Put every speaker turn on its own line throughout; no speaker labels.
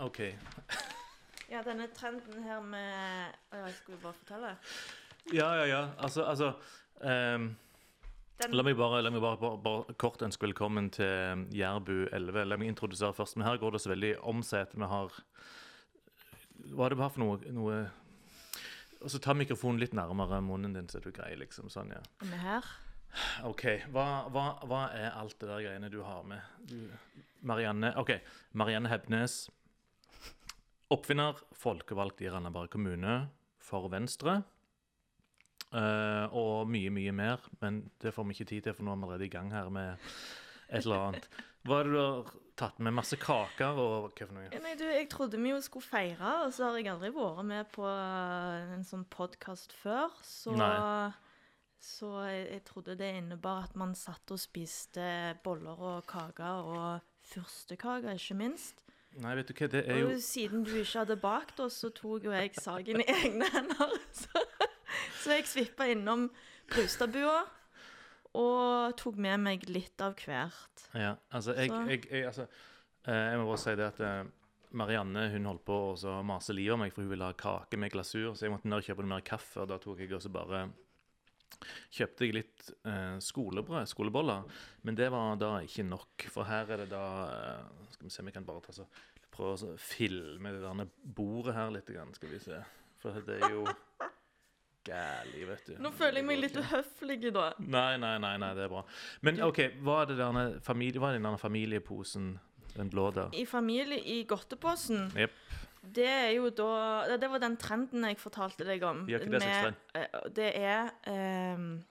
OK.
Ja, denne trenden her med Å, skal vi bare fortelle.
Ja, ja, ja. Altså, altså um
Den,
La meg bare, la meg bare, bare, bare kort ønske velkommen til Jærbu 11. La meg introdusere først. Men her går det så veldig om seg at vi har Hva er det vi har for noe, noe Og så ta mikrofonen litt nærmere munnen din, så du grei, liksom. Sånn, ja.
vi her?
OK. Hva, hva, hva er alt det der greiene du har med? Du, Marianne OK. Marianne Hebnes. Oppfinner, folkevalgt i Randaberg kommune for Venstre. Uh, og mye, mye mer, men det får vi ikke tid til, for nå er vi allerede i gang her med et eller annet. Hva er det du har tatt med? Masse kaker og hva for noe?
Nei, du, Jeg trodde vi jo skulle feire, og så har jeg aldri vært med på en sånn podkast før. Så, så jeg, jeg trodde det innebar at man satt og spiste boller og kaker, og fyrstekaker, ikke minst.
Nei, vet du hva, det er jo
Og siden du ikke hadde bakt oss, så tok jo jeg saken i egne hender. Så, så jeg svippa innom Brustadbua og tok med meg litt av hvert.
Ja, altså, jeg, jeg, jeg, altså, eh, jeg må bare si det at eh, Marianne hun holdt på å mase livet av meg, for hun ville ha kake med glasur, så jeg måtte ned og kjøpe noe mer kaffe, og da tok jeg også bare Kjøpte jeg litt eh, skolebrød, skoleboller, men det var da ikke nok. For her er det da eh, Skal vi se om jeg kan bare ta så prøve å så filme det der bordet her litt, grann, skal vi se. For det er jo gæli, vet du.
Nå føler jeg meg litt uhøflig, da.
Nei, nei, nei, nei, det er bra. Men OK, hva er det derne familie, hva er den familieposen, den blå der?
I familie i godteposen,
Jepp.
Det er jo da det- var den trenden jeg fortalte deg om.
Ja, ikke det slags
eh, Det er ehm,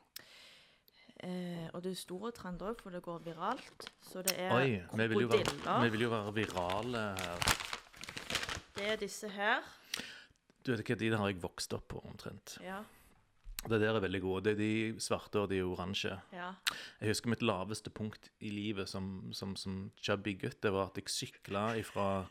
eh, Og det er store trender òg, for det går viralt. Så det er
Oi, vi
krokodiller.
vi vil jo være virale her.
Det er disse her.
Du vet ikke, De har jeg vokst opp på, omtrent.
Ja.
Det der er veldig gode. Det er de svarte og de oransje.
ja.
Jeg husker mitt laveste punkt i livet som, som, som chubby gutt. Det var at jeg sykla ifra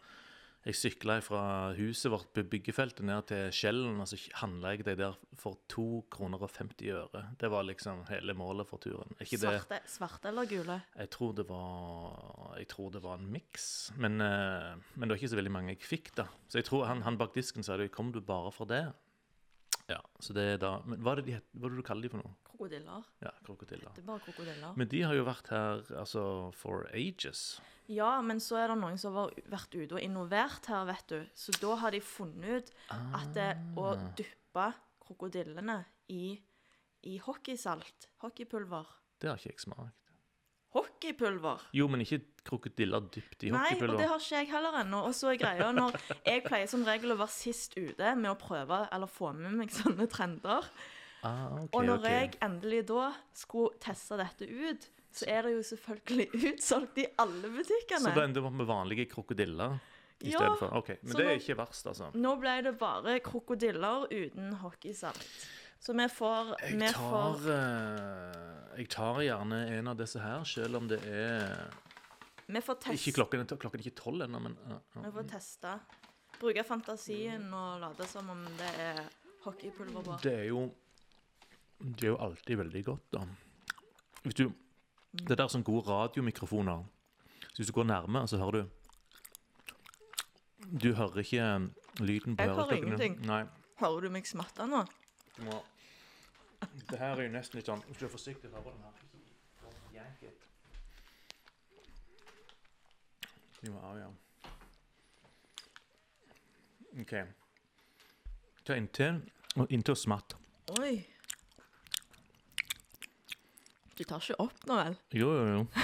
jeg sykla fra huset vårt på byggefeltet ned til Skjellen, og så handla jeg de der for 2 kroner og 50 øre. Det var liksom hele målet for turen.
Svarte, svarte eller gule?
Jeg tror det var Jeg tror det var en miks. Men, eh, men det var ikke så veldig mange jeg fikk, da. Så jeg tror han, han bak disken sa det, kom du bare for det? Ja, så det er da Men hva er det, de, heter, hva er det du kaller de for noe?
Krokodiller.
Ja, krokodiller.
Det er bare krokodiller.
Men de har jo vært her altså for ages.
Ja, men så er det noen som har vært ute og innovert her, vet du. Så da har de funnet ut at det å
Ah.
dyppe krokodillene i, i hockeysalt, hockeypulver
Det har ikke jeg smakt.
Hockeypulver!
Jo, men ikke krokodiller dypt i
Nei, og det har ikke jeg heller ennå. Og så er greia når Jeg pleier som regel å være sist ute med å prøve eller få med meg sånne trender.
Ah, ok,
Og når
okay.
jeg endelig da skulle teste dette ut, så er det jo selvfølgelig utsolgt i alle butikkene.
Så da ender du opp med vanlige krokodiller i
Ja,
for OK. Men det er ikke verst, altså.
Nå ble det bare krokodiller uten hockeysalt. Så vi får, vi
Jeg tar,
får
eh, jeg tar gjerne en av disse her, selv om det er
Vi får
Ikke
teste.
klokken, klokken er ikke tolv ennå, men ja, ja.
Vi får teste. Bruke fantasien og late som om det er hockeypulver på.
Det er jo Det er jo alltid veldig godt, da. Hvis du Det der er sånn gode radiomikrofoner. Så hvis du går nærme, så hører du Du hører ikke um, lyden på
Jeg hører ingenting.
Nei.
Hører du meg smatte nå?
Du må Det her er jo nesten litt sånn Hvis du er forsiktig, hører du den her. Jo, ja, ja. OK. Ta og inntil og smatt.
Oi. Du tar ikke opp nå, vel?
Jo, jo, jo.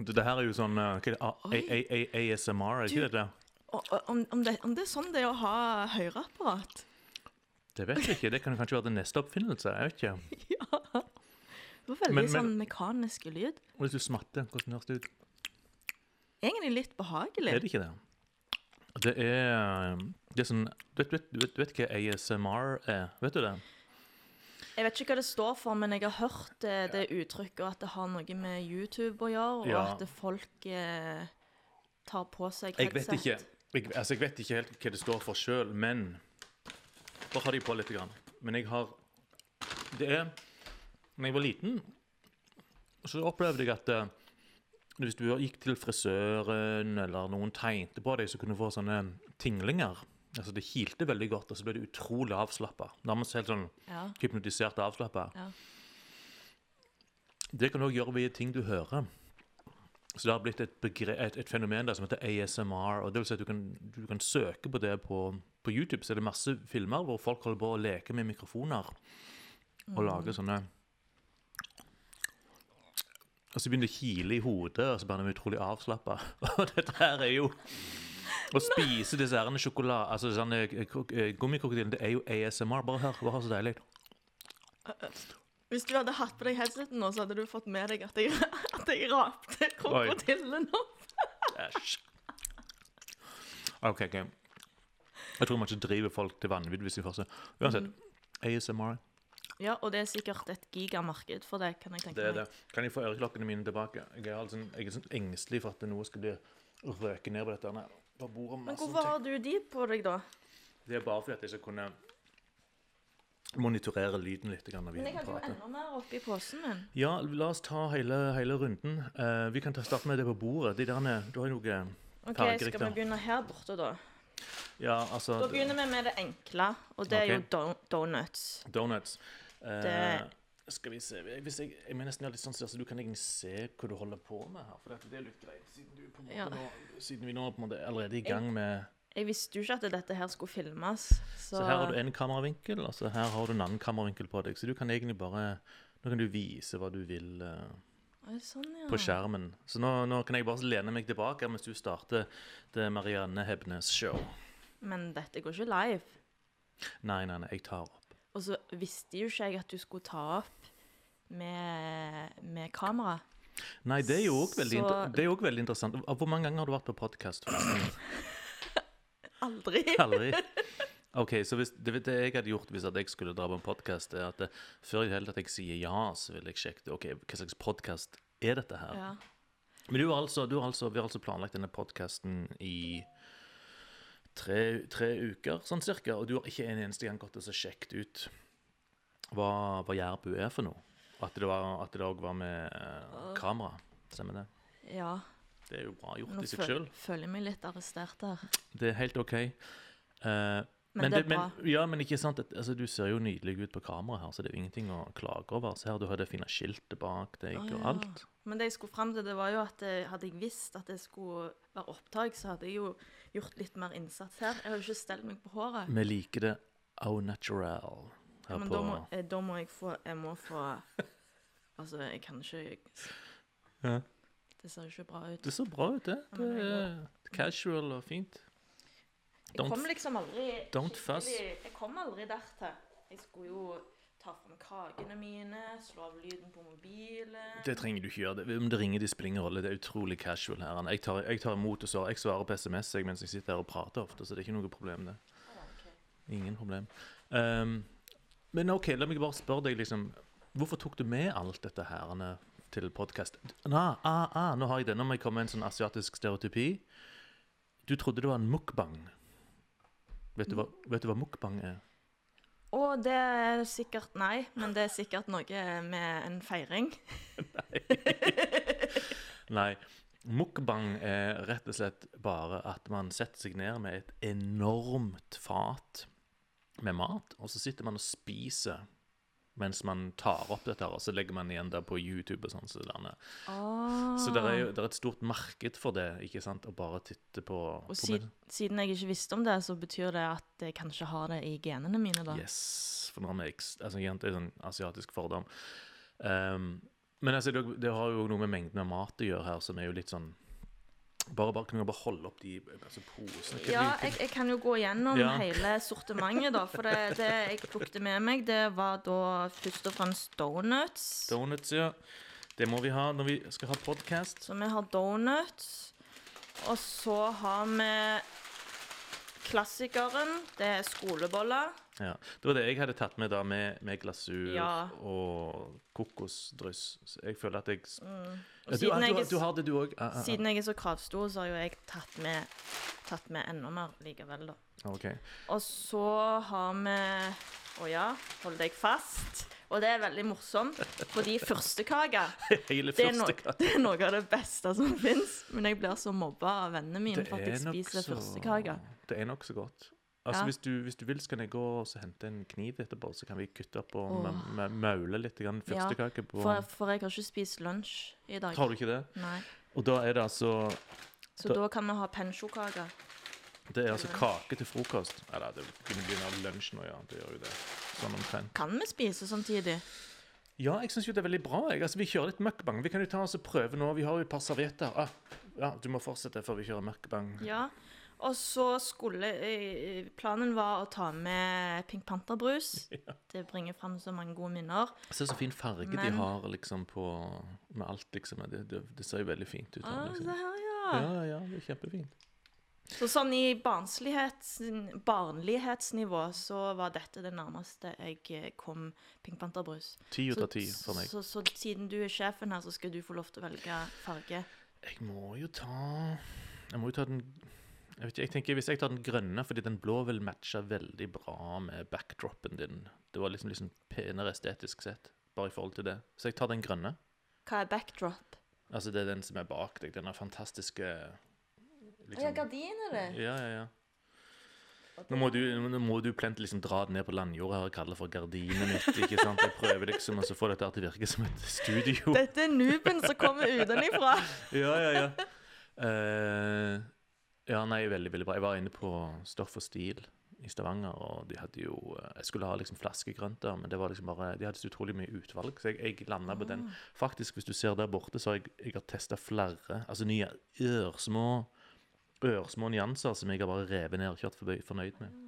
Det, det her er jo sånn uh, hva er det? A A A A ASMR, er ikke det det?
Og, og, om, om, det, om det er sånn det er å ha høreapparat?
Det vet jeg ikke. Det kan kanskje være den neste oppfinnelse. Jeg vet ikke.
Ja. Det var veldig
Men- men-
sånn mekanisk lyd.
Og hvis du smatter, hvordan høres det ut?
Egentlig litt behagelig.
Er det ikke det? Det er, um, det er sånn du vet, du, vet, du, vet, hva ASMR er? Vet du det?
Jeg vet ikke hva det står for, men jeg har hørt det, det uttrykket, og at det har noe med YouTube å gjøre, og
Ja.
at folk eh, tar på seg
Jeg vet
headset.
ikke, jeg, altså jeg vet ikke helt hva det står for sjøl, men Bare ha de på litt. Grann. Men jeg har Det er Når jeg var liten, så opplevde jeg at eh, Hvis du gikk til frisøren, eller noen tegnte på deg, så kunne du få sånne tinglinger. Altså Det kilte veldig godt, og så ble du utrolig avslappa. Nærmest helt sånn
Ja.
hypnotisert og avslappa.
Ja.
Det kan du òg gjøre via ting du hører. Så det har blitt et, begre et, et fenomen der som heter ASMR. og det vil si at Du kan, du kan søke på det på, på YouTube. Så er det masse filmer hvor folk holder på å leke med mikrofoner og lager sånne Og så begynner det å kile i hodet, og så blir de utrolig avslappa. Og dette her er jo Å spise disse her sjokolade... Altså sånne eh, gummikrokodillene, det er jo ASMR. Bare hør, bare hør så deilig.
Hvis du hadde hatt på deg headseten nå, så hadde du fått med deg at jeg, at jeg rapte krokodillen opp.
Æsj. OK, OK. Jeg tror man ikke driver folk til vanvidd hvis de får seg Uansett. ASMR.
Ja, og det er sikkert et gigamarked for det, kan jeg tenke
Det er
meg.
det. Kan jeg få øreklokkene mine tilbake? Jeg er, altså, jeg er sånn engstelig for at noe skal bli røket ned på dette. Nei, på bordet
Men hvorfor har du de på deg, da?
Det er bare fordi at jeg skal kunne monitorere lyden litt grann når vi
Men jeg hadde jo enda mer oppi posen min.
Ja, la oss ta hele, hele runden. Uh, vi kan ta starte med det på bordet. De derne, du har jo noe
Ok, Skal vi begynne her borte, da?
Ja, altså
Da begynner vi med det enkle, og det er jo do donuts.
Donuts. Eh,
Uh,
Skal vi se Hvis jeg, jeg mener nesten jeg har litt sånn så du kan egentlig se hva du holder på med her. For det, det er litt greit, siden, du på en måte
Ja.
nå, siden vi nå på en måte er allerede i gang med
Jeg visste jo ikke at dette her skulle filmes, så,
Så her har du en kameravinkel, og så her har du en annen kameravinkel på deg. Så du kan egentlig bare Nå kan du vise hva du vil
uh, Sånn, ja.
på skjermen. Så nå, nå kan jeg bare lene meg tilbake mens du starter det Marianne Hebnes show.
Men dette går ikke live.
Nei, nei, nei, jeg tar
visste jo ikke jeg at du skulle ta opp med, med kamera.
Nei, det er jo òg veldig,
Så-
inter er veldig interessant. Hvor mange ganger har du vært på podkast?
Aldri.
Aldri? OK, så hvis, det, det jeg hadde gjort hvis jeg skulle dra på en podkast, er at det, før i det hele tatt jeg sier ja, så vil jeg sjekke ok, hva slags podkast er dette her.
Ja.
Men du har altså, du har altså, vi har altså planlagt denne podkasten i tre, tre uker, sånn cirka, og du har ikke en eneste gang gått og sjekket ut hva, hva Jærbu er for noe. At det òg var med eh, kamera. Stemmer det?
ja.
Det er jo bra gjort
Nå
i seg sjøl.
Nå føler jeg meg litt arrestert her.
Det er helt OK. Eh,
Men, det er bra.
Men, ja, men ikke sant, altså, du ser jo nydelig ut på kamera her, så det er jo ingenting å klage over. Se her, du har det fine skiltet bak deg
oh,
og
ja.
alt.
Men det jeg skulle frem til, det var jo at jeg, hadde jeg visst at det skulle være opptak, så hadde jeg jo gjort litt mer innsats her. Jeg har jo ikke stelt meg på håret.
Vi liker det au natural
Ja, men
på
da må, da må jeg få Jeg må få Altså, jeg kan ikke
Ja.
Det ser jo ikke bra ut.
Det ser bra ut, det.
Ja,
Det er casual og fint.
Jeg kom liksom aldri
don't fuss.
Jeg kom aldri dertil. Jeg skulle jo ta fram kakene mine, slå av lyden på mobilen.
Det trenger du ikke gjøre. Det, om det ringer, det spiller ingen rolle. Det er utrolig casual her. Jeg tar, jeg tar imot og svarer. Jeg svarer på SMS jeg, mens jeg sitter her og prater ofte, så det er ikke noe problem, det. Ingen problem. Ehm, men OK, la meg bare spørre deg, liksom Hvorfor tok du med alt dette her til podkast? Ah, ah, ah, nå har jeg det. Nå må jeg komme med en sånn asiatisk stereotypi. Du trodde det var en mukbang. Vet du hva, vet du hva mukbang er?
Og det er sikkert Nei, men det er sikkert noe med en feiring.
Nei. Mukbang er rett og slett bare at man setter seg ned med et enormt fat med mat, og så sitter man og spiser mens man tar opp dette, her, og så legger man igjen det på YouTube og sånn. Så.
Ah.
så det er jo det er et stort marked for det, ikke sant, å bare titte på,
Og
på
siden, siden jeg ikke visste om det, så betyr det at jeg kanskje har det i genene mine, da.
Yes, for nå har vi altså, igjen, Det er en asiatisk fordom. Um, men altså, det, det har jo noe med mengden av mat å gjøre her, som er jo litt sånn Bare, bare, kan du bare holde opp de altså, posene?
Ja, jeg, jeg kan jo gå gjennom
Ja.
hele sortimentet, da. For det, det jeg plukket med meg, det var da først og fremst donuts.
Donuts, ja. Det må vi ha når vi skal ha podkast.
Så vi har donuts. Og så har vi klassikeren. Det er skoleboller.
Ja. Det var det jeg hadde tatt med da, med, med glasur
Ja.
og kokosdryss. Så jeg føler at jeg mm.
Og
ja, du,
siden,
du,
jeg,
du, har det, du òg? Ah, ah,
siden jeg er så kravstor, så har jo jeg tatt med, tatt med enda mer likevel, da.
ah. OK.
Og så har vi Å ja, hold deg fast. Og det er veldig morsomt, fordi førstekake
Hele
det er, no, det er noe av det beste som fins. Men jeg blir så mobba av vennene mine for at jeg spiser
så-
førstekake.
Det er nokså godt. Altså,
Ja.
hvis, du, hvis du vil, så kan jeg gå og hente en kniv etterpå, så kan vi kutte opp og maule litt grann
Ja, For, for jeg har ikke spist lunsj i dag.
Har du ikke det?
Nei.
Og da er det altså
Så
Da-
da kan vi ha pensjokake.
Det er altså kake til frokost. Eller det kunne bli av lunsj nå, ja. Det gjør jo det. Sånn omtrent.
Kan vi spise samtidig?
Ja, jeg syns jo det er veldig bra. Jeg. Altså, vi kjører litt møkkbang. Vi kan jo ta oss og prøve nå. Vi har jo et par servietter. Ah, ja, du må fortsette før vi kjører møkkbang.
Ja. Og så skulle eh, Planen var å ta med Pink Panther-brus. Det bringer fram så mange gode minner.
Se så fin farge de har liksom på Med alt, liksom. Det, det, det ser jo veldig fint ut.
Ah,
liksom.
her, ja.
Ja, ja, det er kjempefint.
Så sånn i barnlighetsnivå så var dette det nærmeste jeg eh, kom Pink Panther-brus.
Ti ut
Så,
av ti for meg.
så, så siden du er sjefen her, så skal du få lov til å velge farge.
Jeg må jo ta Jeg må jo ta den jeg vet ikke, jeg tenker Hvis jeg tar den grønne, fordi den blå vil matche veldig bra med backdropen din Det var liksom, liksom penere estetisk sett, bare i forhold til det. Så jeg tar den grønne.
Hva er backdrop?
Altså det er den som er bak deg. Denne fantastiske liksom-
Ja, gardiner, det.
Ja, ja, ja. Nå må, du, nå må du plent liksom dra det ned på landjorda og kalle det for gardinet mitt. ikke sant? Jeg prøver liksom å få dette til å virke som et studio.
Dette er nooben som kommer utenfra.
Ja, ja, ja. Eh, ja, nei, veldig, veldig bra. Jeg var inne på Stoff og Stil i Stavanger, og de hadde jo eh, Jeg skulle ha liksom flaskegrønt der, men det var liksom bare De hadde så utrolig mye utvalg, så jeg, jeg landa på den. Faktisk, hvis du ser der borte, så har jeg, jeg har testa flere altså nye ørsmå ørsmå nyanser som jeg har bare revet ned og kjørt fornøyd med.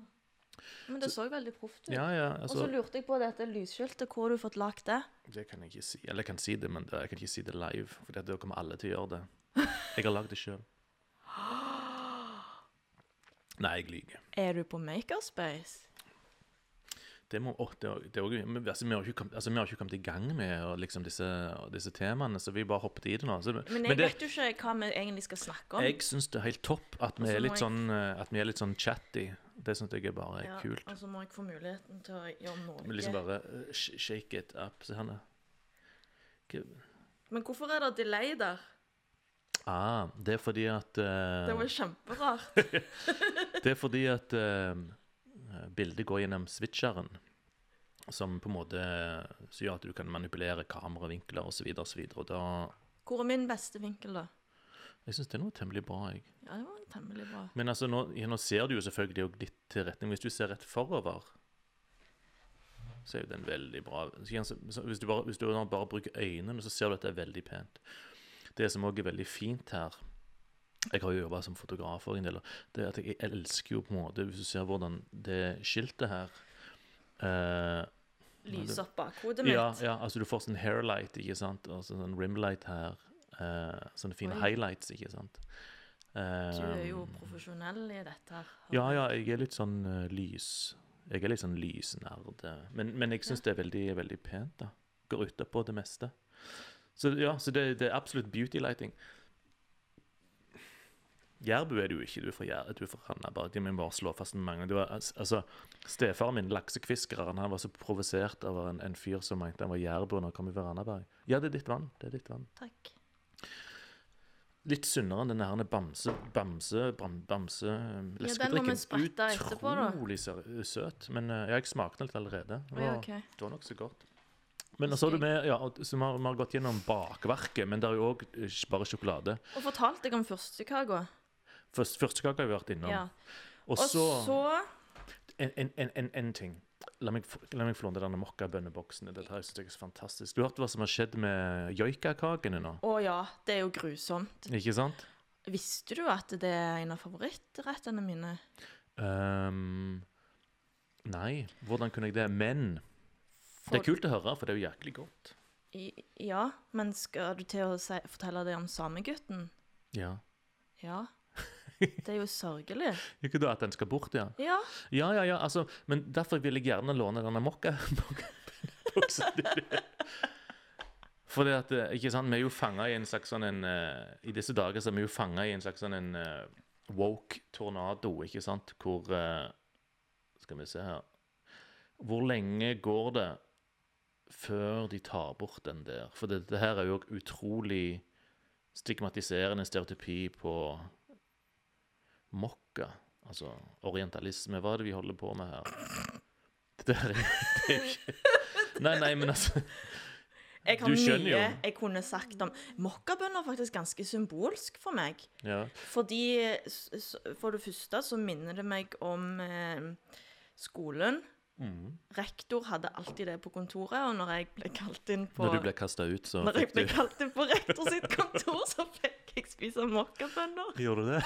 Men det så veldig proft ut.
Ja, ja,
Og så
altså
lurte jeg på dette lysskiltet. Hvor har du fått lagt det?
Det kan jeg ikke si. Eller jeg kan si det, men jeg kan ikke si det live, for da kommer alle til å gjøre det. Jeg har lagd det sjøl. Nei, jeg lyver.
Er du på Makerspace?
Det må, oh, det, er- det er men, altså, vi, har ikke kommet, altså, vi har ikke kommet i gang med liksom, disse, disse temaene, så vi bare hoppet i det nå. Så,
Men jeg
det,
vet jo ikke hva vi egentlig skal snakke om.
jeg syns det er helt topp at vi er litt
jeg-
sånn, eh, at vi er litt sånn chatty. Det syns jeg er bare
Ja,
kult.
Og så må jeg få muligheten til å gjøre noe.
Vi liksom bare eh, sh- shake it up. Her nå.
Men hvorfor er det delay der?
Ah, det er fordi at eh,
Det var kjemperart.
Det er fordi at eh, bildet går gjennom switcheren, som på en måte så gjør at du kan manipulere kameravinkler osv. Videre, og da
Hvor er min beste vinkel, da?
Jeg syns det var temmelig bra, jeg.
Ja, det var temmelig bra.
Men altså, nå, ja, nå ser du jo selvfølgelig også litt til retning. Hvis du ser rett forover, så er jo den veldig bra. Så igjen, så- så Hvis du bare, hvis du nå bare bruker øynene, så ser du at det er veldig pent. Det som òg er veldig fint her Jeg har jo jobba som fotograf òg en del, det er at jeg elsker jo på en måte Hvis du ser hvordan det skiltet her eh,
Lyser opp bakhodet mitt.
ja, ja, altså du får sånn hairlight, ikke sant? Og så sånn rimlight her. eh, sånne fine
Oi.
highlights, ikke sant?
Du er jo
Eh,
profesjonell i dette her.
ja, ja, jeg er litt sånn uh, lys Jeg er litt sånn lysnerd. eh, Men, men jeg syns det er veldig, veldig pent, da. Går utapå det meste. Så ja, så det, det er absolutt beauty lighting. Jærbu er du ikke, du er fra Jære, du er fra Randaberg. Det må bare slå fast med mange. Du er, al- altså, Stefaren min, laksekviskeren, han var så provosert av en, en fyr som mente han var jærbu når han kom fra Randaberg. Ja, det er ditt vann. Det er ditt vann.
Takk.
Litt sunnere enn denne her bamse, bamse, bam, bamse leskedrikken.
Ja.
Utrolig søt. Men eh, ja, jeg smakte den litt allerede. Det var,
ok.
det var nokså godt. Men så har du med, ja, så vi har, vi har gått gjennom bakverket, men det er jo òg bare sjokolade.
Og fortalte jeg om førstekaka.
Først, førstekaka har vi vært innom.
Ja.
Og
Og
så
så
en, en, en, en, en ting. La meg, la meg få låne denne mokkabønneboksen. Det Dette her synes jeg er så fantastisk. Du hørte hva som har skjedd med joikakakene nå?
Å ja, det er jo grusomt.
Ikke sant?
Visste du at det er en av favorittrettene mine?
Um, nei, hvordan kunne jeg det? Men det er kult å høre, for det er jo jæklig godt.
I, ja, men skal du til å si, fortelle det om samegutten?
Ja.
Ja. Det er jo sørgelig.
Ikke da at den skal bort, ja?
Ja.
Ja, ja, ja, altså, men derfor vil jeg gjerne låne denne mokka. boksen det. Fordi at, eh, ikke sant, vi er jo fanga i en slags sånn en uh, I disse dager så er vi jo fanga i en slags sånn en uh, woke tornado, ikke sant, hvor uh, Skal vi se her Hvor lenge går det før de tar bort den der. For det, det her er jo utrolig stigmatiserende stereotypi på mokka. Altså orientalisme. Hva er det vi holder på med her? Det der er, det er ikke Nei, nei, men altså
Jeg har mye jeg kunne sagt om Mokkabønner er faktisk ganske symbolsk for meg.
Ja.
Fordi For det første så minner det meg om eh, skolen.
Mm.
Rektor hadde alltid det på kontoret, og når jeg ble kalt inn på
Når du ble kasta ut, så
Når jeg ble
du
kalt inn på rektor sitt kontor, så fikk jeg spise mokkabønner.
Gjorde du det?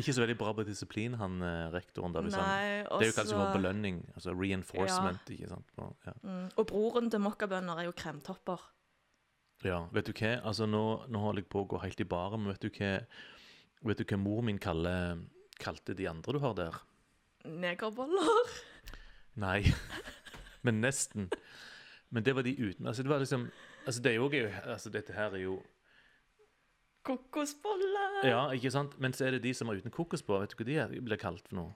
Ikke så veldig bra på disiplin, han eh, rektoren. der liksom.
Nei, også...
Det er jo kanskje
også-
for belønning. Altså reinforcement, ikke sant. Og, ja.
Mm, Og broren til mokkabønner er jo kremtopper.
ja. Vet du hva? Altså, nå, nå holder jeg på å gå helt i baren, men vet du hva Vet du hva mor min kaller, kalte de andre du har der?
Negerboller.
Nei, men nesten. Men det var de uten. Altså, det var liksom Altså, det er jo Altså, dette her er jo
Kokosboller.
Ja, ikke sant? Men så er det de som er uten kokos på. Vet du hva de er- blir kalt for noe?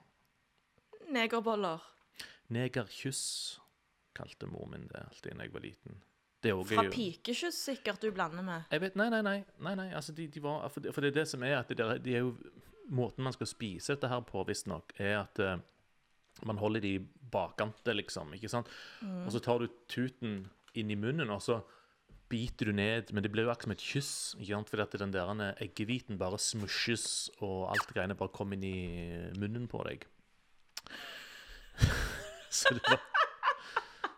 Negerboller.
Negerkyss kalte mor min det alltid da jeg var liten. Er
Fra pikekyss sikkert du blander med.
Jeg vet, Nei, nei, nei. nei, nei altså de, de var, for, det, for det er det som er at det de er jo, Måten man skal spise dette her på, visstnok, er at eh, man holder de bakante, liksom. ikke sant? Og så tar du tuten inn i munnen, og så biter du ned. Men det blir jo akkurat som et kyss, ikke sant? fordi at den der eggehviten bare smusjes, og alt greiene bare kommer inn i munnen på deg. så det var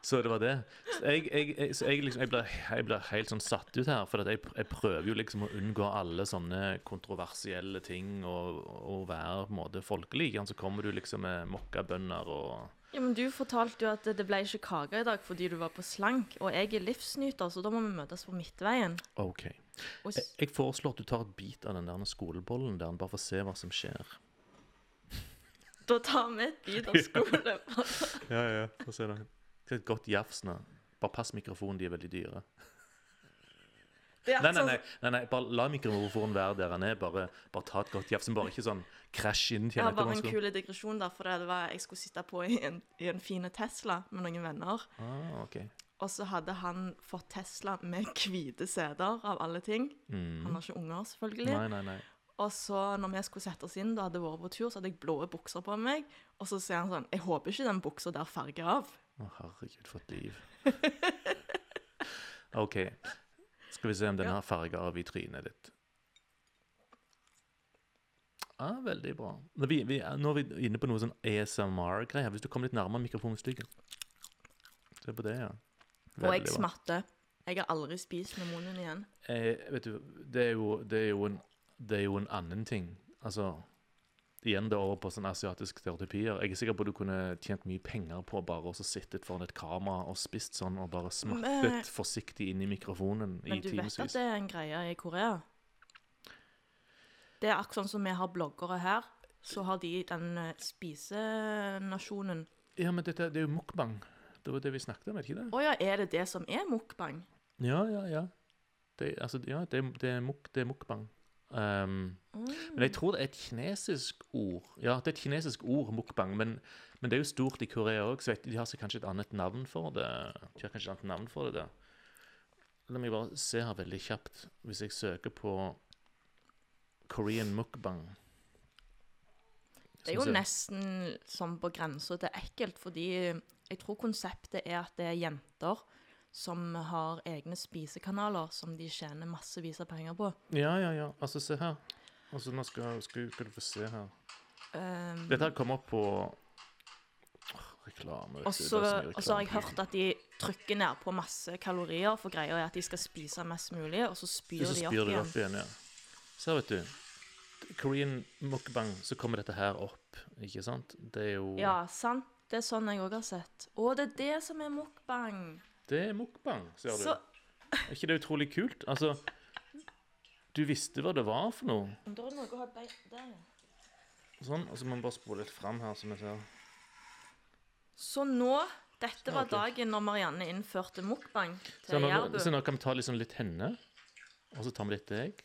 så det var det. Så jeg, jeg, jeg, så jeg, liksom, jeg, blir, jeg blir helt sånn satt ut her, for at jeg, jeg prøver jo liksom å unngå alle sånne kontroversielle ting og, og være på en måte folkelig. Så kommer du liksom med mokkabønner og
Ja, men Du fortalte jo at det ble ikke kake i dag fordi du var på slank, og jeg er livsnyter, så da må vi møtes på midtveien.
OK. Jeg, jeg foreslår at du tar et bit av den der skolebollen der, bare for å se hva som skjer.
da tar vi et bit av skolebollen.
Ja, ja. Få se da. Er et godt jafs nå. Bare pass mikrofonen, de er veldig dyre. Nei, nei,
sånn-
nei, nei, nei bare la mikrofonen være der den er. Bare, bare ta et godt jafs. Bare ikke sånn krasj inn.
Jeg har bare en
kul
digresjon der, for det var jeg skulle sitte på i en, i en fine Tesla med noen venner.
Ah, okay.
Og så hadde han fått Tesla med hvite seter, av alle ting. Han
Mm.
har ikke unger, selvfølgelig.
Nei, nei, nei.
Og så når vi skulle sette oss inn, da hadde vært på tur, så hadde jeg blå bukser på meg. Og så sier han sånn Jeg håper ikke den buksa der farger av.
Å, herregud, for et liv. OK. Skal vi se om den har farger av i trynet ditt. Ja, veldig bra. Nå, vi, vi, nå er vi inne på noe sånn ASMR-greier. Hvis du kommer litt nærmere mikrofonstykket. Se på det, ja.
Og jeg
Veldig
smatter. Jeg har aldri spist med munnen igjen.
Eh, vet du, det er, jo, det, er en, det er jo en annen ting. Altså Igjen det over på sånne asiatiske stereotypier. Jeg er sikker på at du kunne tjent mye penger på bare å sitte foran et kamera og spist sånn og bare smattet
Men-
forsiktig inn i mikrofonen i
Men du vet at det er en greie i Korea? Det er akkurat sånn som vi har bloggere her. Så har de den eh, spisenasjonen.
Ja, men dette, det er jo mukbang. Det var det vi snakket om, er det ikke det?
Å ja, er det det som er mukbang?
Ja, ja, ja. Det, altså, ja, det, det, er, muk, det er mukbang. Um, Men jeg tror det er et kinesisk ord. Ja, det er et kinesisk ord, mukbang. Men, men det er jo stort i Korea òg, så de har kanskje et annet navn for det. De har kanskje et annet navn for det der. La meg bare se her veldig kjapt. Hvis jeg søker på Korean mukbang
Det er jo nesten sånn på grensa til ekkelt, fordi jeg tror konseptet er at det er jenter som har egne spisekanaler som de tjener massevis av penger på.
Ja, ja, ja. Altså, se her. Altså, nå skal, skal, skal du få se her.
Um,
Dette her kom opp på Åh, Reklame.
og så har jeg hørt at de trykker ned på masse kalorier, for greia er at de skal spise mest mulig, og så spyr
Så
de opp
du det
igjen.
igjen, ja. Så vet du. Korean mukbang, så kommer dette her opp, ikke sant? Det er jo
Ja, sant. Det er sånn jeg òg har sett. Å, det er det som er mukbang.
Det er mukbang, ser du.
Så
Er ikke det utrolig kult? Altså, du visste hva det var for noe.
Da er det noe å ha bein der.
Sånn, og så må vi bare spole litt fram her, som jeg ser.
Så nå Dette var dagen når Marianne innførte mukbang til Jærbu.
så nå kan vi ta liksom litt henne, og så tar vi litt deg.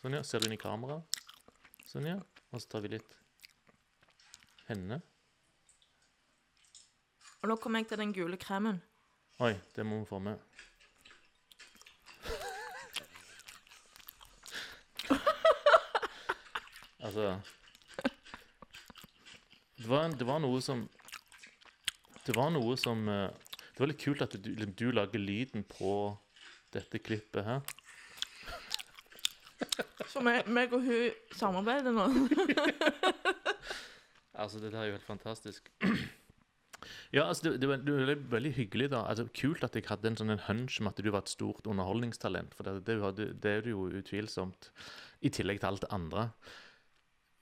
Sånn, ja. Ser du inn i kamera? Sånn, ja. Og så tar vi litt henne.
Og nå kommer jeg til den gule kremen.
Oi, det må vi få med. altså det var, det var noe som Det var noe som eh, Det var litt kult at du, du lager lyden på dette klippet her.
Så meg, meg og hun samarbeider nå.
Altså, det der er jo helt fantastisk. Ja, altså, det, det, var, det var veldig, hyggelig, da. Altså, Kult at jeg hadde en sånn en hunch om at du var et stort underholdningstalent. For det, det, det er du jo utvilsomt. I tillegg til alt det andre.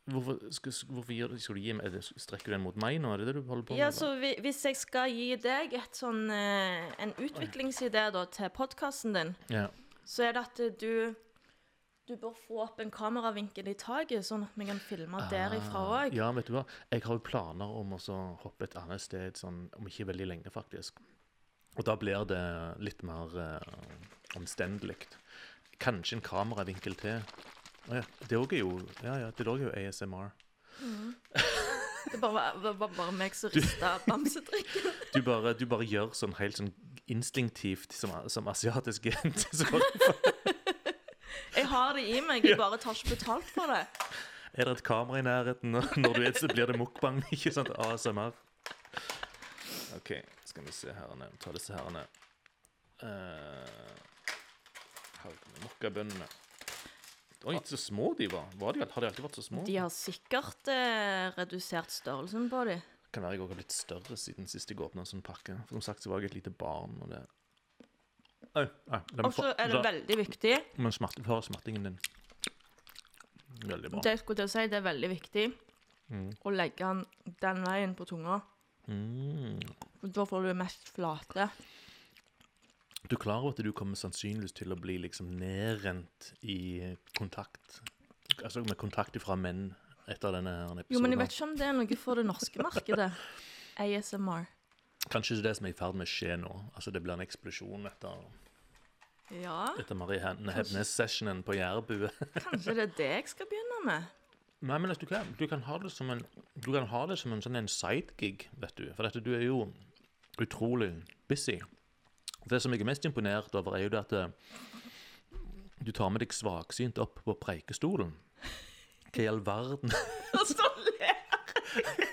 Hvorfor, skal, hvorfor skal du gi meg er Strekker du den mot meg nå? Er det det du holder på med?
Ja, så vi- Hvis jeg skal gi deg et sånn, eh, en utviklingsidé da, til podkasten din,
Ja.
så er det at du du bør få opp en kameravinkel i taket, sånn at vi kan filme derifra
Ah,
òg.
Ja, vet du hva? Jeg har jo planer om å hoppe et annet sted sånn, om ikke veldig lenge, faktisk. Og da blir det litt mer uh, omstendelig. Kanskje en kameravinkel til. Å ja, det òg er jo Ja, ja, det er jo ASMR.
Det bare var bare, bare, bare meg som rista bamsedrikken.
Du du bare gjør sånn helt sånn instinktivt som, som asiatisk jente.
Jeg har det i meg, jeg bare tar ikke betalt for det.
er det et kamera i nærheten? Når du er, så blir det mukbang, ikke sant? ASMR. OK, skal vi se her nede. Ta disse her nede. Uh, her kommer mokkabønnene. Oi, så små de var. var de, har de alltid vært så små?
De har sikkert eh, redusert størrelsen på dem.
Kan være jeg òg har blitt større siden sist jeg åpna en sånn pakke. For som sagt så var jeg et lite barn. og det...
Og så er det veldig viktig
Men smerte, hør smertingen din. Veldig bra.
Det jeg skulle til å si, det er veldig viktig
Mm.
å legge den den veien på tunga.
Mm.
For da får du mest flate.
Du er klar over at du kommer sannsynligvis til å bli liksom nedrent i kontakt Altså med kontakt fra menn etter denne episoden?
Jo, men jeg vet ikke om det er noe for det norske markedet. ASMR.
Kanskje det det som er i ferd med å skje nå. Altså Det blir en eksplosjon etter,
Ja,
etter Marie Hevnes-sessionen på Jærbue.
kanskje det er det jeg skal begynne med.
Nei, men vet du hva? Du kan ha det som en, du kan ha det som en sånn en sidegig, vet du. For dette, du er jo utrolig busy. Det som jeg er mest imponert over, er jo det at eh, du tar med deg svaksynt opp på preikestolen. Hva i all verden?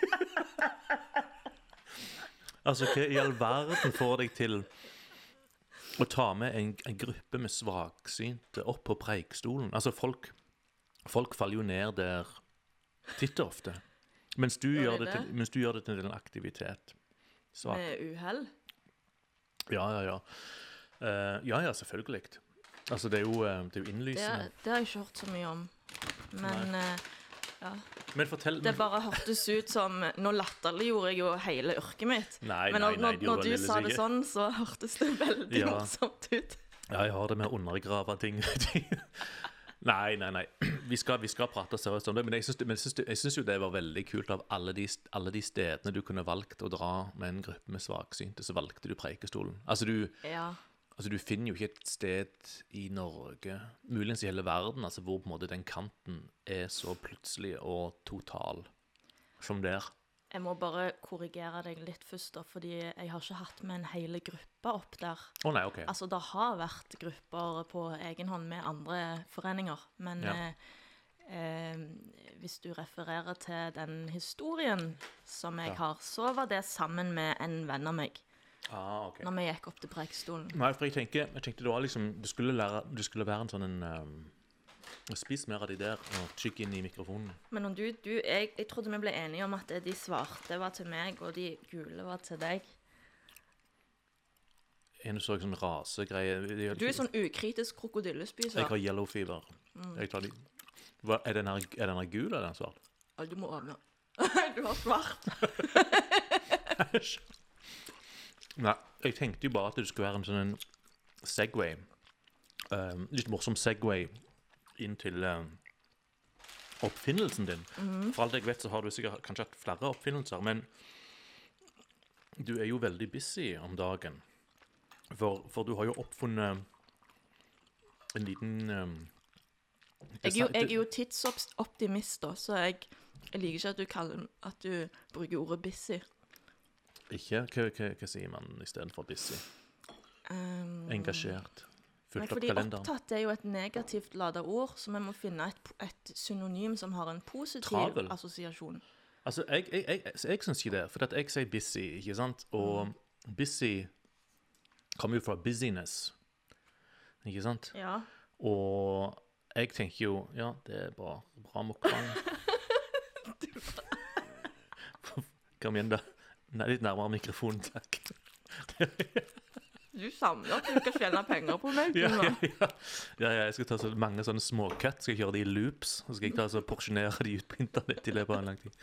Altså, hva i all verden får deg til å ta med en, en gruppe med svaksynte opp på preikstolen? Altså, folk, folk faller jo ned der titt og ofte. Mens du,
Gjør
det til,
det?
mens du gjør det til en aktivitet. Svak.
Med uhell.
Ja, ja, ja. Uh, ja, ja, selvfølgelig. Altså, det er jo, eh, det er jo innlysende.
det har jeg ikke hørt så mye om. Men eh,
Men fortell
det bare hørtes ut som Nå latterliggjorde jeg jo hele yrket mitt.
Nei,
Men
nei,
når,
nei,
når,
det
når
var
du sa det
ikke.
sånn, så hørtes det veldig
Ja.
morsomt ut.
Ja, jeg har det med å undergrave ting. nei, nei, nei. Vi skal, vi skal prate seriøst om det. Men jeg syns, men jeg syns jo det var veldig kult av alle de, alle de stedene du kunne valgt å dra med en gruppe med svaksynte, så valgte du Preikestolen. Altså du,
Ja.
Altså, du finner jo ikke et sted i Norge, muligens i hele verden, altså, hvor på en måte den kanten er så plutselig og total som der.
Jeg må bare korrigere deg litt først, da, fordi jeg har ikke hatt med en hel gruppe opp der.
Å nei, OK.
Altså, det har vært grupper på egen hånd med andre foreninger, men
Ja.
eh, eh, hvis du refererer til den historien som jeg
Ja.
har, så var det sammen med en venn av meg
Ah, okay.
når vi gikk opp til Preikestolen.
Nei, for jeg tenker, jeg tenkte det var liksom Du skulle, lære, du skulle være en sånn en um, Spis mer av de der og tykk inn i mikrofonen.
Men om du, du jeg, jeg trodde vi ble enige om at de svarte var til meg, og de gule var til deg.
En så sånn rasegreie
Du er sånn ukritisk krokodillespiser.
Jeg har yellow fever. Jeg tar de. Hva, er, den her, er den her gul eller er den svart?
Ja, du må åpne. du har svart.
Nei, jeg tenkte jo bare at det skulle være en sånn en Segway. Um, litt morsom Segway inn til um, oppfinnelsen din. For alt jeg vet, så har du sikkert kanskje hatt flere oppfinnelser, men du er jo veldig busy om dagen. For, for du har jo oppfunnet en liten um,
Jeg er jo, jeg er jo tidsoptimist, da, så jeg, jeg liker ikke at du kaller at du bruker ordet busy.
Ikke? Hva, hva, hva sier man istedenfor busy?
Um,
Engasjert? Fulgt opp kalenderen?
opptatt er jo et negativt lada ord, så vi må finne et, et synonym som har en positiv
Travel.
assosiasjon.
Altså, jeg, jeg, jeg, jeg, jeg syns ikke det, for at jeg sier busy, ikke sant? Og busy kommer jo fra busyness, ikke sant?
Ja.
Og jeg tenker jo Ja, det er bra. Bra mukbang. Kom igjen, da. Nei, litt nærmere mikrofonen, takk.
Du samler at du skal tjene penger på meg.
Ja, ja, ja. ja, ja jeg skal ta så mange sånne småkutt. Skal kjøre de i loops. Så skal jeg ta så porsjonere de ut på internett i løpet av en lang tid.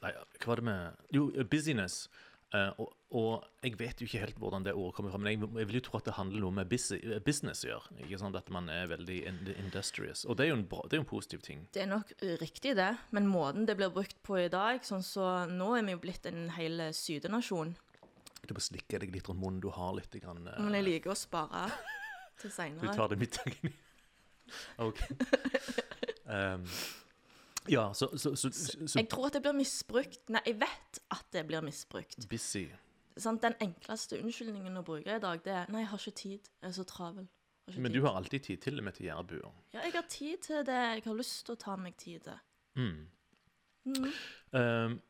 Nei, hva var det med Jo, busyness. Eh, og, og jeg vet jo ikke helt hvordan det ordet kommer fra, men jeg, jeg vil jo tro at det handler noe med busy, business å gjøre. Ikke sant? At man er veldig in- industrious. Og det er jo en, bra, det er jo en positiv ting.
Det er nok riktig, det, men måten det blir brukt på i dag sånn så Nå er vi jo blitt en hel sydenasjon.
Du må slikke deg litt rundt munnen. Du har litt grann, uh...
Men jeg liker å spare til
Du tar det middagen i OK. Um, ja, så, så, så, så,
Jeg tror at det blir misbrukt. Nei, jeg vet at det blir misbrukt.
busy
Sånn, Den enkleste unnskyldningen å bruke i dag, det er 'Nei, jeg har ikke tid. Jeg er så travel'.
Men
tid.
du har alltid tid til og med til jærbuer.
Ja, jeg har tid til det jeg har lyst til å ta meg tid til.
Mm.
Mm.
Um,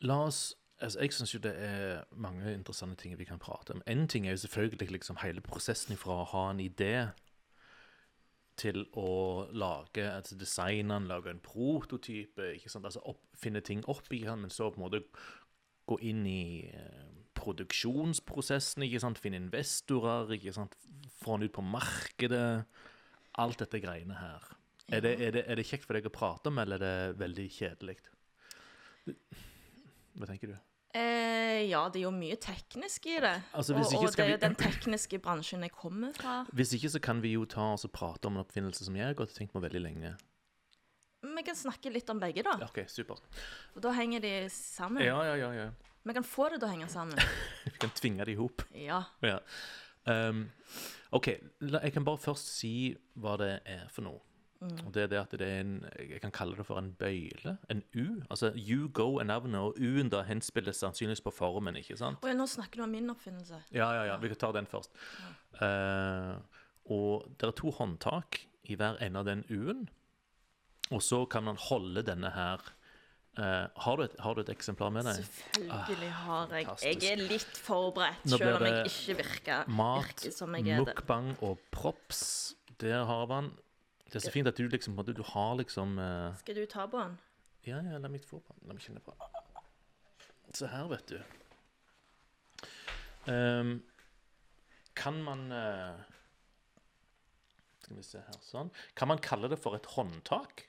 la oss altså Jeg syns jo det er mange interessante ting vi kan prate om. En ting er jo selvfølgelig liksom hele prosessen fra å ha en idé til å lage altså designe den, lage en prototype, ikke sant? Altså opp, finne ting opp i den, men så på en måte gå inn i eh, produksjonsprosessen, ikke sant? finne investorer, ikke sant? få den ut på markedet. Alt dette greiene her. Er, det, er, det, er det kjekt for deg å prate om, eller er det veldig kjedelig? Hva tenker du?
Eh, ja, det er jo mye teknisk i det.
Altså,
og
ikke
og det er jo den tekniske bransjen jeg kommer fra.
Hvis ikke, så kan vi jo ta oss og prate om en oppfinnelse som jeg har gått og tenkt på veldig lenge.
Vi kan snakke litt om begge, da.
OK, supert.
Og da henger de sammen.
Ja, ja, ja. ja.
Vi kan få det til å henge sammen.
Vi kan tvinge det i hop.
Ja.
Ja. Um, OK, jeg kan bare først si hva det er for noe. Og det er det at det er en Jeg kan kalle det for en bøyle. En U. Altså you go er navnet, og U-en da henspiller sannsynligvis på formen, ikke sant?
Og nå snakker du om min oppfinnelse.
Ja, ja, ja. Vi kan ta den først. Eh, og det er to håndtak i hver ende av den U-en. Og så kan man holde denne her Uh, har, du et, har du et eksemplar med deg?
Selvfølgelig har jeg
fantastisk.
Jeg er litt forberedt, selv om jeg ikke virker,
Mat,
virker som jeg er det.
mukbang og props. Der har man Det er så fint at du liksom du, Du har liksom uh...
Skal du ta på den?
Ja, ja, la meg få på den. La meg kjenne på den. Se her, vet du. Um, kan man uh... Skal vi se her, sånn. Kan man kalle det for et håndtak?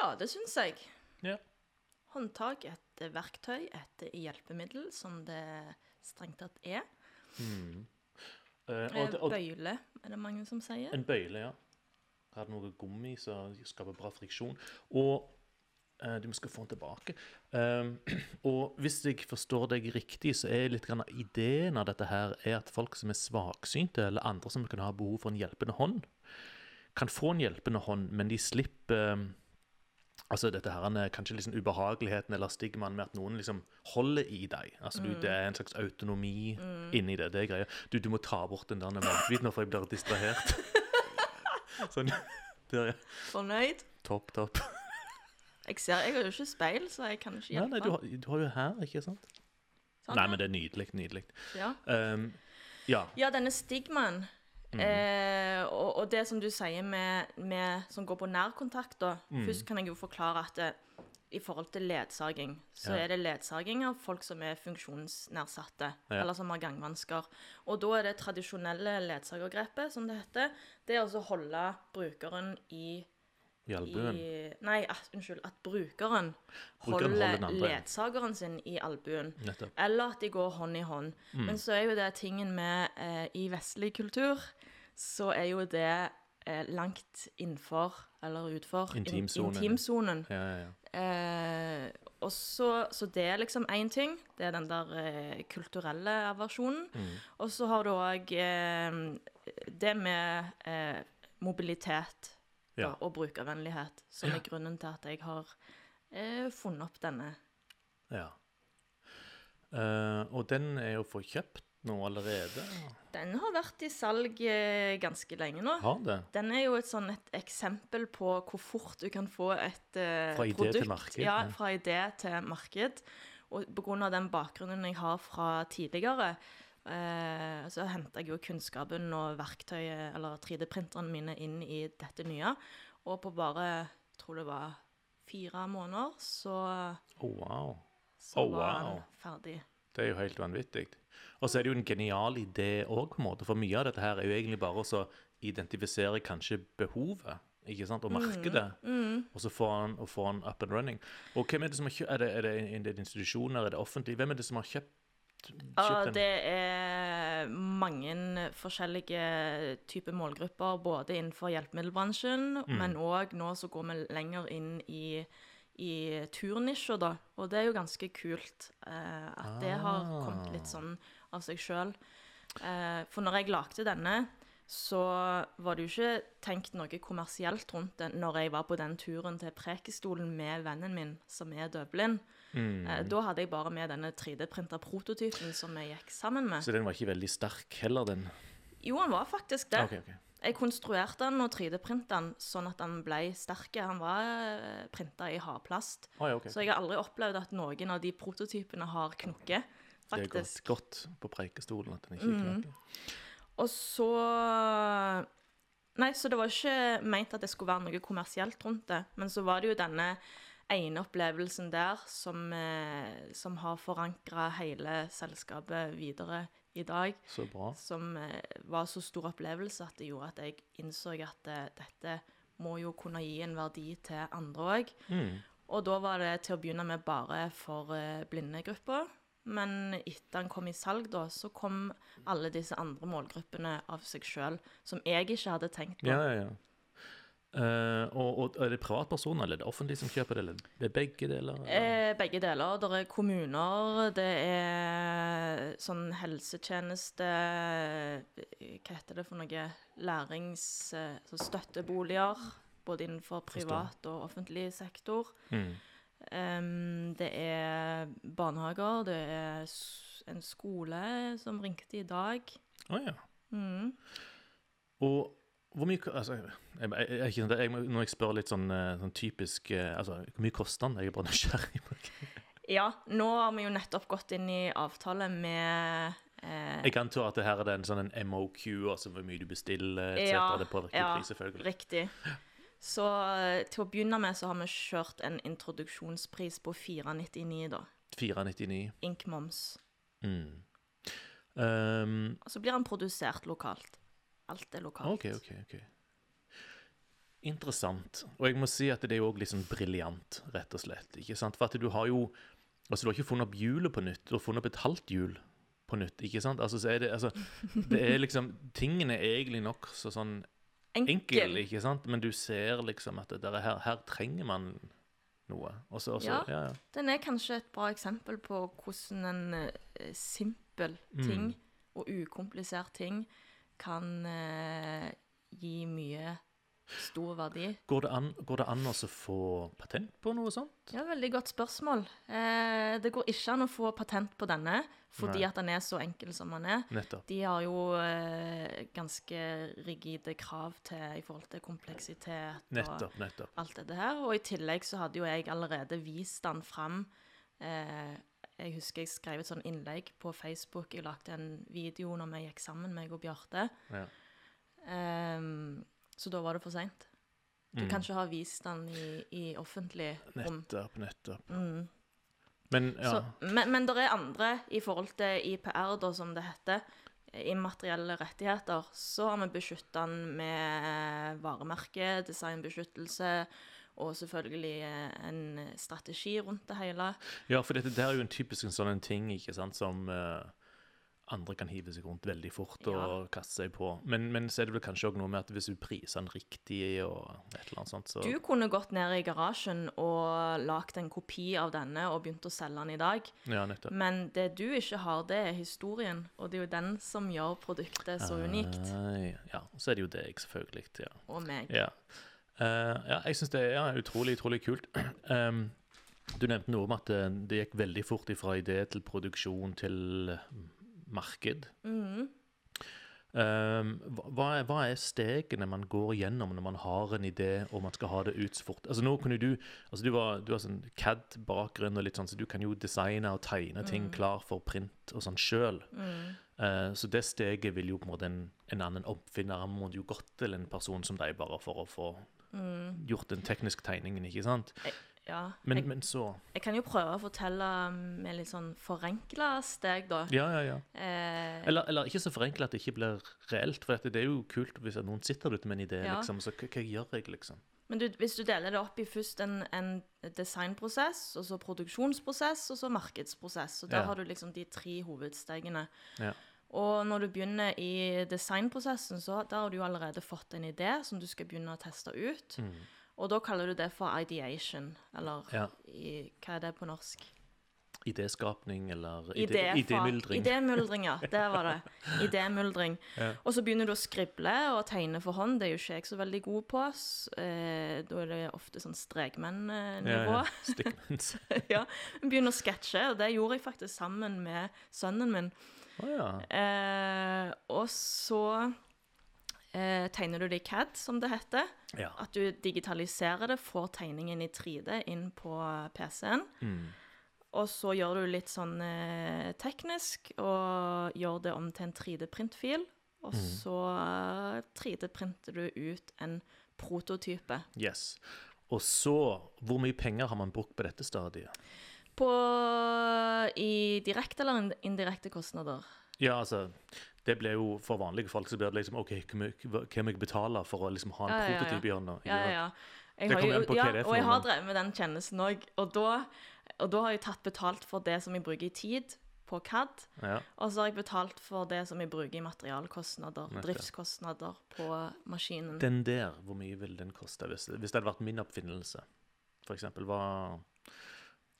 Ja, det syns jeg.
Ja.
Håndtak, et eh, verktøy, et hjelpemiddel, som det strengt tatt er.
Hmm. Eh,
Eh,
og, og,
Bøyle, er det mange som sier.
en bøyle, ja. Har noe gummi som skaper bra friksjon. Og du du skal få den tilbake. Ehm, og hvis jeg forstår deg riktig, så er litt grann ideen av dette her er at folk som er svaksynte, eller andre som kan ha behov for en hjelpende hånd, kan få en hjelpende hånd, men de slipper eh, Altså dette her er kanskje liksom ubehageligheten eller stigmaen med at noen liksom holder i deg. Altså du, Det er en slags autonomi inni det. det er greia. Du, du må ta bort den der matbiten, nå for jeg blir distrahert. sånn. Der, ja.
Fornøyd?
Topp, topp.
Jeg ser, jeg har jo ikke speil, så jeg kan ikke
Nei,
hjelpe.
nei, du, har, du har jo her, ikke sant?
Sånn,
Nei, men det er nydelig. Nydelig.
ja.
Um, ja.
ja, denne stigmaen,
Mm.
eh, og, og det som du sier med, med som går på nærkontakt, da.
Mm.
Først kan jeg jo forklare at det, i forhold til ledsaging, så
Ja.
er det ledsaging av folk som er funksjonsnedsatte,
Ja.
eller som har gangvansker. Og da er det tradisjonelle ledsagergrepet, som det heter, det er altså å holde brukeren i
I albuen.
i, Nei, at, unnskyld. At brukeren,
Brukeren holder
holder ledsageren sin i albuen.
Nettopp.
Eller at de går hånd i hånd.
Mm.
Men så er jo det tingen med eh, I vestlig kultur så er jo det eh, langt innenfor, eller utfor, in-
Intimsonen.
intimsonen.
Ja, ja, ja.
Eh, og så, så det er liksom én ting. Det er den der eh, kulturelle aversjonen.
Mm.
Og så har du òg eh, det med eh, mobilitet da, og brukervennlighet, som er grunnen til at jeg har eh, funnet opp denne
Ja. Eh, og den er jo for kjøpt nå allerede.
Den har vært i salg eh, ganske lenge nå.
Har det?
Den er jo et sånn et eksempel på hvor fort du kan få et eh,
Fra idé
produkt.
til marked,
Ja,
ja.
fra idé til marked. Og av den bakgrunnen jeg har fra tidligere, eh, så henter jeg jo kunnskapen og verktøyet, eller 3D-printerne mine, inn i dette nye. Og på bare, jeg tror det var fire måneder, så,
Oh, wow.
så
Oh,
var
wow.
den ferdig.
Det er jo helt vanvittig. Og så er det jo en genial idé òg. For mye av dette her er jo egentlig bare å identifisere kanskje behovet. Ikke sant? Og markedet. Og så få han, han up and running. Og hvem er det som har kjøpt? Er det, er det, er det institusjoner? Er det offentlig? Hvem er det som har kjøpt,
Ja, det er mange forskjellige typer målgrupper, både innenfor hjelpemiddelbransjen,
Mm.
men òg nå så går vi lenger inn i, i turnisjer, da. Og det er jo ganske kult eh, at det har kommet
Ah.
litt sånn av seg sjøl. Eh, for når jeg lagde denne, så var det jo ikke tenkt noe kommersielt rundt det når jeg var på den turen til Prekestolen med vennen min, som er døvblind.
Mm.
Eh, Da hadde jeg bare med denne 3D-printa prototypen som jeg gikk sammen med.
Så den var ikke veldig sterk heller, den?
Jo, han var faktisk det.
Okay, okay.
Jeg konstruerte den og 3D-printa den sånn at den ble sterk. Han var printa i hardplast.
Oh, ja, okay.
Så jeg har aldri opplevd at noen av de prototypene har knukket,
Det er
faktisk.
godt, godt på preikestolen at den ikke knaker.
Og så Nei, så det var ikke meint at det skulle være noe kommersielt rundt det. Men så var det jo denne ene opplevelsen der som, eh, som har forankra hele selskapet videre i dag.
Så bra.
Som eh, var så stor opplevelse at det gjorde at jeg innså at eh, dette må jo kunne gi en verdi til andre òg.
Mm.
Og da var det til å begynne med bare for blinde blindegruppa. Men etter han kom i salg, da, så kom alle disse andre målgruppene av seg sjøl, som jeg ikke hadde tenkt på.
Ja, ja, ja. Uh, og, og er det privatpersoner, eller er det offentlig som kjøper det, eller det er begge deler?
Eh, begge deler. Det er kommuner, det er sånn helsetjeneste Hva heter det for noe? Lærings... eh, så støtteboliger. Både innenfor privat og offentlig sektor.
Mm.
Em, det er barnehager, det er en skole som ringte i dag.
Å ja.
Mm.
Og hvor mye altså, jeg, jeg, jeg, jeg, ikke- jeg, Når jeg spør litt sånn, eh, sånn typisk eh, altså, Hvor mye koster den? Jeg er bare nysgjerrig. på det.
Ja, nå har vi jo nettopp gått inn i avtale med eh,
Jeg antar at det her er en sånn en MOQ, altså hvor mye du bestiller, etc.
Ja,
det påvirker
ja,
pris, selvfølgelig.
Riktig. Så eh, til å begynne med så har vi kjørt en introduksjonspris på 499, da.
499.
Ink moms.
Mm. Um,
Og så blir han produsert lokalt. Alt er lokalt.
OK, OK. ok. Interessant. Og jeg må si at det er jo òg litt sånn briljant, rett og slett. ikke sant? For at du har jo Altså, du har ikke funnet opp hjulet på nytt, du har funnet opp et halvt hjul på nytt, ikke sant? Altså, så er det altså Det er liksom Tingene er egentlig nokså sånn
Enkel.
enkel, ikke sant? Men du ser liksom at det er her, her trenger man noe. Også, også,
Ja.
ja, ja.
Den er kanskje et bra eksempel på hvordan en uh, simpel
Mm.
ting og ukomplisert ting kan uh, gi mye stor verdi.
Går det an, går det an å få patent på noe sånt?
Ja, Veldig godt spørsmål. Eh, det går ikke an å få patent på denne fordi
Nei.
at den er så enkel som den er.
Nettopp.
De har jo eh, ganske rigide krav til i forhold til kompleksitet og
Nettopp, nettopp.
alt dette her. Og i tillegg så hadde jo jeg allerede vist den fram. Eh, jeg husker jeg skrev et sånn innlegg på Facebook. Jeg lagde en video når vi gikk sammen, meg og Bjarte.
Ja.
Ehm, så da var det for seint. Du
Mm.
kan ikke ha vist den i, i offentlig rom.
Nettopp, nettopp.
Mm.
Men ja.
Så, men, men det er andre i forhold til IPR, da, som det heter, immaterielle rettigheter, så har vi beskytta den med varemerke, designbeskyttelse og selvfølgelig eh, en strategi rundt det hele.
Ja, for dette er jo en typisk en sånn ting ikke sant, som eh, andre kan hive seg rundt veldig fort og
Ja.
kaste seg på. Men, men så er det vel kanskje òg noe med at hvis du priser den riktig og et eller annet sånt, så
Du kunne gått ned i garasjen og lagd en kopi av denne og begynt å selge den i dag.
Ja, nettopp.
Men det du ikke har, det er historien, og det er jo den som gjør produktet så unikt.
Ai, Ja, så er det jo deg, selvfølgelig. Ja.
Og meg.
Ja, uh, ja jeg syns det er ja, utrolig, utrolig kult. Um, Du nevnte noe om at det, det gikk veldig fort fra idé til produksjon til marked.
Mm.
Um, hva, er, hva er stegene man går gjennom når man har en idé og man skal ha det ut så fort? Altså nå kunne Du altså du, var, du har sånn CAD-bakgrunn, og litt sånn, så du kan jo designe og tegne ting klar for print og sånn sjøl.
Mm.
Uh, så det steget vil jo på en måte en, en annen oppfinner Han må jo gått til en person som deg, bare for å få
Mm.
gjort den tekniske tegningen, ikke sant?
Ja.
Men,
jeg,
men så
jeg kan jo prøve å fortelle med litt sånn forenkla steg, da.
Ja, ja, ja.
Eh,
Eller, eller ikke så forenkla at det ikke blir reelt. For det er jo kult hvis noen sitter ute med en idé,
Ja.
liksom. Så hva, hva gjør jeg, liksom?
Men du, hvis du deler det opp i først en, en designprosess, og så produksjonsprosess, og så markedsprosess. Og der
Ja.
har du liksom de tre hovedstegene.
Ja.
Og når du begynner i designprosessen, så der har du jo allerede fått en idé som du skal begynne å teste ut.
Mm.
Og da kaller du det for ideation, eller
Ja.
i, hva er det på norsk?
Idéskapning eller idé,
Idéfa-
idémyldring.
Idémyldring, ja. Det var det. Idémyldring. Og så begynner du å skrible og tegne for hånd. Det er jo ikke jeg så veldig god på. s- Eh, da er det ofte sånn strekmenn-nivå.
Ja, ja. Stickmans.
ja. Begynner å sketsje, og det gjorde jeg faktisk sammen med sønnen min.
Å ja.
Eh, og så eh, tegner du det i CAD, som det heter.
ja.
At du digitaliserer det, får tegningen i 3D inn på PC-en.
Mm.
Og så gjør du litt sånn eh, teknisk, og gjør det om til en 3D-printfil. Og
mm.
så eh, 3D-printer du ut en prototype.
Yes. Og så, hvor mye penger har man brukt på dette stadiet?
På i direkte eller indirekte kostnader?
Ja, altså Det ble jo for vanlige folk så blir det liksom OK, hva må- jeg betale for å liksom ha en
Ja, ja,
prototyp i hånda?
Ja, ja. Jeg har jo- ja, Og jeg har drevet med den tjenesten òg. Og, og da har jeg tatt betalt for det som jeg bruker i tid på CAD. Og så har jeg betalt for det som jeg bruker i materialkostnader, driftskostnader på maskinen.
Den der, hvor mye ville den koste hvis, hvis det hadde vært min oppfinnelse? For eksempel, hva,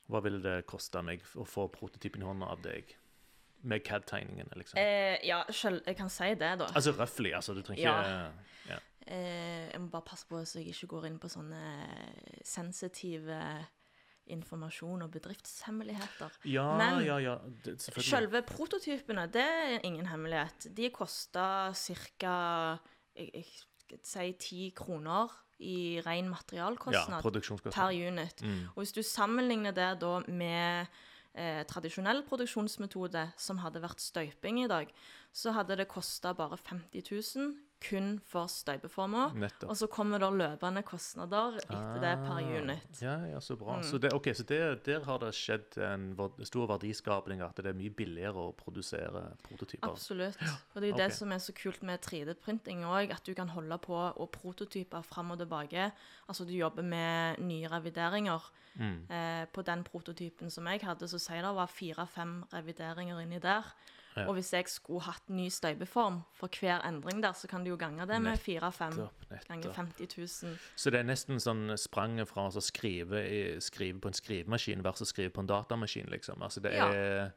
hva ville det koste meg å få prototypen i hånda av deg? Med CAD-tegningene, liksom.
Eh, ja, selv, jeg kan si det, da.
Altså røffelig, altså. Du trenger ikke
Ja. Eh, jeg må bare passe på så jeg ikke går inn på sånne sensitive informasjon og bedriftshemmeligheter.
Ja,
Men-
ja, ja. Det.
Selve prototypene, det er ingen hemmelighet. De koster ca. Si ti kroner i ren materialkostnad
ja,
per unit.
Mm.
Og hvis du sammenligner det da med eh, tradisjonell produksjonsmetode, som hadde vært støyping i dag, så hadde det kosta bare 50 000 kun for støypeformer. Og så kommer det løpende kostnader etter det per
Ah,
unit.
Ja, ja, så bra.
Mm.
Så, det, okay, så det, der har det skjedd en stor verdiskapning, at det er mye billigere å produsere prototyper.
Absolutt. Og det er jo
ok.
det som er så kult med 3D-printing òg, at du kan holde på og prototype fram og tilbake. Altså du jobber med nye revideringer.
Mm.
Eh, på den prototypen som jeg hadde, så sier det var fire-fem revideringer inni der.
Ja.
Og hvis jeg skulle hatt ny støybeform for hver endring der, så kan du jo gange det med fire-fem
Nettopp,
ganger
nettopp.
50 000.
Så det er nesten sånn spranget fra å skrive, skrive på en skrivemaskin versus skrive på en datamaskin, liksom. Altså det
Ja.
er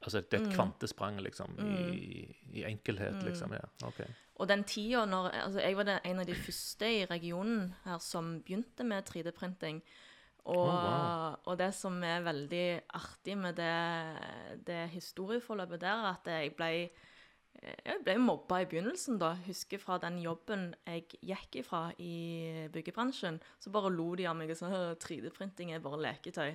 Altså det er et
Mm.
kvantesprang, liksom, i, i enkelhet, liksom. Ja, OK.
Og den tida når Altså, jeg var en av de første i regionen her som begynte med 3D-printing. Og,
Oh, wow.
og det som er veldig artig med det, det historieforløpet der, er at jeg ble jeg ble mobba i begynnelsen, da. Husker fra den jobben jeg gikk ifra i byggebransjen. Så bare lo de av meg og sa at 3D-printing er bare leketøy.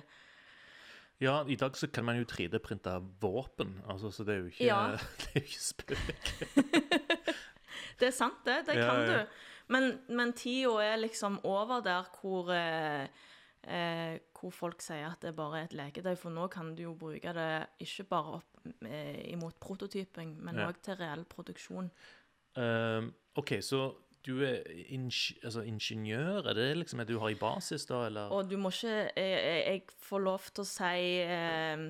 Ja, i dag så kan man jo 3D-printe våpen, altså, så det er jo ikke,
Ja.
ikke spøk.
Det er sant, det. Det
Ja,
kan
ja.
du. Men, men tida er liksom over der hvor eh, eh, hvor folk sier at det bare er et leketøy. For nå kan du jo bruke det ikke bare opp eh, imot prototyping, men
Ja.
til reell produksjon.
Um, OK, så du er ing altså, ingeniør? Er det liksom det du har i basis, da, eller?
Og du må ikke Jeg, jeg, jeg får lov til å si eh, eh,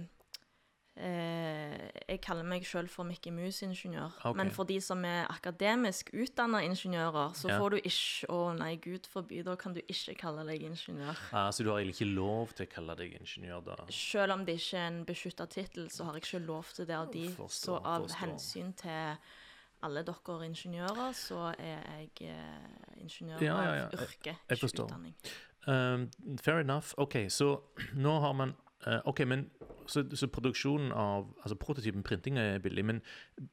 Jeg kaller meg sjøl for Mickey Mouse-ingeniør.
Okay.
Men for de som er akademisk utdanna ingeniører, så
Ja.
får du ikke Å nei, gud forby, da kan du ikke kalle deg ingeniør.
Ah, så du har egentlig ikke lov til å kalle deg ingeniør, da?
Selv om det ikke er en beskytta tittel, så har jeg ikke lov til det av de.
Forstår,
så av
forstår.
hensyn til alle dere ingeniører, så er jeg eh, ingeniør
Ja, ja, ja.
av yrke, ikke utdanning.
Um, fair enough. OK, så nå har man eh, OK, men så, så produksjonen av Altså prototypen printing er billig, men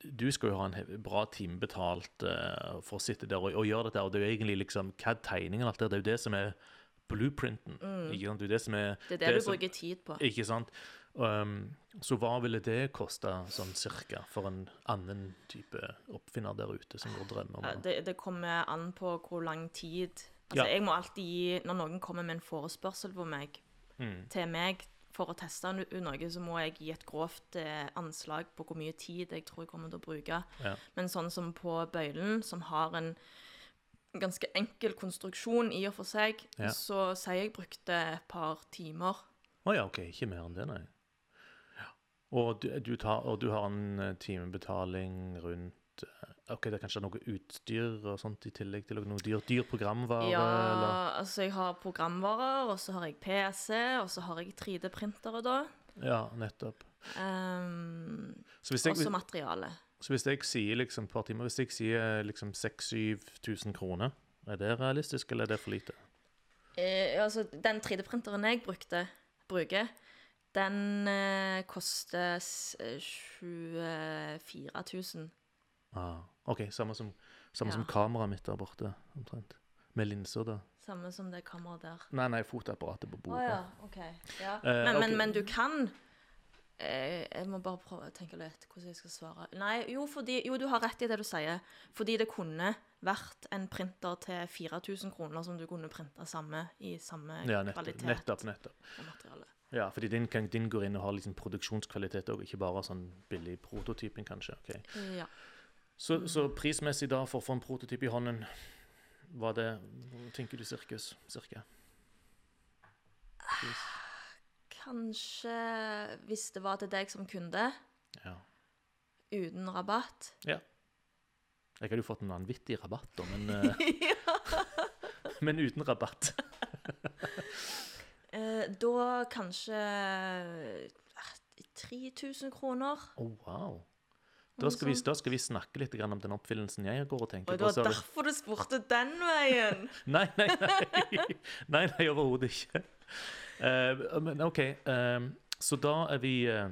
du skal jo ha en bra time betalt uh, for å sitte der og, og gjøre dette, og det er jo egentlig liksom CAD-tegningen og alt det, det er jo det som er blueprinten. Ikke sant? Det er det som er
Mm. Det er det, du
som-
bruker tid på.
Ikke sant? Um, så hva ville det koste sånn cirka for en annen type oppfinner der ute som går drømmer om
Ja,
det?
det, det kommer an på hvor lang tid Altså,
Ja.
Jeg må alltid gi Når noen kommer med en forespørsel på meg,
Mm.
til meg for å teste noe, så må jeg gi et grovt eh, anslag på hvor mye tid jeg tror jeg kommer til å bruke.
Ja.
Men sånn som på bøylen, som har en ganske enkel konstruksjon i og for seg,
Ja.
så sier jeg brukte et par timer.
Å ja, OK. Ikke mer enn det, nei. Ja. Og, du, du tar, og du har en eh, timebetaling rundt eh, OK, det er kanskje noe utstyr og sånt i tillegg til noe dyr, dyr programvare?
Ja,
eller?
altså jeg har programvarer, og så har jeg PC, og så har jeg 3D-printere da.
Ja, nettopp.
Um,
Så
også materiale.
så hvis jeg sier liksom et par timer Hvis jeg sier liksom 6000-7000 kroner, er det realistisk, eller er det for lite?
Eh, altså, den 3D-printeren jeg brukte, bruker, den eh, koster s- eh, 24 000.
Ah, OK, samme som, samme
Ja.
som kameraet mitt der borte, omtrent. Med linser, da.
Samme som det kameraet der.
Nei, nei, fotoapparatet på
bordet.
bordet.
ja, okay. Ja.
Eh,
men,
okay.
men, men du kan eh, Jeg må bare prøve å tenke litt hvordan jeg skal svare. Nei, jo, fordi, jo, du har rett i det du sier. Fordi det kunne vært en printer til 4000 kroner som du kunne printa samme i samme
Ja, nettopp.
kvalitet
nettopp, nettopp. Ja, fordi din, din går inn og har liksom produksjonskvalitet òg, ikke bare sånn billig prototyping, kanskje. ok.
Ja.
Så, så prismessig da, for å få en prototyp i hånden, hva det tenker du sirkus? Cirka? Pris?
Kanskje hvis det var til deg som kunde,
Ja.
uten rabatt. Ja.
Jeg hadde jo fått en vanvittig rabatt, da, men, eh, men uten rabatt.
Eh, da kanskje eh, 3000 kroner.
Å, wow. Da skal, vi, da skal vi snakke litt om den oppfyllelsen jeg går og tenker
Og det var
på,
derfor du spurte den veien!
Nei, nei, nei. nei, nei overhodet ikke. Uh, men OK. um, så da er vi uh,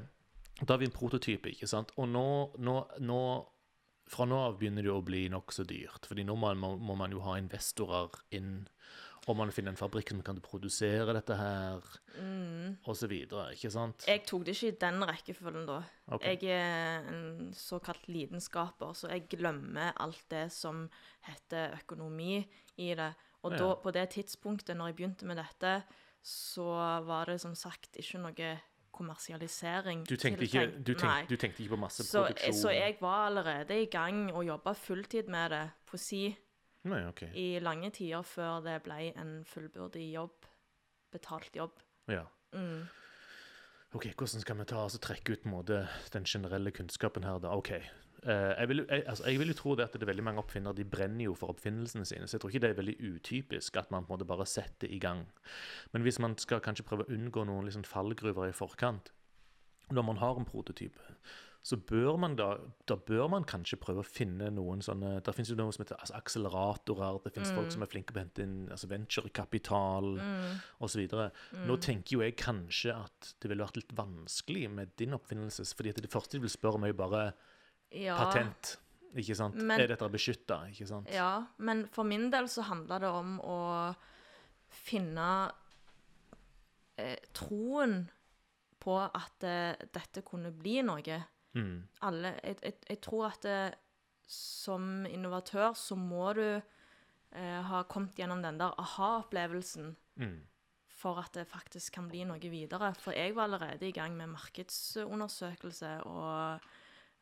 Da er vi en prototype, ikke sant? Og nå, nå, nå Fra nå av begynner det å bli nokså dyrt. fordi nå må, må man jo ha investorer inn. Og man finner en fabrikk som kan produsere dette her, og så videre. Ikke sant?
Jeg tok det ikke i den rekkefølgen da.
Okay.
Jeg er en såkalt lidenskaper, så jeg glemmer alt det som heter økonomi i det. Og
Ja.
da, på det tidspunktet når jeg begynte med dette, så var det som sagt ikke noe kommersialisering.
Du tenkte, ikke, du, tenkte, du tenkte ikke på
Så,
masseproduksjon?
så jeg var allerede i gang og jobba fulltid med det på si
Nei, okay.
i lange tider før det ble en fullbyrdig jobb. Betalt jobb.
Ja.
Mm.
Ok, Hvordan skal vi ta altså, trekke ut måte, den generelle kunnskapen her? da? Ok, eh, jeg, vil, jeg, altså, jeg vil jo tro det at det er veldig mange oppfinnere de brenner jo for oppfinnelsene sine. Så jeg tror ikke det er veldig utypisk at man på en måte bare setter i gang. Men hvis man skal kanskje prøve å unngå noen liksom, fallgruver i forkant, når man har en prototype, så bør man da, da bør man kanskje prøve å finne noen sånne Det finnes jo noe som heter altså, akseleratorer, det finnes folk som er flinke på å hente inn altså, venturekapital osv. Nå tenker jo jeg kanskje at det ville vært litt vanskelig med din oppfinnelse, fordi det første de vil spørre om, er jo bare
Ja.
patent. Ikke sant?
Men-
er dette beskytta? Ikke sant?
Ja, men for min del så handla det om å finne eh, troen på at eh, dette kunne bli noe.
Mm.
Alle, jeg, jeg, jeg tror at det, som innovatør så må du eh, ha kommet gjennom den der aha-opplevelsen
Mm.
for at det faktisk kan bli noe videre. For jeg var allerede i gang med markedsundersøkelse og,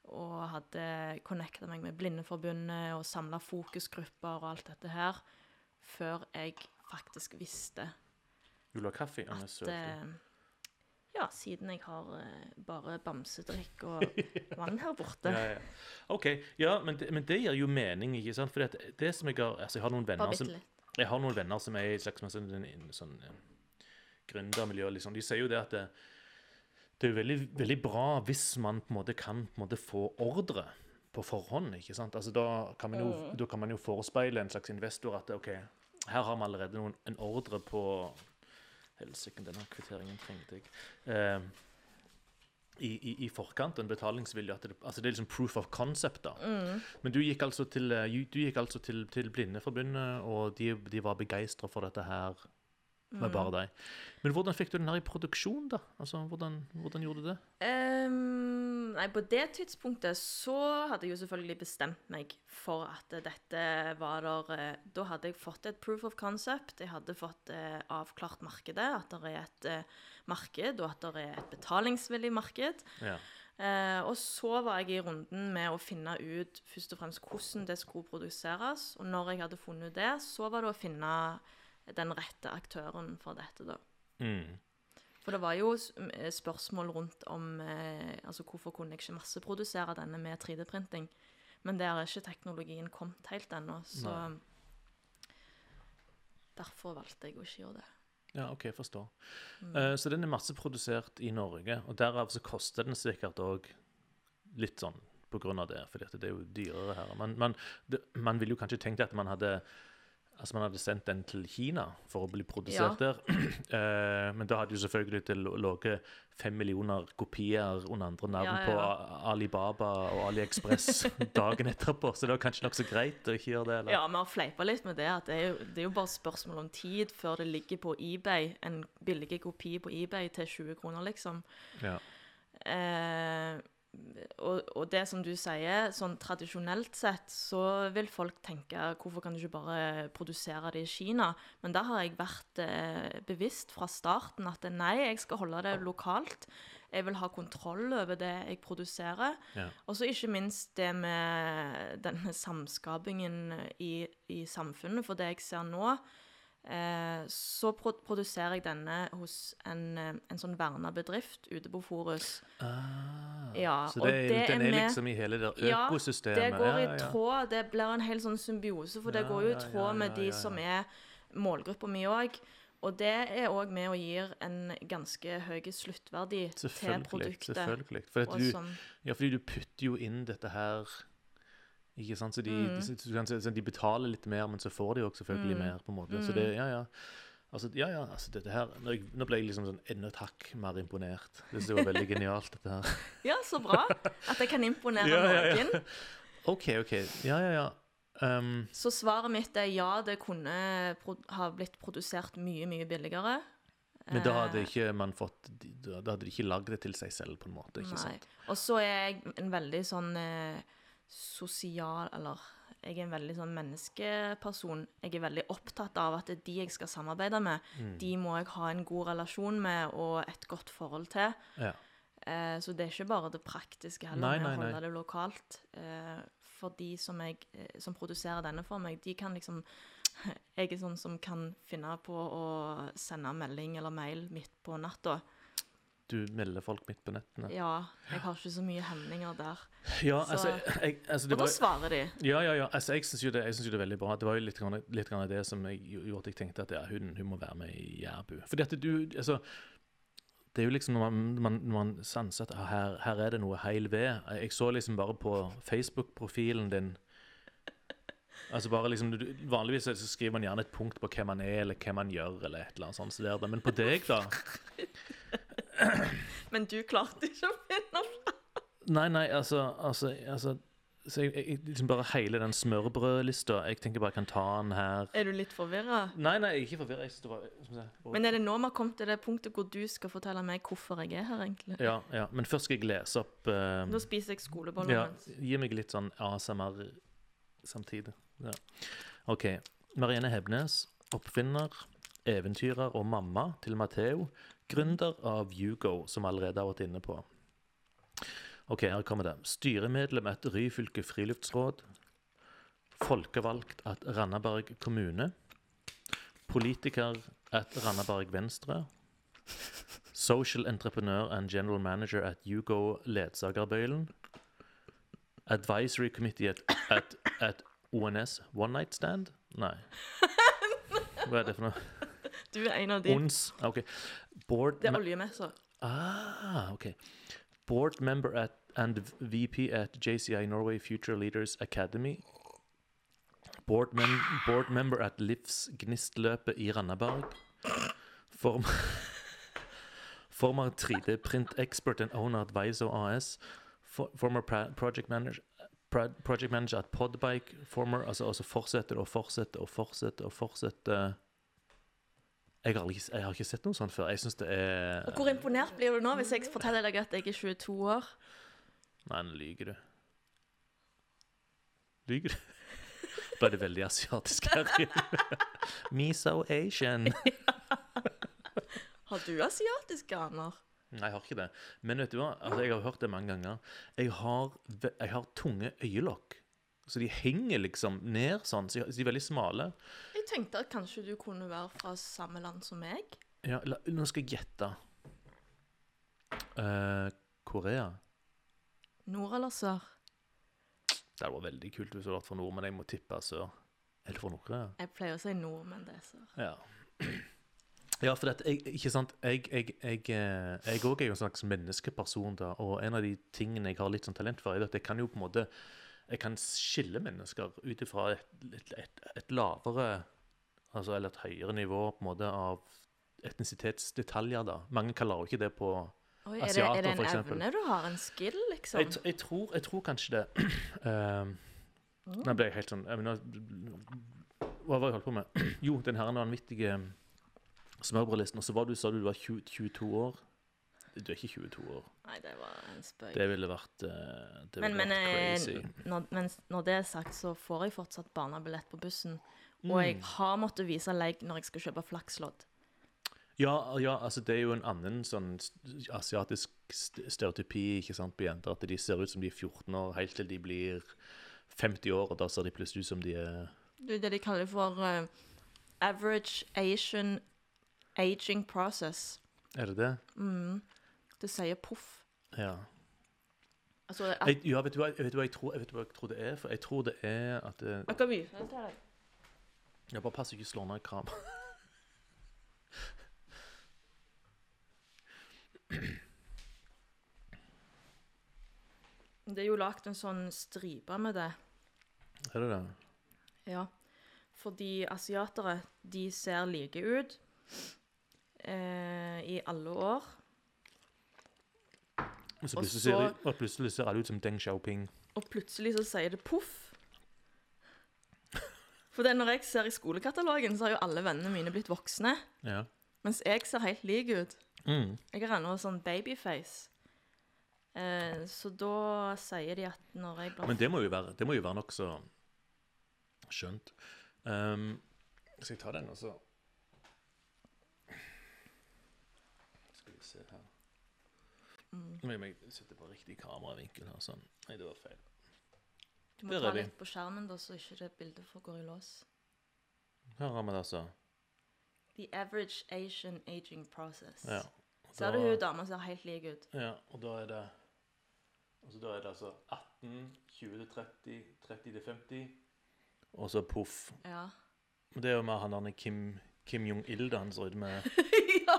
og hadde connecta meg med Blindeforbundet og samla fokusgrupper og alt dette her før jeg faktisk visste
du kaffe?
At
søt.
eh, Ja, siden jeg har eh, bare bamsedrikk og vann her borte.
Ja, ja. OK. Ja, men det, men det gir jo mening, ikke sant? For det, det som jeg har Altså, jeg har noen venner som. Jeg har noen venner som er i et slags sånn, sånn, eh, gründermiljø. Liksom. De sier jo det at det, det er veldig, veldig bra hvis man på en måte kan på en måte få ordre på forhånd. ikke sant? Altså, da, kan man jo, da kan man jo forespeile en slags investor at OK, Her har vi allerede noen, en ordre på Helsike, denne kvitteringen trengte jeg. Eh, i, i, I forkant, en betalingsvilje. Det, altså det er liksom proof of concept. da.
Mm.
Men du gikk altså til, eh, du gikk altså til, til Blindeforbundet, og de, de var begeistra for dette her med bare deg. Men hvordan fikk du den her i produksjon, da? Altså, Hvordan, hvordan gjorde du det?
Um, nei, på det tidspunktet så hadde jeg jo selvfølgelig bestemt meg for at dette var der eh, Da hadde jeg fått et proof of concept. Jeg hadde fått eh, avklart markedet. At det er et eh, marked, og at det er et betalingsvillig marked.
Ja.
Eh, og så var jeg i runden med å finne ut først og fremst hvordan det skulle produseres. Og når jeg hadde funnet det, så var det å finne den rette aktøren for dette, da.
Mm.
For det var jo eh, spørsmål rundt om eh, altså hvorfor kunne jeg ikke masseprodusere denne med 3D-printing. Men der er ikke teknologien kommet helt ennå, så
Nei.
Derfor valgte jeg å ikke gjøre det.
Ja, OK, forstår.
Mm.
Uh, så den er masseprodusert i Norge, og derav så koster den sikkert òg litt sånn på grunn av det, fordi det er jo dyrere her. Men, men det, man ville jo kanskje tenkt at man hadde Altså man hadde sendt den til Kina for å bli produsert der. Eh, men da hadde jo selvfølgelig det ligget fem millioner kopier under andre navn
Ja, ja,
på
ja.
Alibaba og AliExpress dagen etterpå, så det var kanskje nokså greit å ikke gjøre det? eller?
Ja, vi har fleipa litt med det. at det er, jo, det er jo bare spørsmål om tid før det ligger på eBay, en billig kopi på eBay til 20 kroner, liksom.
Ja.
Eh, og, og det som du sier, sånn tradisjonelt sett, så vil folk tenke hvorfor kan du ikke bare produsere det i Kina? Men da har jeg vært eh, bevisst fra starten at nei, jeg skal holde det lokalt. Jeg vil ha kontroll over det jeg produserer.
Ja.
Og så ikke minst det med denne samskapingen i, i samfunnet. For det jeg ser nå, eh, så produserer jeg denne hos en, eh, en sånn verna bedrift ute på Forus.
Ah,
Ja,
så det
det
den
er
er
med-
liksom i hele det
Ja. Det går i tråd. Det blir en hel sånn symbiose, for det går jo i
ja,
tråd
ja,
med de
ja,
som er målgruppa mi òg. Og det er òg med og gir en ganske høy sluttverdi til produktet.
selvfølgelig. For at du, ja, fordi du putter jo inn dette her ikke sant? Så de,
Mm.
så de betaler litt mer, men så får de jo selvfølgelig
Mm.
mer. på en måte. Så det, ja, ja. Altså, ja, ja, altså dette her, jeg, Nå ble jeg liksom sånn enda et hakk mer imponert. Det synes var veldig genialt, dette her.
ja, så bra at jeg kan imponere
Ja, ja, ja.
noen.
OK, OK. Ja, ja, ja. Um,
Så svaret mitt er ja, det kunne ha blitt produsert mye, mye billigere.
men da hadde
Eh,
ikke man fått Da da hadde de ikke lagd det til seg selv, på en måte. ikke
Nei.
sant?
Og så er jeg en veldig sånn eh, sosial Eller jeg er en veldig sånn menneskeperson. Jeg er veldig opptatt av at det er de jeg skal samarbeide med,
Mm.
de må jeg ha en god relasjon med og et godt forhold til.
Ja.
Eh, så det er ikke bare det praktiske heller,
Nei,
med
nei,
å
nei.
holde det lokalt. Eh, for de som, jeg, eh, som produserer denne for meg, de kan liksom Jeg er sånn som kan finne på å sende melding eller mail midt på natta.
Du melder folk midt på nettene.
Ja, jeg har ikke så mye hemninger der.
Ja,
Så-
altså, jeg, altså det
Og da svarer de.
Ja, ja, ja. Altså, jeg syns jo, jo det er veldig bra. Det var jo litt, grann- litt grann det som jeg gjorde at jeg tenkte at ja, hun, hun må være med i Jærbu. Fordi at du Altså, det er jo liksom når man, man, man sanser at ah, her, her er det noe heil ved. Jeg så liksom bare på Facebook-profilen din Altså bare liksom, du, Vanligvis så skriver man gjerne et punkt på hvem man er, eller hva man gjør, eller et eller annet sånt. Men på deg, da
Men du klarte ikke å finne fram.
Nei, nei, altså, altså, altså så jeg, jeg, liksom Bare hele den smørbrødlista. Jeg tenker bare jeg kan ta den her.
Er du litt forvirra?
Nei, nei, jeg er ikke forvirra.
Men er det nå vi har kommet til det punktet hvor du skal fortelle meg hvorfor jeg er her, egentlig?
ja, ja, Men først skal jeg lese opp uh...
Da spiser jeg skoleboller
ja,
mens.
Gi meg litt sånn ASMR samtidig. Ja. OK. Marianne Hebnes, oppfinner, eventyrer og mamma til Matheo. Gründer av Hugo, som vi allerede har vært inne på. OK, her kommer det. Styremedlem et Ryfylke friluftsråd. Folkevalgt at Randaberg kommune. Politiker at Randaberg Venstre. Social entrepreneur and general manager at Hugo Ledsagerbøylen. Advisory committee at, at, at ONS One Night Stand? Nei. Hva er det for noe?
Du er en av de.
ONS? OK. Board
Det er
me-
oljemesser.
Ah, OK. Board member at, and VP at JCI Norway Future Leaders Academy. Board, mem board member at Livsgnistløpet i Randaberg. Form former 3D-print expert and owner at Viso AS. For former project manager project manager at Podbike. Former Altså, altså fortsetter og fortsetter og fortsetter og fortsetter. Jeg har, aldri, jeg har ikke sett noe sånt før. Jeg det er
Og hvor imponert blir du nå hvis jeg forteller deg at jeg er 22 år?
Nei, nå lyver du. Lyver du? Ble det veldig asiatisk her inne? Me so Asian.
Har du asiatiske aner?
Nei, jeg har ikke det. Men vet du hva? Altså, jeg har hørt det mange ganger. Jeg har, jeg har tunge øyelokk. Så de henger liksom ned sånn. Så de er veldig smale.
Jeg tenkte at kanskje du kunne være fra samme land som meg.
Ja, la, nå skal jeg gjette. Eh, Korea.
Nord eller sør?
Det hadde vært veldig kult hvis du hadde vært fra nord, men jeg må tippe sør. Eller fra Nord-Korea.
Jeg pleier å si nord, men det er sør.
Ja. Ja, for dette, jeg, ikke sant, jeg jeg, eh, er jo en slags menneskeperson, da, og en av de tingene jeg har litt sånn talent for, er at jeg kan jo på en måte jeg kan skille mennesker ut ifra et, et, et, et lavere altså, eller et høyere nivå på en måte av etnisitetsdetaljer. da. Mange kaller jo ikke det på
Oi, er,
Asiater,
er det en evne du har? En skill, liksom?
jeg, jeg, tror, jeg tror kanskje det. Um, Nå ble jeg helt sånn jeg mener, Hva var det jeg holdt på med? Jo, den her vanvittige smørbrødlisten. Og så var du, sa du du var 20, 22 år. Du er ikke 22 år.
Nei, det var en spøk.
Det ville vært, eh, det ville
men
vært
men,
crazy.
når, men når det er sagt, så får jeg fortsatt barnebillett på bussen. Og jeg
Mm.
har måttet vise leik når jeg skal kjøpe flakslodd.
Ja, ja, altså det er jo en annen sånn asiatisk stereotypi ikke sant, på jenter. At de ser ut som de er 14 år helt til de blir 50 år, og da ser de plutselig ut som de er
Det er det de kaller for uh, average Asian aging process.
Er det det?
Mm. Det sier poff.
Ja.
Altså, at,
Jeg, ja, vet du hva, vet du jeg tror, vet hva jeg tror det er? For jeg tror det er at det,
jeg kan vise til deg.
Ja, bare pass ikke slå ned kram.
Det er jo lagd en sånn stripe med det.
Er det det?
Ja. Fordi asiatere, de ser like ut eh, i alle år.
Og så plutselig, ser,
så-
og plutselig ser alle ut som Deng Xiaoping.
Og plutselig så sier det poff. For det når jeg ser i skolekatalogen, så har jo alle vennene mine blitt voksne.
Ja.
Mens jeg ser helt lik ut.
Mm.
Jeg har ennå sånn babyface. Eh, så da sier de at når jeg blir
Men det må jo være, det må jo være nokså skjønt. Um, skal jeg ta den, og så Skal vi se her
Mm.
Må jeg sette på riktig kameravinkel her. sånn. Nei, det var feil.
Du må
der
ta litt på skjermen, da, så ikke det bildet får gå i lås.
Her har vi det, altså.
The average Asian aging process.
Ja. Da,
Ser du hun dama ser helt lik ut?
Ja, og da er det altså Da er det altså 18, 20 til 30, 30 til 50, og så poff.
Ja.
Det er jo med han der Kim, Kim Jong-il, da, han ser ut med
ja.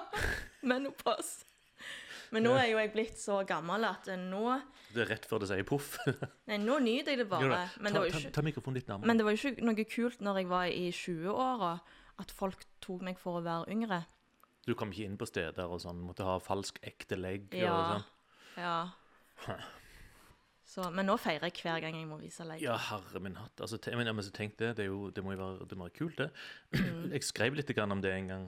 Menopause. Men nå er jo jeg blitt så gammel at eh, nå
Det er rett før det sier poff.
Nei, nå nyter jeg det bare. Men det
ta,
jo
ta,
ikke
ta mikrofonen litt nærmere.
Men det var jo ikke noe kult når jeg var i 20-åra, at folk tok meg for å være yngre.
Du kom ikke inn på steder og sånn, måtte ha falsk ekte legg og
Ja.
sånn.
Ja. Så, men nå feirer jeg hver gang jeg må vise legg.
Ja, herre min hatt. Altså, men, ja, men så tenk det, det, jo, det må jo være, det må være kult, det.
Mm.
Jeg skrev litt grann om det en gang.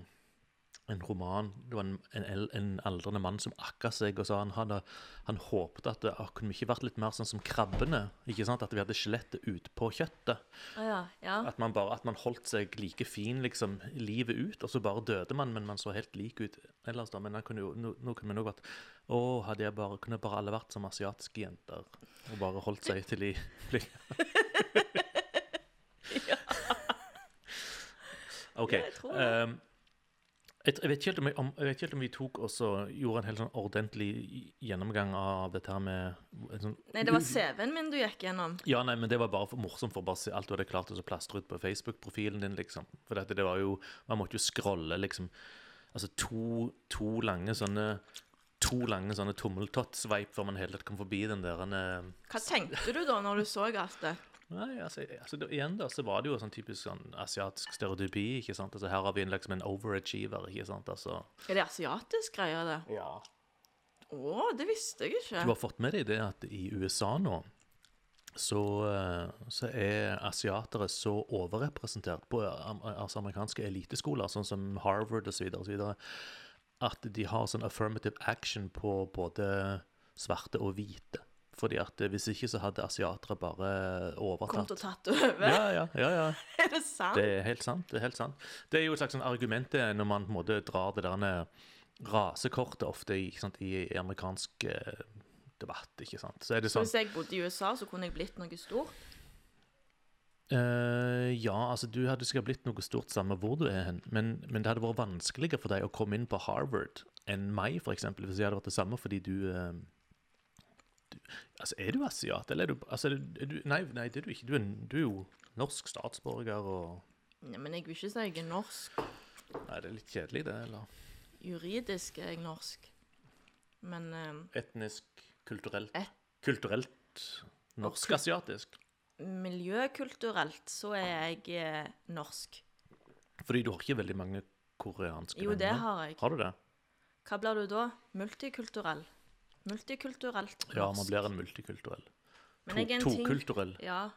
En roman. Det var en, en, en aldrende mann som akka seg og sa han hadde Han håpet at det ah, kunne vi ikke vært litt mer sånn som krabbene. ikke sant? At vi hadde skjelettet utpå kjøttet.
Oh ja. ja.
At man bare, at man holdt seg like fin liksom livet ut, og så bare døde man, men man så helt lik ut ellers. da, Men han kunne jo, nå, nå kunne man nok vært Å, hadde jeg bare, kunne bare alle vært som asiatiske jenter og bare holdt seg til de ble OK.
Ja, jeg tror det.
ehm, jeg, jeg, vet om, om, jeg vet ikke helt om vi tok og gjorde en helt sånn ordentlig gjennomgang av dette her med en sånn,
Nei, det var CV-en min du gikk gjennom.
ja, nei, men det var bare for morsomt for å bare se alt du hadde klart å plastre ut på Facebook-profilen din, liksom. For dette, det var jo Man måtte jo scrolle, liksom. Altså to, to lange sånne To lange sånne tommeltott-sveip før man helt kom forbi den der eh,
Hva tenkte du da når du så alt det?
Nei, altså, altså igjen da, så var det jo sånn typisk sånn asiatisk stereotypi, ikke sant? Altså her har vi en liksom en overachiever, ikke sant? Altså,
Er det asiatisk greie, det?
ja.
Å, det visste jeg ikke.
Du har fått med deg det at i USA nå, så, eh, så er asiatere så overrepresentert på altså amerikanske eliteskoler, sånn som Harvard osv., at de har sånn affirmative action på både svarte og hvite. Fordi at eh, hvis ikke så hadde asiatere bare overtatt.
Kommet og tatt over.
Ja, ja, ja, ja.
Er det sant?
Det er helt sant. Det er helt sant. Det er jo et slags sånn argument når man på en måte drar det der rasekortet ofte i, sant, i amerikansk eh, debatt, ikke sant. Så er det sånn
hvis jeg bodde i USA, så kunne jeg blitt noe stort?
Uh, Ja, altså du hadde sikkert blitt noe stort samme hvor du er hen, men, men det hadde vært vanskeligere for deg å komme inn på Harvard enn meg, eksempel, hvis jeg hadde vært det samme fordi du, uh, du Altså, er du asiat, eller er du Altså, er du Nei, nei det er du ikke. Du er, du er jo norsk statsborger og
Ja, men jeg vil ikke si jeg er norsk.
Nei, det er litt kjedelig, det, eller?
Juridisk er jeg norsk. Men eh,
Etnisk, kulturelt
Et-
Kulturelt norsk-asiatisk.
miljøkulturelt så er jeg eh, norsk.
Fordi du har ikke veldig mange koreanske
Jo, det
venner.
har jeg.
Har du det?
Hva blir du da? Multikulturell. Multikulturelt norsk.
Ja, man blir en multikulturell.
Men
To,
jeg er en ting-
tokulturell.
Ja,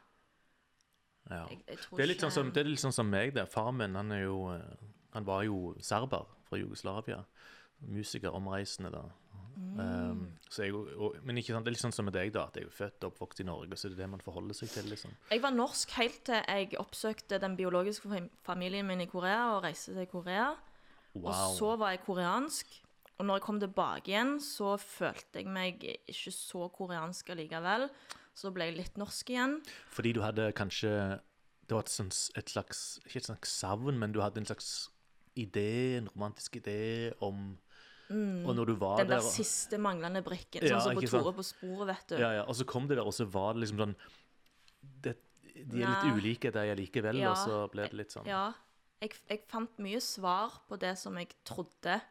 Ja.
jeg, jeg tror
Det er litt sånn som, det er litt sånn som meg, det. Faren min han er jo eh, Han var jo serber fra Jugoslavia. Musiker, omreisende, da. Um, så jeg, og, men ikke sant, det er litt sånn som med deg, da. At jeg er født og oppvokst i Norge, så det er det man forholder seg til, liksom.
Jeg var norsk helt til jeg oppsøkte den biologiske fam- familien min i Korea og reiste til Korea.
Wow.
Og så var jeg koreansk. Og når jeg kom tilbake igjen, så følte jeg meg ikke så koreansk allikevel. Så ble jeg litt norsk igjen.
Fordi du hadde kanskje Det var et, sånt, et slags Ikke et slags savn, men du hadde en slags idé, en romantisk idé om Og når du var
der. Den
der
der siste manglende brikken,
Ja,
sånn som på? Tore på sporet, vet du.
ja, ja, Og så kom det der, og så var det liksom sånn det, De er litt
Nei.
ulike, de er likevel,
Ja.
og så ble det litt sånn
Ja. Jeg, jeg fant mye svar på det som jeg trodde.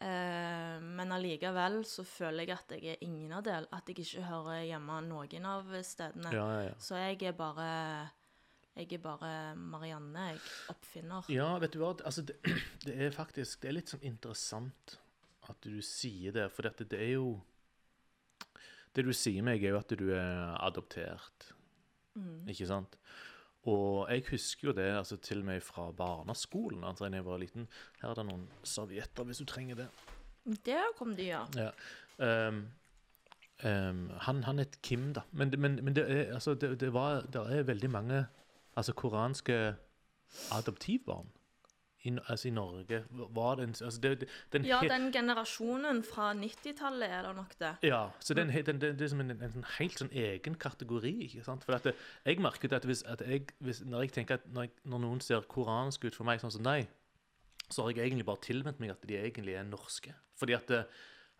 Eh, men allikevel så føler jeg at jeg er ingen av del. At jeg ikke hører hjemme noen av stedene.
Ja, ja, ja.
Så jeg er bare Jeg er bare Marianne, jeg. Oppfinner.
Ja, vet du hva, altså det, det er faktisk Det er litt sånn interessant at du sier det, for dette, det er jo Det du sier meg, er jo at du er adoptert, ikke sant? Og jeg husker jo det altså til og med fra barneskolen, altså da jeg var liten. Her er det noen servietter hvis du trenger det.
Der kom de, ja.
Ja. Um, um, han, han het Kim, da. Men, men, men det, er, altså, det, det, var, det er veldig mange altså, koranske adoptivbarn i, altså, i Norge. Var den altså, det, den
Ja, den generasjonen fra 90-tallet er det nok det.
ja, så den, den, det er som en, en, sånn helt sånn egen kategori. ikke sant? For at det, jeg merket at, hvis, at jeg, hvis, når jeg tenker at når, jeg, når noen ser koransk ut for meg, sånn som deg, så har jeg egentlig bare tilvendt meg at de egentlig er norske. Fordi at det,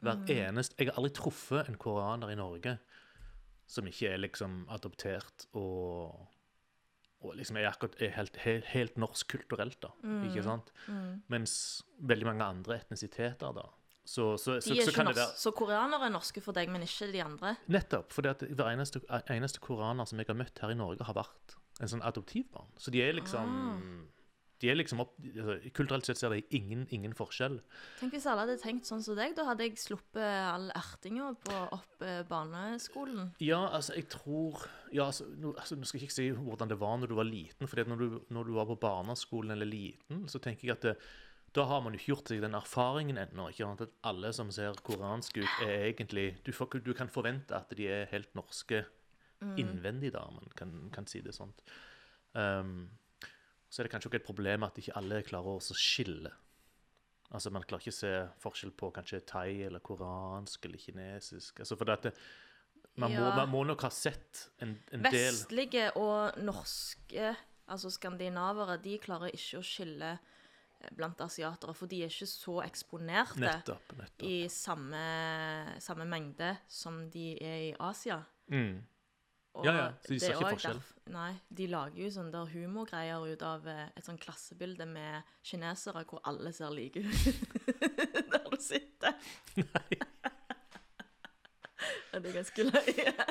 hver eneste Jeg har aldri truffet en koraner i Norge som ikke er liksom adoptert og og liksom er, akkurat, er helt, helt, helt norsk kulturelt, da. Ikke sant? Mens veldig mange andre etnisiteter, da Så, så, så,
De
så
ikke
kan det være
så koreanere er norske for deg, men ikke de andre?
Nettopp. For hver eneste, eneste koraner som jeg har møtt her i Norge, har vært en sånn adoptivbarn. Så de er liksom De er liksom opp, altså, Kulturelt sett ser de ingen, ingen forskjell.
Tenk hvis alle hadde tenkt sånn som deg, da hadde jeg sluppet all ertinga på opp eh, barneskolen.
Ja, altså, jeg tror ja, altså, nå, altså, nå skal jeg ikke si hvordan det var når du var liten. For når, du- når du var på barneskolen eller liten, så tenker jeg at det, da har man jo ikke gjort seg den erfaringen ennå. ikke sant? At alle som ser koranske ut, er egentlig du, får, du kan forvente at de er helt norske innvendig, da, man kan, kan si det sånn. Um, så er det kanskje også et problem at ikke alle klarer å skille. Altså Man klarer ikke å se forskjell på kanskje thai eller koransk eller kinesisk. Altså for det, man, må, man må nok ha sett en, en del
Vestlige og norske, altså skandinavere, de klarer ikke å skille eh, blant asiatere, for de er ikke så eksponerte
Nettopp. nettopp.
i samme, samme mengde som de er i Asia.
Mm. Ja, ja, så de ser
er
ikke forskjell.
derf- Nei, de lager jo sånne der humorgreier ut av eh, et sånn klassebilde med kinesere hvor alle ser like ut. Der du sitter.
Nei.
Det er ganske løye.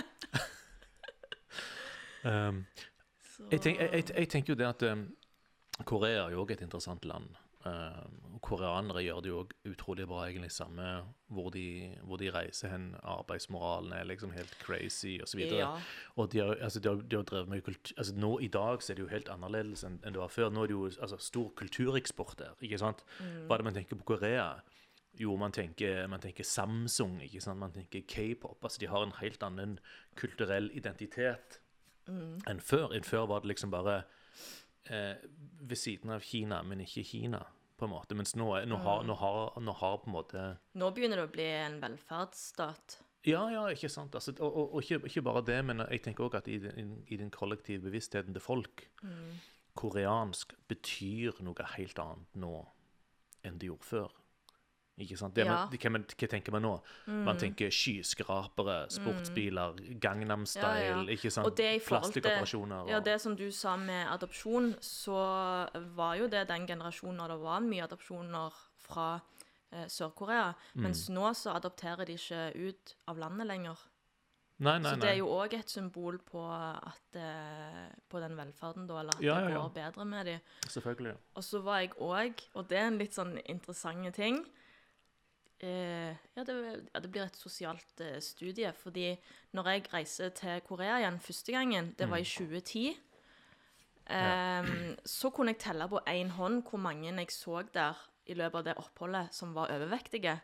Um, jeg, tenk, jeg, jeg, jeg tenker jo det at um, Korea er jo òg et interessant land. Og koreanere gjør det jo utrolig bra, egentlig, samme hvor de, hvor de reiser hen. Arbeidsmoralen er liksom helt crazy, osv.
Ja.
Og de har, altså, de har, de har drevet med kultur... Altså, nå I dag så er det jo helt annerledes enn, enn det var før. Nå er det jo altså, stor kultureksport der. ikke sant? Hva er det man tenker på Korea? Jo, man tenker, man tenker Samsung, ikke sant? man tenker k-pop. altså De har en helt annen kulturell identitet enn før. Enn før var det liksom bare eh, ved siden av Kina, men ikke Kina, på en måte. Mens nå, er, nå, har, nå, har, nå har på en måte
Nå begynner det å bli en velferdsstat.
Ja, ja, ikke sant. Altså, og og, og ikke, ikke bare det, men jeg tenker òg at i den, i den kollektive bevisstheten til folk Koreansk betyr noe helt annet nå enn det gjorde før. Ikke sant? Det,
Ja.
man, hva, man, hva tenker man nå? Man tenker skyskrapere, sportsbiler, Gangnam Style,
Ja, ja.
ikke sant?
Og
Plastikkoperasjoner.
Ja, det som du sa med adopsjon, så var jo det den generasjonen når det var mye adopsjoner fra eh, Sør-Korea.
Mm.
Mens nå så adopterer de ikke ut av landet lenger.
Nei, nei,
så det er jo òg et symbol på at eh, på den velferden, da, eller at
Ja,
det
ja, ja.
går bedre med dem.
Selvfølgelig.
Og så var jeg òg, og det er en litt sånn interessant ting ja, det, ja, det blir et sosialt eh, studie. Fordi når jeg reiser til Korea igjen første gangen, det var i 2010 em, Så kunne jeg telle på én hånd hvor mange jeg så der i løpet av det oppholdet som var overvektige.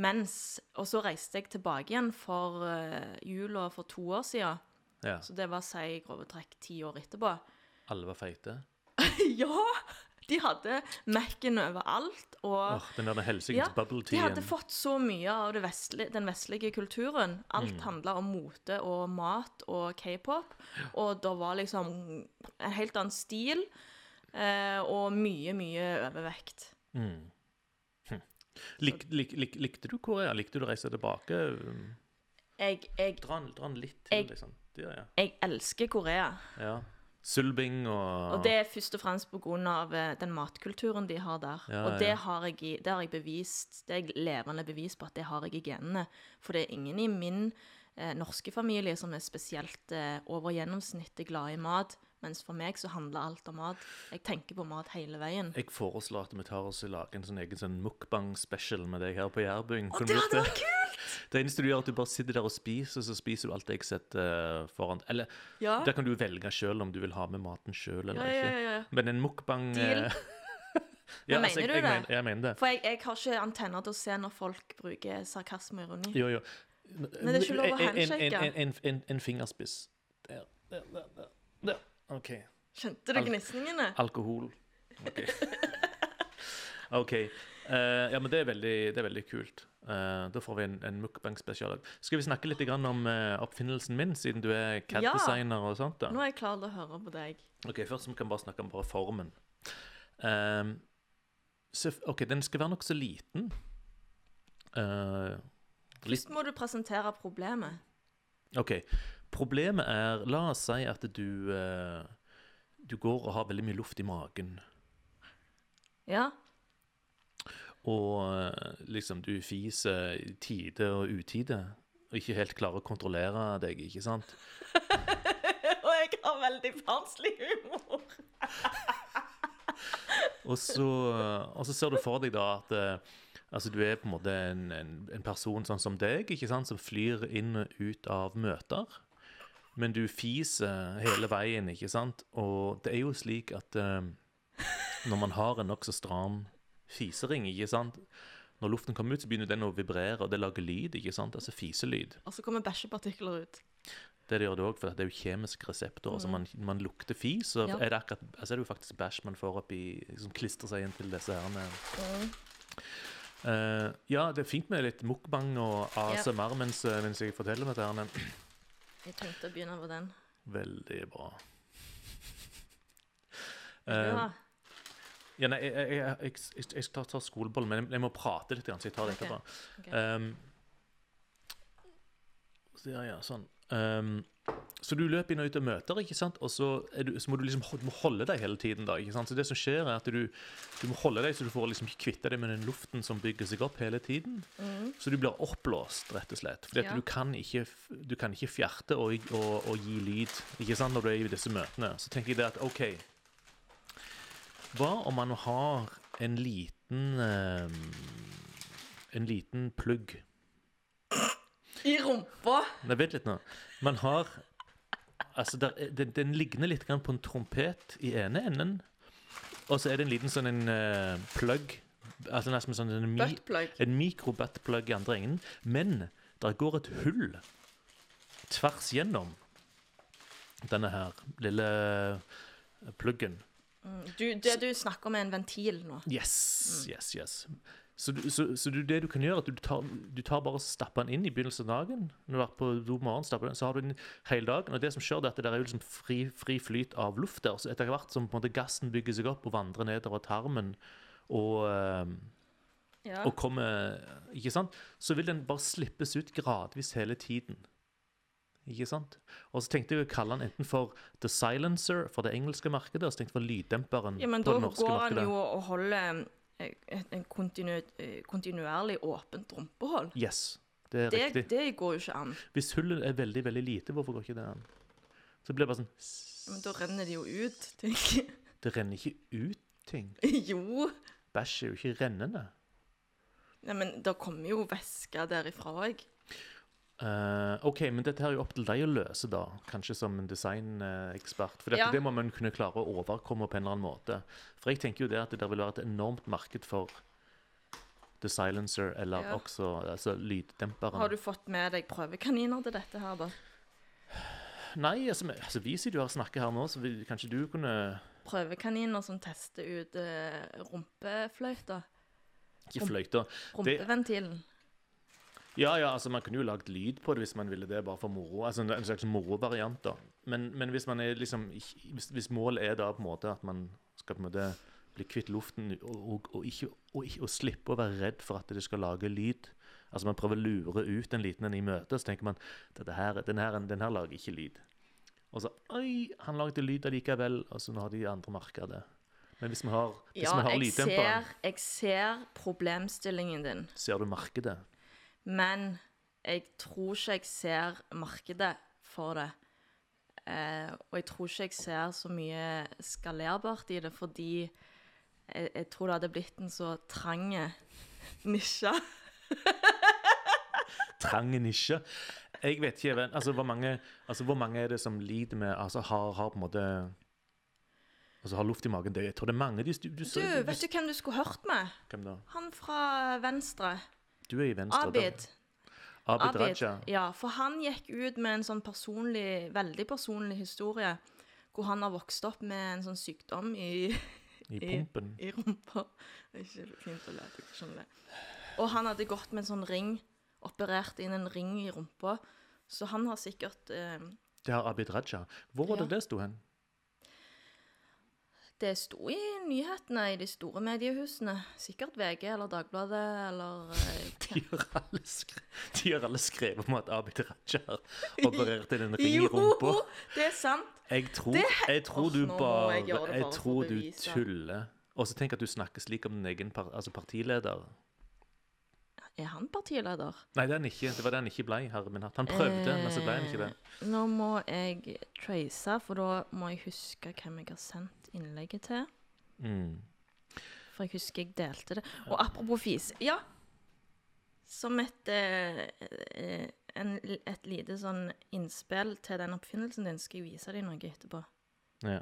Mens, Og så reiste jeg tilbake igjen for uh, jula for to år siden.
Ja.
Så det var si grove trekk ti år etterpå.
Alle var feite.
Ja! De hadde Mac-en overalt. Og
oh, den der helsikes
ja,
bubble
de hadde fått så mye av det vestlige, den vestlige kulturen. Alt
Mm.
handla om mote og mat og k-pop. Og det var liksom en helt annen stil. Eh, og mye, mye overvekt.
Mm. Hm. Lik, lik, lik, likte du Korea? Likte du å reise tilbake?
Jeg, jeg,
Dra den, litt til, liksom. Det, ja.
jeg elsker Korea.
ja. Sulbing og
Og det er først og fremst pga. den matkulturen de har der.
Ja,
og det har, jeg, det har jeg bevist, det er jeg levende bevis på at det har jeg i genene. For det er ingen i min eh, norske familie som er spesielt eh, over gjennomsnittet glad i mat. Mens for meg så handler alt om mat. Jeg tenker på mat hele veien.
Jeg foreslår at vi tar oss og lager en sånn egen sånn mukbang-special med deg her på Jærbyen. Å,
det hadde vært kult!
Det eneste du gjør, er at du bare sitter der og spiser, så spiser du alt jeg setter eh, foran. Eller
Ja.
der kan du velge sjøl om du vil ha med maten sjøl eller
Ja, ja,
ikke.
ja, ja.
Men en mukbang
Deal.
Ja,
Men
altså,
mener du
jeg, jeg,
det?
mener, jeg mener det.
For jeg, jeg har ikke antenner til å se når folk bruker sarkasme og ironi.
Jo, jo.
Men det er ikke lov å
En- en-
handshake.
En, en, en, en fingerspiss. Der, der, der, der. OK.
Skjønte du
Al
gnisningene?
Alkohol. OK. okay. Uh, ja, men det er veldig, det er veldig kult. Uh, da får vi en, en mukbang-spesial. Skal vi snakke litt grann om uh, oppfinnelsen min, siden du er CAD-designer og sånt? da?
Nå er jeg klar til å høre på deg.
Ok, Først vi kan bare snakke om bare formen. Så, OK, den skal være nokså liten. Eh,
Først må du presentere problemet.
OK. Problemet er La oss si at du eh, Du går og har veldig mye luft i magen.
Ja.
Og eh, liksom du fiser i tide og utide. Og ikke helt klarer å kontrollere deg, ikke sant?
Og jeg har veldig barnslig humor.
Og så, og så ser du for deg da at eh, altså, du er på en måte en, en, en person sånn som deg, ikke sant, som flyr inn og ut av møter. Men du fiser hele veien, ikke sant? Og det er jo slik at eh, når man har en nokså stram fisering, ikke sant? Når luften kommer ut, så begynner den å vibrere, og det lager lyd, ikke sant? Altså fiselyd.
Og så kommer bæsjepartikler ut.
Det det gjør det òg, for det er jo kjemiske reseptorer. Så man, man lukter fis, så
Ja.
er det akkurat, altså er det jo faktisk bæsj man får oppi Som klistrer seg inn til disse herrene. Uh, ja, det er fint med litt mukbang og ASMR mens, eh, mens jeg forteller om dette. her, men
Jeg tenkte å begynne på den.
Veldig bra.
Vil du
Eh, ja, nei, jeg, jeg, jeg, jeg, jeg skal ta skolebollen, men jeg, må prate litt, så jeg tar det etterpå.
Okay.
Okay. Um, ja, ja, sånn. Um, så du løper inn og ut av møter, ikke sant? og så, du, så må du liksom du må holde deg hele tiden. da, ikke sant? Så det som skjer er at du, du må holde deg så du får liksom kvitte deg med den luften som bygger seg opp hele tiden. Så du blir oppblåst, rett og slett. At
Ja.
du, kan ikke, du kan ikke fjerte og, og, og gi lyd ikke sant, når du er i disse møtene. Så tenker jeg det at OK Hva om man har en liten eh, En liten plugg
I rumpa!
Nei, vent litt nå. Man har Altså, der, er- den, den ligner litt på en trompet i ene enden. Og så er det en liten sånn en uh, plug. Altså nesten sånn en, mi, en mikro-buttplug i andre enden. Men der går et hull tvers gjennom denne her lille pluggen.
Mm, Du, det du snakker om, er en ventil nå.
Yes, yes, yes. Så, du, så, så du, det du kan gjøre, er at du tar, du tar bare stapper den inn i begynnelsen av dagen. Når du har vært på do den, så har du den hele dagen. Og det som skjer, det er at det er jo liksom fri, fri flyt av luft der. Så etter hvert som på en måte gassen bygger seg opp og vandrer nedover tarmen og, eh,
Ja.
og kommer Ikke sant? Så vil den bare slippes ut gradvis hele tiden. Ikke sant? Og så tenkte jeg å kalle den enten for The Silencer for det engelske markedet, og så tenkte jeg for lyddemperen
Ja, men
på
da
det norske
går han jo og holder en kontinu, eh, kontinuerlig åpent rumpehull.
Yes, det er
Det,
riktig.
det går jo ikke an.
Hvis hullet er veldig, veldig lite, hvorfor går ikke det an? Så blir det bare sånn
Men da renner det jo ut, tenker jeg.
Det renner ikke ut ting.
Jo.
Bæsj er jo ikke rennende.
Nei, men det kommer jo væske derifra òg.
Eh, OK, men dette her er jo opp til deg å løse, da. Kanskje som en designekspert. For dette,
Ja.
det må man kunne klare å overkomme på en eller annen måte. For jeg tenker jo det at det der vil være et enormt marked for The Silencer, eller
Ja.
også altså, lyddemperen.
Har du fått med deg prøvekaniner til dette her, da?
Nei, altså, altså vi sitter jo her og snakker her nå, så vi, kanskje du kunne
Prøvekaniner som tester ut uh, rumpefløyta.
Ikke fløyta.
Rumpeventilen.
Ja, ja, altså man kunne jo lagd lyd på det hvis man ville det, bare for moro. Altså en, slags morovariant, da. Men, men hvis man er liksom hvis, hvis målet er da på en måte at man skal på en måte bli kvitt luften og, og, og, ikke, og, ikke, og slippe å være redd for at det skal lage lyd Altså man prøver å lure ut en liten en i møte, så tenker man dette her, den, her, den her lager ikke lyd. Og så Oi, han lagde lyd allikevel. Og så nå har de andre merka det. Men hvis vi har, hvis
Ja,
vi har lyddemperen,
ser, jeg ser problemstillingen din,
ser du markedet?
Men jeg tror ikke jeg ser markedet for det. Eh, og jeg tror ikke jeg ser så mye skalerbart i det, fordi jeg, jeg tror det hadde blitt en så trang nisje.
trang nisje. Jeg vet ikke altså, hvor, mange, altså, hvor mange er det som lider med Altså har, har på en måte Altså har luft i magen. Det, jeg tror det er mange. De, du, du,
Du, vet du hvem du skulle hørt med?
Hvem da?
Han fra Venstre.
Du er i Venstre.
Abid.
Abid, Abid Raja.
Ja, for han gikk ut med en sånn personlig, veldig personlig historie hvor han har vokst opp med en sånn sykdom i,
I
i-
pumpen.
i rumpa. Det er ikke fint å le, du skjønner det. Og han hadde gått med en sånn ring, operert inn en ring i rumpa, så han har sikkert eh,
Det har Abid Raja. Hvor var det
Ja.
det sto hen?
Det sto i nyhetene i de store mediehusene. Sikkert VG eller Dagbladet eller eh,
De har alle, skre, de har alle skrevet om at Abid Raja har operert inn en ring i rumpa.
det er sant!
Jeg tror,
Det-
jeg tror
Åh,
du bare
jeg
Jeg tror du tuller. Og så tenk at du snakker slik om din egen par, altså partileder.
Er han partileder?
Nei, det ikke. Det var det han ikke ble. herre min hatt. Han prøvde, men så ble han ikke det.
Eh, Nå må jeg trace, for da må jeg huske hvem jeg har sendt innlegget til.
Mm.
For jeg husker jeg delte det. Og apropos fis. Ja. Som et, eh, eh, en, et lite sånn innspill til den oppfinnelsen din, skal jeg vise deg noe etterpå.
Ja.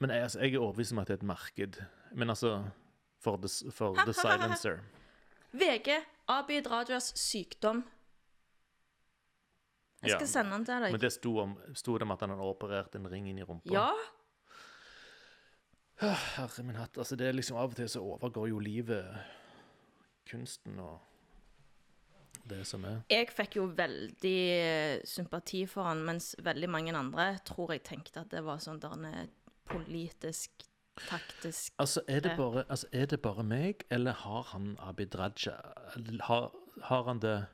Men jeg, altså, jeg er overbevist om at det er et marked. Men altså For The, for the Silencer.
VG. Abid Rajas sykdom. Jeg
Ja,
skal sende den til deg.
Men det sto, om, sto det om at han hadde operert en ring inn i rumpa?
Ja.
Herre min hatt. Altså, det er liksom Av og til så overgår jo livet kunsten og det som er.
Jeg fikk jo veldig eh, sympati for han, mens veldig mange andre tror jeg tenkte at det var sånn der en eh, politisk, taktisk
Altså, er det bare, altså, er det bare meg, eller har han Abid Raja Har, har han det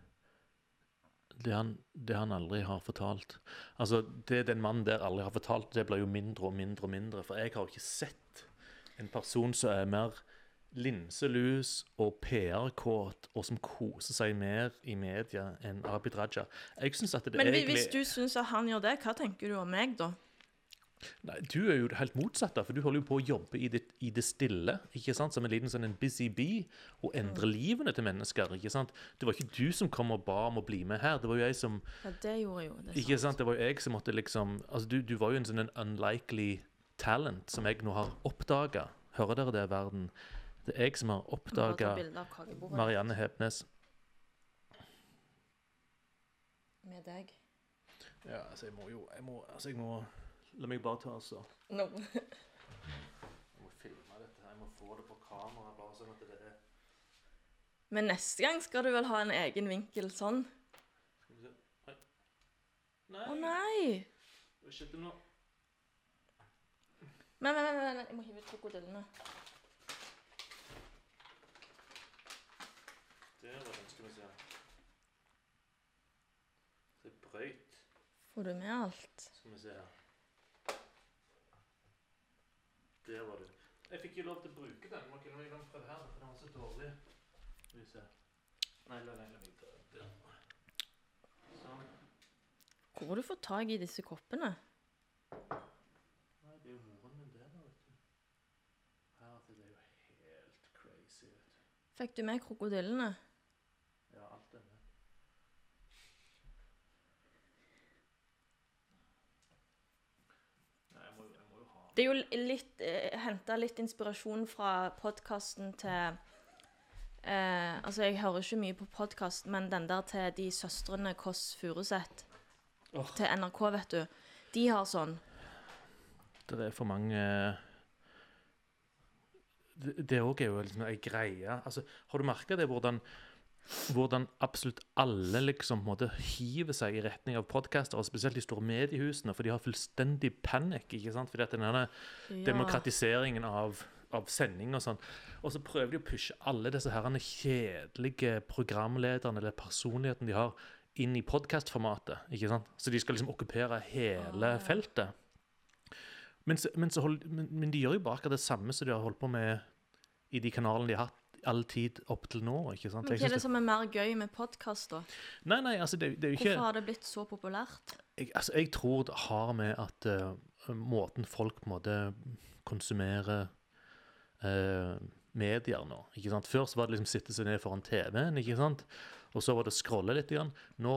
det han, det han aldri har fortalt Altså, det den mannen der aldri har fortalt, det blir jo mindre og mindre og mindre. For jeg har jo ikke sett en person som er mer linselus og PR-kåt, og som koser seg mer i media enn Abid Raja. Jeg synes at det
Men
egentlig
hvis du syns at han gjør det, hva tenker du om meg, da?
Nei, Du er jo helt motsatt, da, for du holder jo på å jobbe i det, i det stille. ikke sant? Som en liten sånn en busy bee, og endre livene til mennesker. ikke sant? Det var ikke du som kom og ba om å bli med her. Det var jo jeg som
Ja, det gjorde jo. Det
ikke sant? Det var jo jeg som måtte liksom altså Du, du var jo en sånn en unlikely talent som jeg nå har oppdaga. Hører dere det, verden? Det er jeg som har oppdaga Marianne Hepnes.
med deg.
Ja, altså, jeg må jo jeg må, altså, jeg må La meg bare ta altså
No.
Jeg må filme dette her. Jeg må få det på kamera, bare sånn at det er
Men neste gang skal du vel ha en egen vinkel sånn?
Skal vi se Nei. Nei.
Å nei!
Hva skjedde nå?
Men, men, men, men, jeg må hive ut krokodillene.
Der var den, skal vi se. Det brøyt.
Får du med alt?
Skal vi se her. Der var du. Jeg fikk ikke lov til å bruke den. Må ikke noen langt prøve her, for den var så dårlig. Skal vi se. Nei, la, meg ta den der. Sånn.
Hvor har du fått tak i disse koppene?
Nei, det er jo moren min der, da, vet du. Her, det er jo helt crazy, vet du.
Fikk du med krokodillene?
Ja, alt er med. Nei, jeg må, jo- jeg må jo ha
Det er jo litt eh, Henta litt inspirasjon fra podkasten til eh, Altså, jeg hører ikke mye på podkast, men den der til de søstrene Kåss Furuseth
oh.
til NRK, vet du. De har sånn.
Det er for mange Det det òg er jo liksom ei greie. Altså, har du merka det, hvordan, hvordan absolutt alle liksom måte hiver seg i retning av podcaster, og spesielt de store mediehusene, for de har fullstendig panikk, ikke sant? Fordi at denne
Ja.
demokratiseringen av, av sending og sånn. Og så prøver de å pushe alle disse herrene kjedelige programlederne eller personligheten de har, inn i podkastformatet. Så de skal liksom okkupere hele
Ah.
feltet. Men, men, så hold, men, men de gjør jo bare akkurat det samme som de har holdt på med i de kanalene de har hatt all tid opp til nå. ikke sant?
Men hva er det som er mer gøy med podkast, da?
Nei, nei, altså det, det er jo ikke
Hvorfor har det blitt så populært?
jeg, altså, jeg tror det har med at uh, måten folk på en måte konsumerer eh, medier nå. ikke sant? Før så var det liksom sitte seg ned foran TV-en, ikke sant? og så var det scrolle litt. Grann. Nå,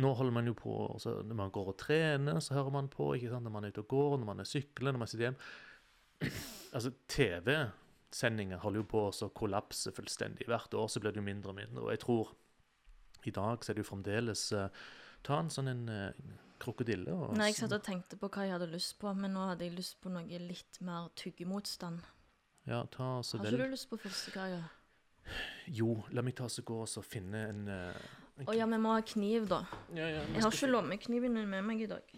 nå holder man jo på altså, Når man går og trener, så hører man på. ikke sant? Når man er ute og går, når man er sykler, når man sitter hjem. Altså, TV-sendinger holder jo på å kollapse fullstendig. Hvert år så blir det jo mindre og mindre. Og jeg tror i dag så er det jo fremdeles uh, Ta en sånn en uh, krokodille og
Nei, jeg satt og tenkte på hva jeg hadde lyst på, men nå hadde jeg lyst på noe litt mer tyggemotstand.
Ja, ta så
Har ikke du lyst på fyrstekake?
Jo, la meg ta så gå og så finne en, eh,
Å ja, vi må ha kniv, da.
ja, ja,
Jeg har ikke lommekniven min med meg i dag.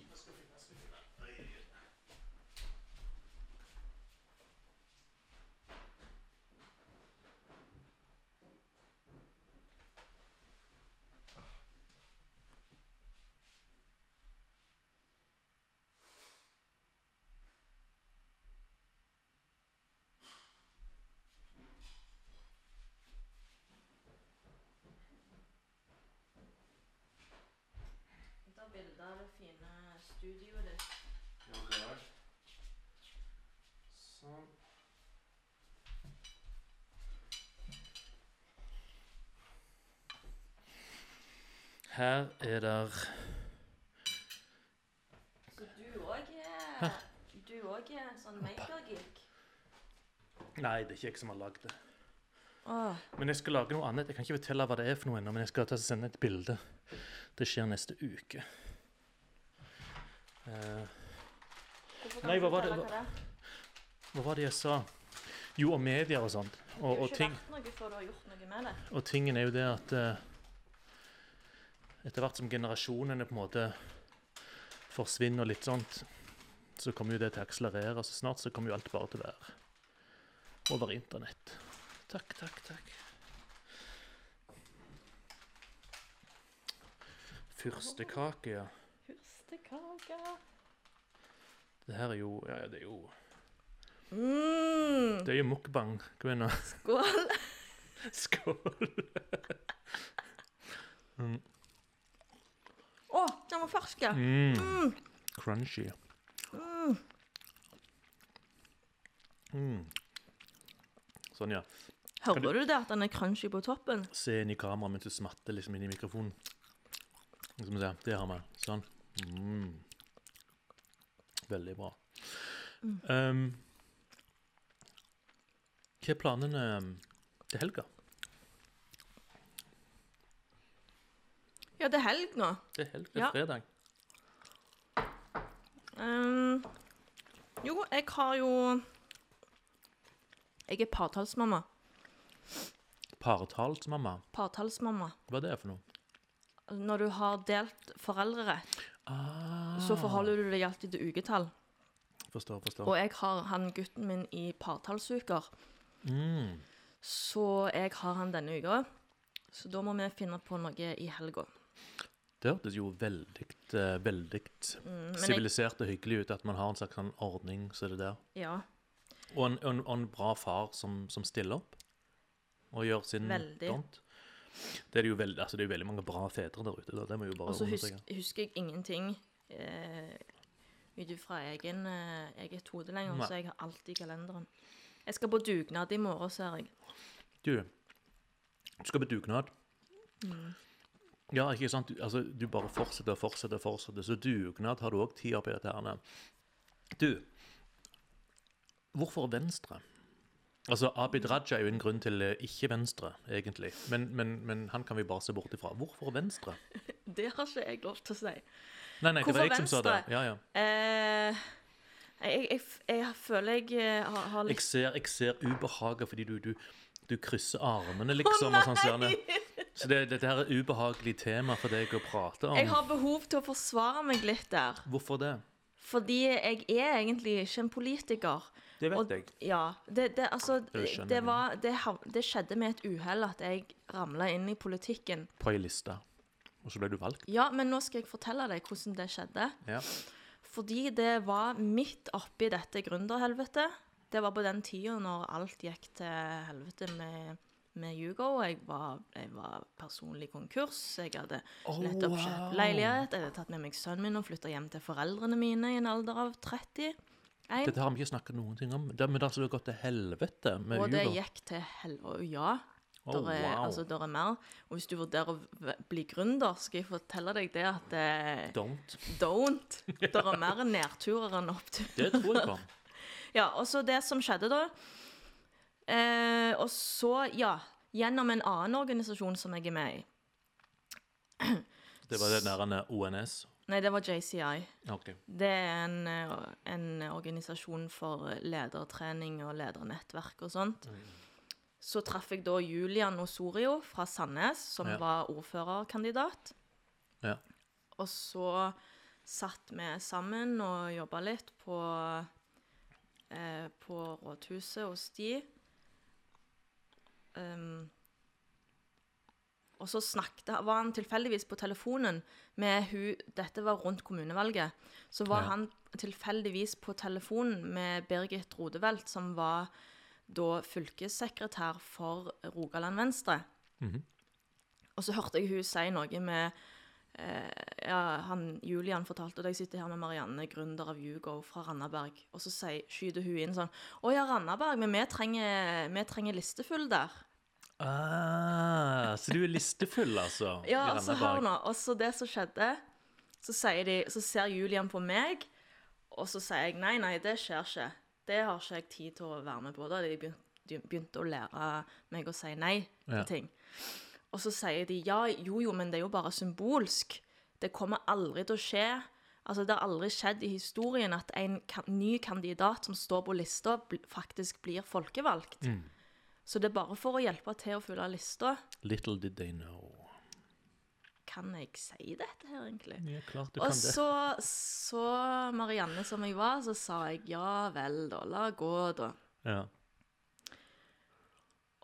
Ta bilde av det fine studioet ditt.
Ja, vel. Sånn. Her er der
Så du òg er Du òg er sånn makergeek?
Nei, det er ikke jeg som har lagd det.
Åh,
Men jeg skal lage noe annet. Jeg kan ikke fortelle hva det er for noe ennå, men jeg skal ta og sende et bilde. Det skjer neste uke.
Uh,
Nei, hva var det-
hva det
hva var det jeg sa? Jo, om medier og sånt.
Det
Og,
har
og,
ikke
ting,
vært noe før du har gjort noe med det.
og tingen er jo det at eh, etter hvert som generasjonene på en måte forsvinner litt sånt, så kommer jo det til å akselerere. Så snart så kommer jo alt bare til å være over internett. Takk, takk, takk. Fyrstekake, ja.
Fyrstekake.
Det her er jo Ja, ja, det er jo
Mm,
Det er jo mukbang, kvinner.
skål.
Skål.
Å, den var fersk. Mm.
Mm. Crunchy. Mm. Sånn, ja.
Hører du det at den er crunchy på toppen?
Se inn i kameraet mens du smatter liksom inn i mikrofonen. Skal vi se. Det har vi. Sånn. Mm. Veldig bra. Um, hva er planene til helga?
Ja, det er helg nå.
Det er helg, det er
Ja.
fredag.
Ehm, jo, jeg har jo Jeg er partallsmamma.
Partallsmamma.
Partallsmamma.
Hva er det for noe?
Når du har delt foreldrerett,
Ah,
så forholder du deg alltid til uketall.
Forstår, forstår.
Og jeg har han gutten min i partallsuker,
Mm.
så jeg har han denne uka. Så da må vi finne på noe i helga.
Det hørtes jo veldig, eh, veldig
Mm,
sivilisert og hyggelig ut at man har en slags sånn ordning så det der.
ja,
Og en, en, en bra far som, som stiller opp og gjør sin
Veldig.
don't. Det er jo veldig, altså det er jo veldig mange bra fedre der ute. Da. Det må jo bare
Og så husk, husker jeg ingenting eh, ut ifra egen, eh, eget hode lenger,
Nei.
så jeg har alt i kalenderen. Jeg skal på dugnad i morgen, ser jeg.
Du, du skal på dugnad.
Mm.
Ja, ikke sant? Du, altså, du bare fortsetter og fortsetter fortsetter. Så dugnad har du òg tid oppi dette her. Du, hvorfor Venstre? Altså, Abid Raja er jo en grunn til eh, ikke Venstre, egentlig. Men, men, men han kan vi bare se bort ifra. Hvorfor Venstre?
Det har ikke jeg lov til å si.
Nei, nei, det var jeg som sa det.
Venstre?
Ja, ja.
Eh, jeg, jeg, jeg føler jeg har, har, litt Jeg
ser, jeg ser ubehaget fordi du, du, du krysser armene, liksom. og sånn, sånn. Så det, dette her er ubehagelig tema for deg å prate om.
Jeg har behov til å forsvare meg litt der.
Hvorfor det?
Fordi jeg er egentlig ikke en politiker.
Det vet
Og,
jeg.
ja, det, det, altså,
Det
var, det, det skjedde med et uhell at jeg ramla inn i politikken.
På ei liste. Og så ble du valgt.
Ja, men nå skal jeg fortelle deg hvordan det skjedde.
Ja.
Fordi det var midt oppi dette gründerhelvetet. Det var på den tida når alt gikk til helvete med, med Hugo. Jeg var, jeg var personlig konkurs. Jeg hadde
Oh,
nettopp kjøpt leilighet. Jeg hadde tatt med meg sønnen min og flytta hjem til foreldrene mine i en alder av 30.
Dette har vi ikke snakket noen ting om. Det, men det har altså gått til helvete med
Og det
Hugo.
gikk til helvete. Ja.
Oh,
Der er,
wow.
altså, der er mer. Og hvis du vurderer å bli gründer, skal jeg fortelle deg det at eh,
Don't.
don't. Der er mer nedturer enn oppturer.
Det tror jeg på.
Ja, og så det som skjedde da eh, Og så, ja Gjennom en annen organisasjon som jeg er med i.
Det var det eh, ONS.
Nei, det var JCI.
Okay.
Det er en, en organisasjon for ledertrening og ledernettverk og sånt. Så traff jeg da Julian Osorio fra Sandnes, som
Ja.
var ordførerkandidat.
Ja.
Og så satt vi sammen og jobba litt på, eh, på rådhuset hos de. Um, og så snakket, var han tilfeldigvis på telefonen med hun Dette var rundt kommunevalget. Så var
Ja.
han tilfeldigvis på telefonen med Birgit Rodevelt, som var da fylkessekretær for Rogaland Venstre.
Mhm.
Og så hørte jeg hun si noe med eh, ja, han, Julian fortalte, og jeg sitter her med Marianne, gründer av Hugo fra Randaberg. Og så sier, skyter hun inn sånn Å ja, Randaberg, men vi trenger, vi trenger listefull der.
Ah, så du er listefull, altså?
Ja,
altså
hør nå. Og så det som skjedde, så, de, så ser Julian på meg, og så sier jeg nei, nei, det skjer ikke. Det har ikke jeg tid til å være med på. Da de begynt, begynte å lære meg å si nei til
Ja.
ting. Og så sier de ja, jo jo, men det er jo bare symbolsk. Det kommer aldri til å skje. Altså, Det har aldri skjedd i historien at en ny kandidat som står på lista, faktisk blir folkevalgt.
Mm.
Så det er bare for å hjelpe til å fylle lista.
Little did they know.
Kan jeg si dette her, egentlig?
Ja, klart du
Og
kan det.
så, så Marianne som jeg var, så sa jeg ja vel, da. La gå, da.
Ja.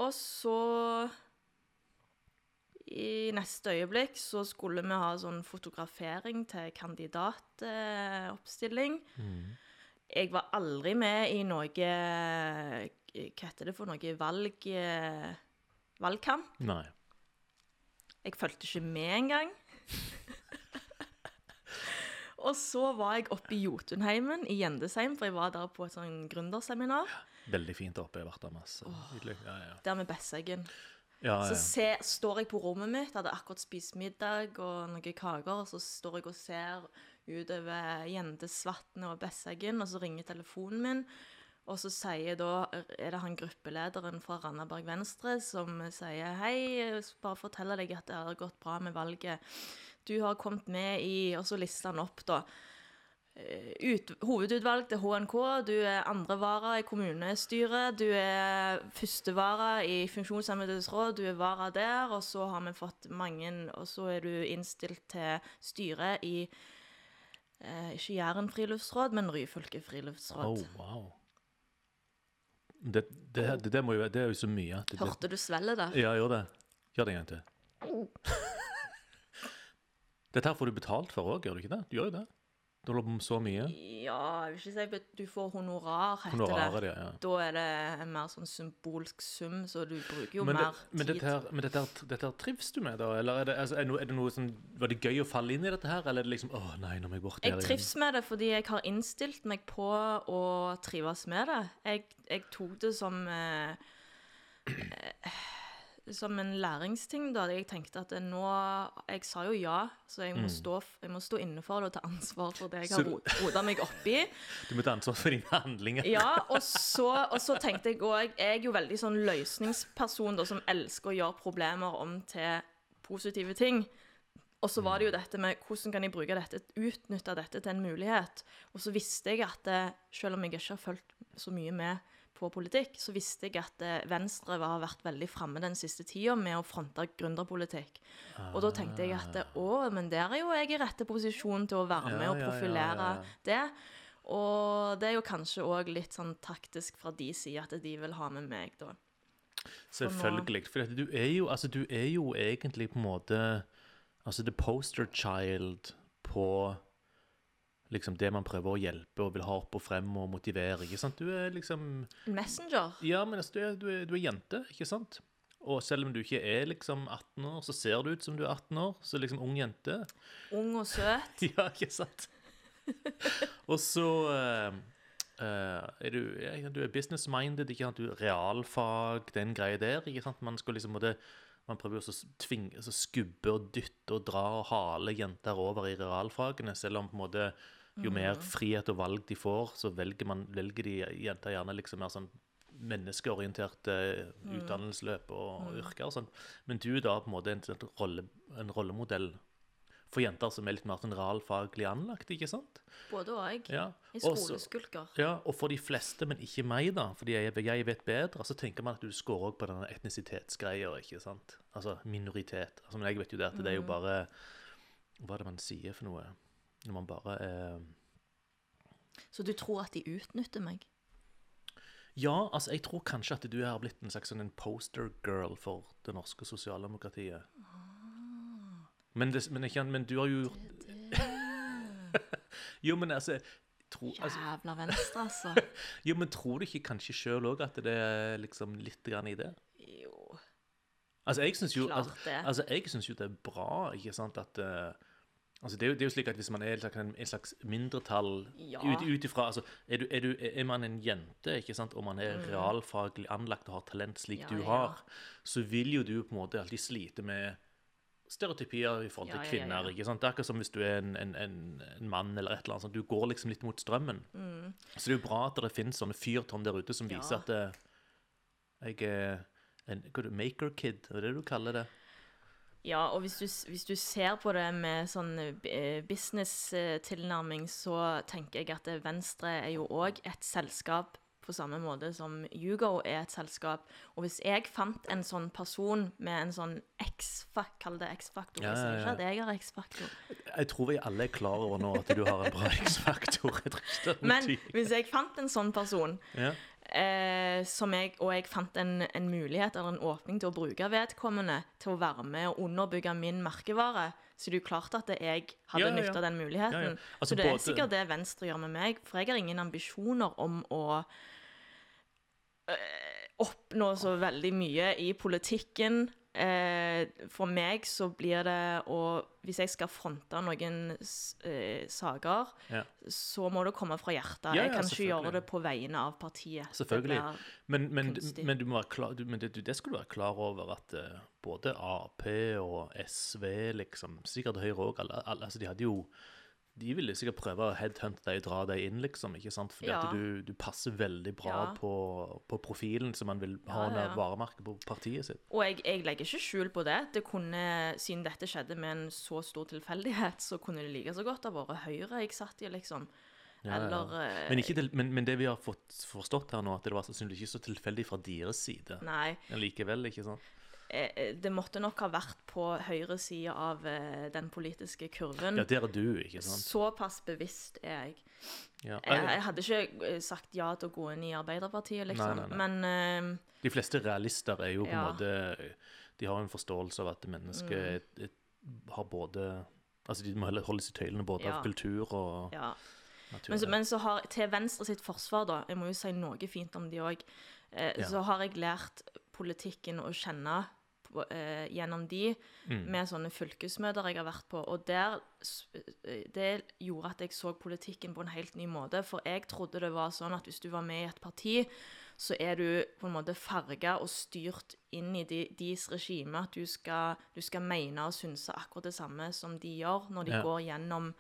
Og så i neste øyeblikk så skulle vi ha sånn fotografering til kandidatoppstilling. Jeg var aldri med i noe Hva heter det for noe valg... eh, Valgkamp.
Nei.
Jeg fulgte ikke med engang. og så var jeg oppe i Jotunheimen i Gjendesheim, for jeg var der på et sånn gründerseminar.
Veldig fint oppe. Jeg har vært der masse. Nydelig. Ja, ja.
Der med Besseggen.
ja,
Så se, står jeg på rommet mitt, hadde akkurat spist middag og noen kaker, og så står jeg og ser utover Gjendesvatnet og Besseggen, og så ringer telefonen min. Og så sier da, er det han gruppelederen fra Randaberg Venstre som sier Hei, bare fortelle deg at det har gått bra med valget. Du har kommet med i Og så lister han opp, da. eh, Ut, hovedutvalg til HNK, du er andrevara i kommunestyret, du er førstevara i Funksjonshemmedes råd, du er vara der, og så har vi fått mange Og så er du innstilt til styret i eh, ikke Jæren friluftsråd, men Ryfylke friluftsråd.
Oh, wow. Det, det, det, det, må jo, det er jo så mye
Hørte du svelget der?
Ja, gjør det. Gjør det en gang til. Dette her får du betalt for òg, gjør du ikke det? Du gjør jo det. Du holder på med så mye.
Ja, jeg vil ikke si at du får honorar, heter
Honoraret,
det.
ja. ja.
Da er det en mer sånn symbolsk sum, så du bruker jo
Men, det,
mer
men,
tid.
dette her, men dette, her, dette her trives du med, da? Eller er det, altså, er det, noe, som Var det gøy å falle inn i dette her, eller er det liksom Å nei, nå må jeg bort der
Jeg trives med det fordi jeg har innstilt meg på å trives med det. Jeg, jeg tok det som eh, eh, Som en læringsting, da. Jeg tenkte at nå Jeg sa jo ja, så jeg må, stå, f- jeg må stå inne for det og ta ansvar for det jeg
Mm.
Har rota meg opp i.
Du må ta ansvar for dine handlinger.
Ja, og så, og så tenkte jeg òg Jeg er jo veldig sånn løsningsperson da, som elsker å gjøre problemer om til positive ting. Og så var det jo dette med hvordan kan jeg bruke dette, utnytte dette til en mulighet. Og så visste jeg at eh, selv om jeg ikke har fulgt så mye med på politikk, så visste jeg at eh, Venstre har vært veldig framme den siste tida med å fronte gründerpolitikk. Og da tenkte jeg at eh, å, men der er jo jeg i rette posisjon til å være med og
ja,
profilere
ja, ja.
det. Og det er jo kanskje òg litt sånn taktisk fra de side at de vil ha med meg, da.
Selvfølgelig. For du er jo Altså, du er jo egentlig på en måte Altså the poster child på liksom det man prøver å hjelpe og vil ha opp og frem og motivere. ikke sant? Du er liksom
Messenger.
Ja, men altså, du er, du er, du er jente, ikke sant? Og selv om du ikke er liksom 18 år, så ser du ut som du er 18 år. Så liksom ung jente.
Ung og søt.
Ja, ikke sant? og så uh, er du, ja, du er business-minded, ikke sant? Du er realfag, den greia der, ikke sant? Man skal liksom måtte, man prøver å tvinge, så skubbe og dytte og dra og hale jenter over i realfagene, selv om på en måte jo mer frihet og valg de får, så velger, man, velger de jenter gjerne liksom mer sånn menneskeorienterte utdannelsesløp og yrker og sånn. Men du da på en måte en, en, rolle, en rollemodell for jenter som er litt mer sånn realfaglig anlagt, ikke sant?
Både jeg.
Ja.
I
Også-
skoleskulker.
ja, og for de fleste, men ikke meg, da, fordi jeg, jeg vet bedre, så tenker man at du scorer òg på denne etnisitetsgreia, ikke sant? Altså minoritet. Altså, men jeg vet jo det at det er jo bare Hva er det man sier for noe? Når man bare er
Så du tror at de utnytter meg?
Ja, altså, jeg tror kanskje at du har blitt en slags sånn poster girl for det norske sosialdemokratiet. Men, det, men, ikke, men du har jo gjort Jo, men altså, tro, altså
Jævla venstre, altså.
Jo, men tror du ikke kanskje sjøl òg at det er liksom litt grann i det?
Jo,
Altså, jeg syns jo, altså, altså, jo det er bra, ikke sant, at eh, Altså, det er, jo, det er jo slik at hvis man er en slags, mindretall
Ja.
ut, ut ifra altså, er, du, er, du, er man en jente, ikke sant, og man er realfaglig anlagt og har talent slik
Mm. Ja,
du
ja.
har, så vil jo du på en måte alltid slite med stereotypier i forhold til
Ja, ja, ja,
kvinner. ikke sant? Det er akkurat som hvis du er en, en, en, en mann eller et eller annet Sånn. Du går liksom litt mot strømmen. Så det er jo bra at det finnes sånne fyrtårn der ute som
Mm. Ja.
viser at eh, jeg er en hva er det, maker kid, er det det du kaller det?
Ja, og hvis du, hvis du ser på det med sånn eh, business-tilnærming, så tenker jeg at Venstre er jo òg et selskap på samme måte som Hugo er et selskap. Og hvis jeg fant en sånn person med en sånn X-faktor Kall det X-faktor.
Ja, ja, ja.
at jeg har X-faktor.
Jeg tror vi alle er klar over nå at du har en bra X-faktor.
Men hvis jeg fant en sånn person
Ja.
Eh, som jeg, og jeg fant en, en mulighet eller en åpning til å bruke vedkommende til å være med og underbygge min merkevare, så det er jo klart at jeg hadde
Ja, ja, ja.
nytta den muligheten.
Altså,
så det er
både-
sikkert det Venstre gjør med meg, for jeg har ingen ambisjoner om å øh, oppnå så veldig mye i politikken. Eh, for meg så blir det å Hvis jeg skal fronte noen eh, saker,
Ja.
så må det komme fra hjertet.
Ja,
jeg kan ikke gjøre det på vegne av partiet.
Selvfølgelig. Men, men, men, du må være klar, du, men det, det skal du være klar over at uh, både Ap og SV, liksom, sikkert Høyre òg, altså de hadde jo De ville sikkert prøve å headhunte deg, dra deg inn, liksom, ikke sant? Fordi
Ja.
at du, du passer veldig bra
Ja.
på, på profilen som man vil ha under
ja,
varemerket på partiet sitt.
Og jeg, jeg legger ikke skjul på det. Det kunne, Siden dette skjedde med en så stor tilfeldighet, så kunne det like så godt ha vært Høyre jeg satt i, liksom. Eller eh,
Men, ikke til, men, men det vi har fått forstått her nå, at det var sannsynligvis ikke så tilfeldig fra deres side
Nei.
likevel, ikke sant?
Eh, eh, Det måtte nok ha vært på høyre side av eh, den politiske kurven.
Ja, der er du, ikke sant?
Såpass bevisst er jeg.
Ja.
Jeg, jeg hadde ikke sagt ja til å gå inn i Arbeiderpartiet, liksom.
Nei, nei,
Men uh,
De fleste realister er jo på en
Ja.
måte De har en forståelse av at mennesket
Mm.
har både Altså, de må heller holde seg i tøylene både
Ja.
av kultur og
ja.
natur.
Men så, men så har til Venstre sitt forsvar, da, jeg må jo si noe fint om de òg, eh, så har jeg lært politikken å kjenne eh, gjennom de,
Mm.
med sånne fylkesmøter jeg har vært på. Og der, eh, det gjorde at jeg så politikken på en helt ny måte. For jeg trodde det var sånn at hvis du var med i et parti, så er du på en måte farga og styrt inn i de, deres regime. At du skal, du skal mene og synse akkurat det samme som de gjør når de
Ja.
går gjennom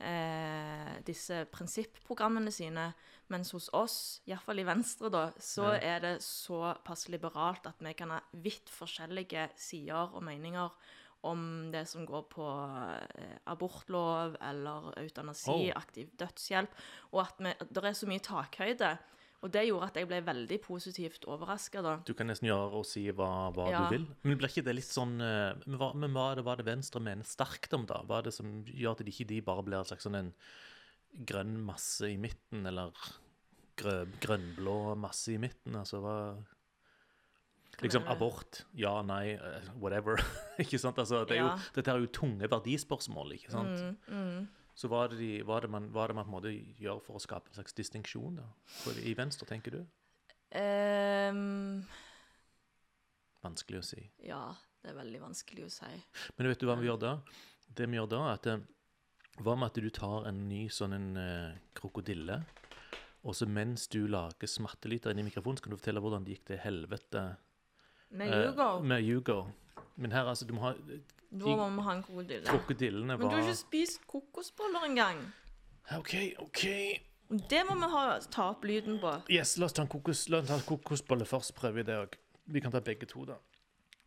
eh, disse prinsipprogrammene sine. Mens hos oss, iallfall i Venstre, da, så
Ja.
er det såpass liberalt at vi kan ha vidt forskjellige sider og meninger om det som går på eh, abortlov eller eutanasi,
Oh.
aktiv dødshjelp, og at vi, det er så mye takhøyde. Og det gjorde at jeg ble veldig positivt overraska, da.
Du kan nesten gjøre og si hva, hva
Ja.
du vil. Men blir ikke det litt sånn eh, Men hva, men hva er det, hva er det Venstre mener sterkt om, da? Hva er det som gjør at de ikke de bare blir en slags sånn en grønn masse i midten, eller grø, grønnblå masse i midten? Altså hva Liksom abort, ja, nei, eh, whatever. ikke sant? Altså, det er jo,
Ja.
Dette er jo tunge verdispørsmål, ikke sant?
Mm, mm.
Så hva er, det de, hva, er det man, hva er det man gjør for å skape en slags distinksjon I Venstre, tenker du?
Um,
Vanskelig å si.
ja, det er veldig vanskelig å si.
Men vet du hva vi gjør da? Det vi gjør da, er at eh, Hva med at du tar en ny sånn en uh, krokodille, og så mens du lager smattelyder inni i mikrofonen, så kan du fortelle hvordan det gikk til helvete
Med Hugo.
Uh, med Hugo. Men her, altså, du må ha
da må vi ha en krokodille.
Krokodillene
Men du har ikke spist kokosboller engang.
OK, OK.
Det må vi ha, ta opp lyden på.
Yes, la oss ta en, kokos, la oss ta en kokosbolle først, prøver vi det òg. Vi kan ta begge to, da.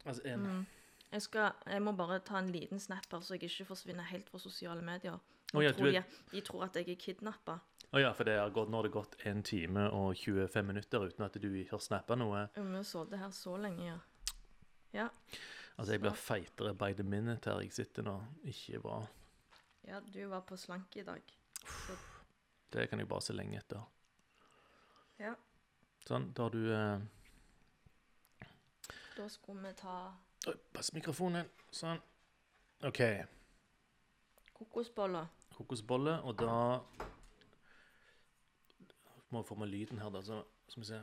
Altså en.
Mm. Jeg, skal, jeg må bare ta en liten snap her, så jeg ikke forsvinner helt fra sosiale medier.
Oh, ja,
tror
er...
de,
er-
de tror at jeg er kidnappa.
Å ja, for det har gått, nå har det gått en time og 25 minutter uten at du har snappa noe.
Vi har sittet her så lenge, ja. Ja,
Altså, jeg blir feitere by the minute her jeg sitter nå. Ikke bra.
ja du var på slanke i dag. Så,
Det kan jeg bare se lenge etter.
ja,
Sånn, da har du eh,
da skulle vi ta
Oi, Pass mikrofonen. Sånn. OK.
kokosboller.
Kokosboller, og da må vi få med lyden her, da. Så skal vi se.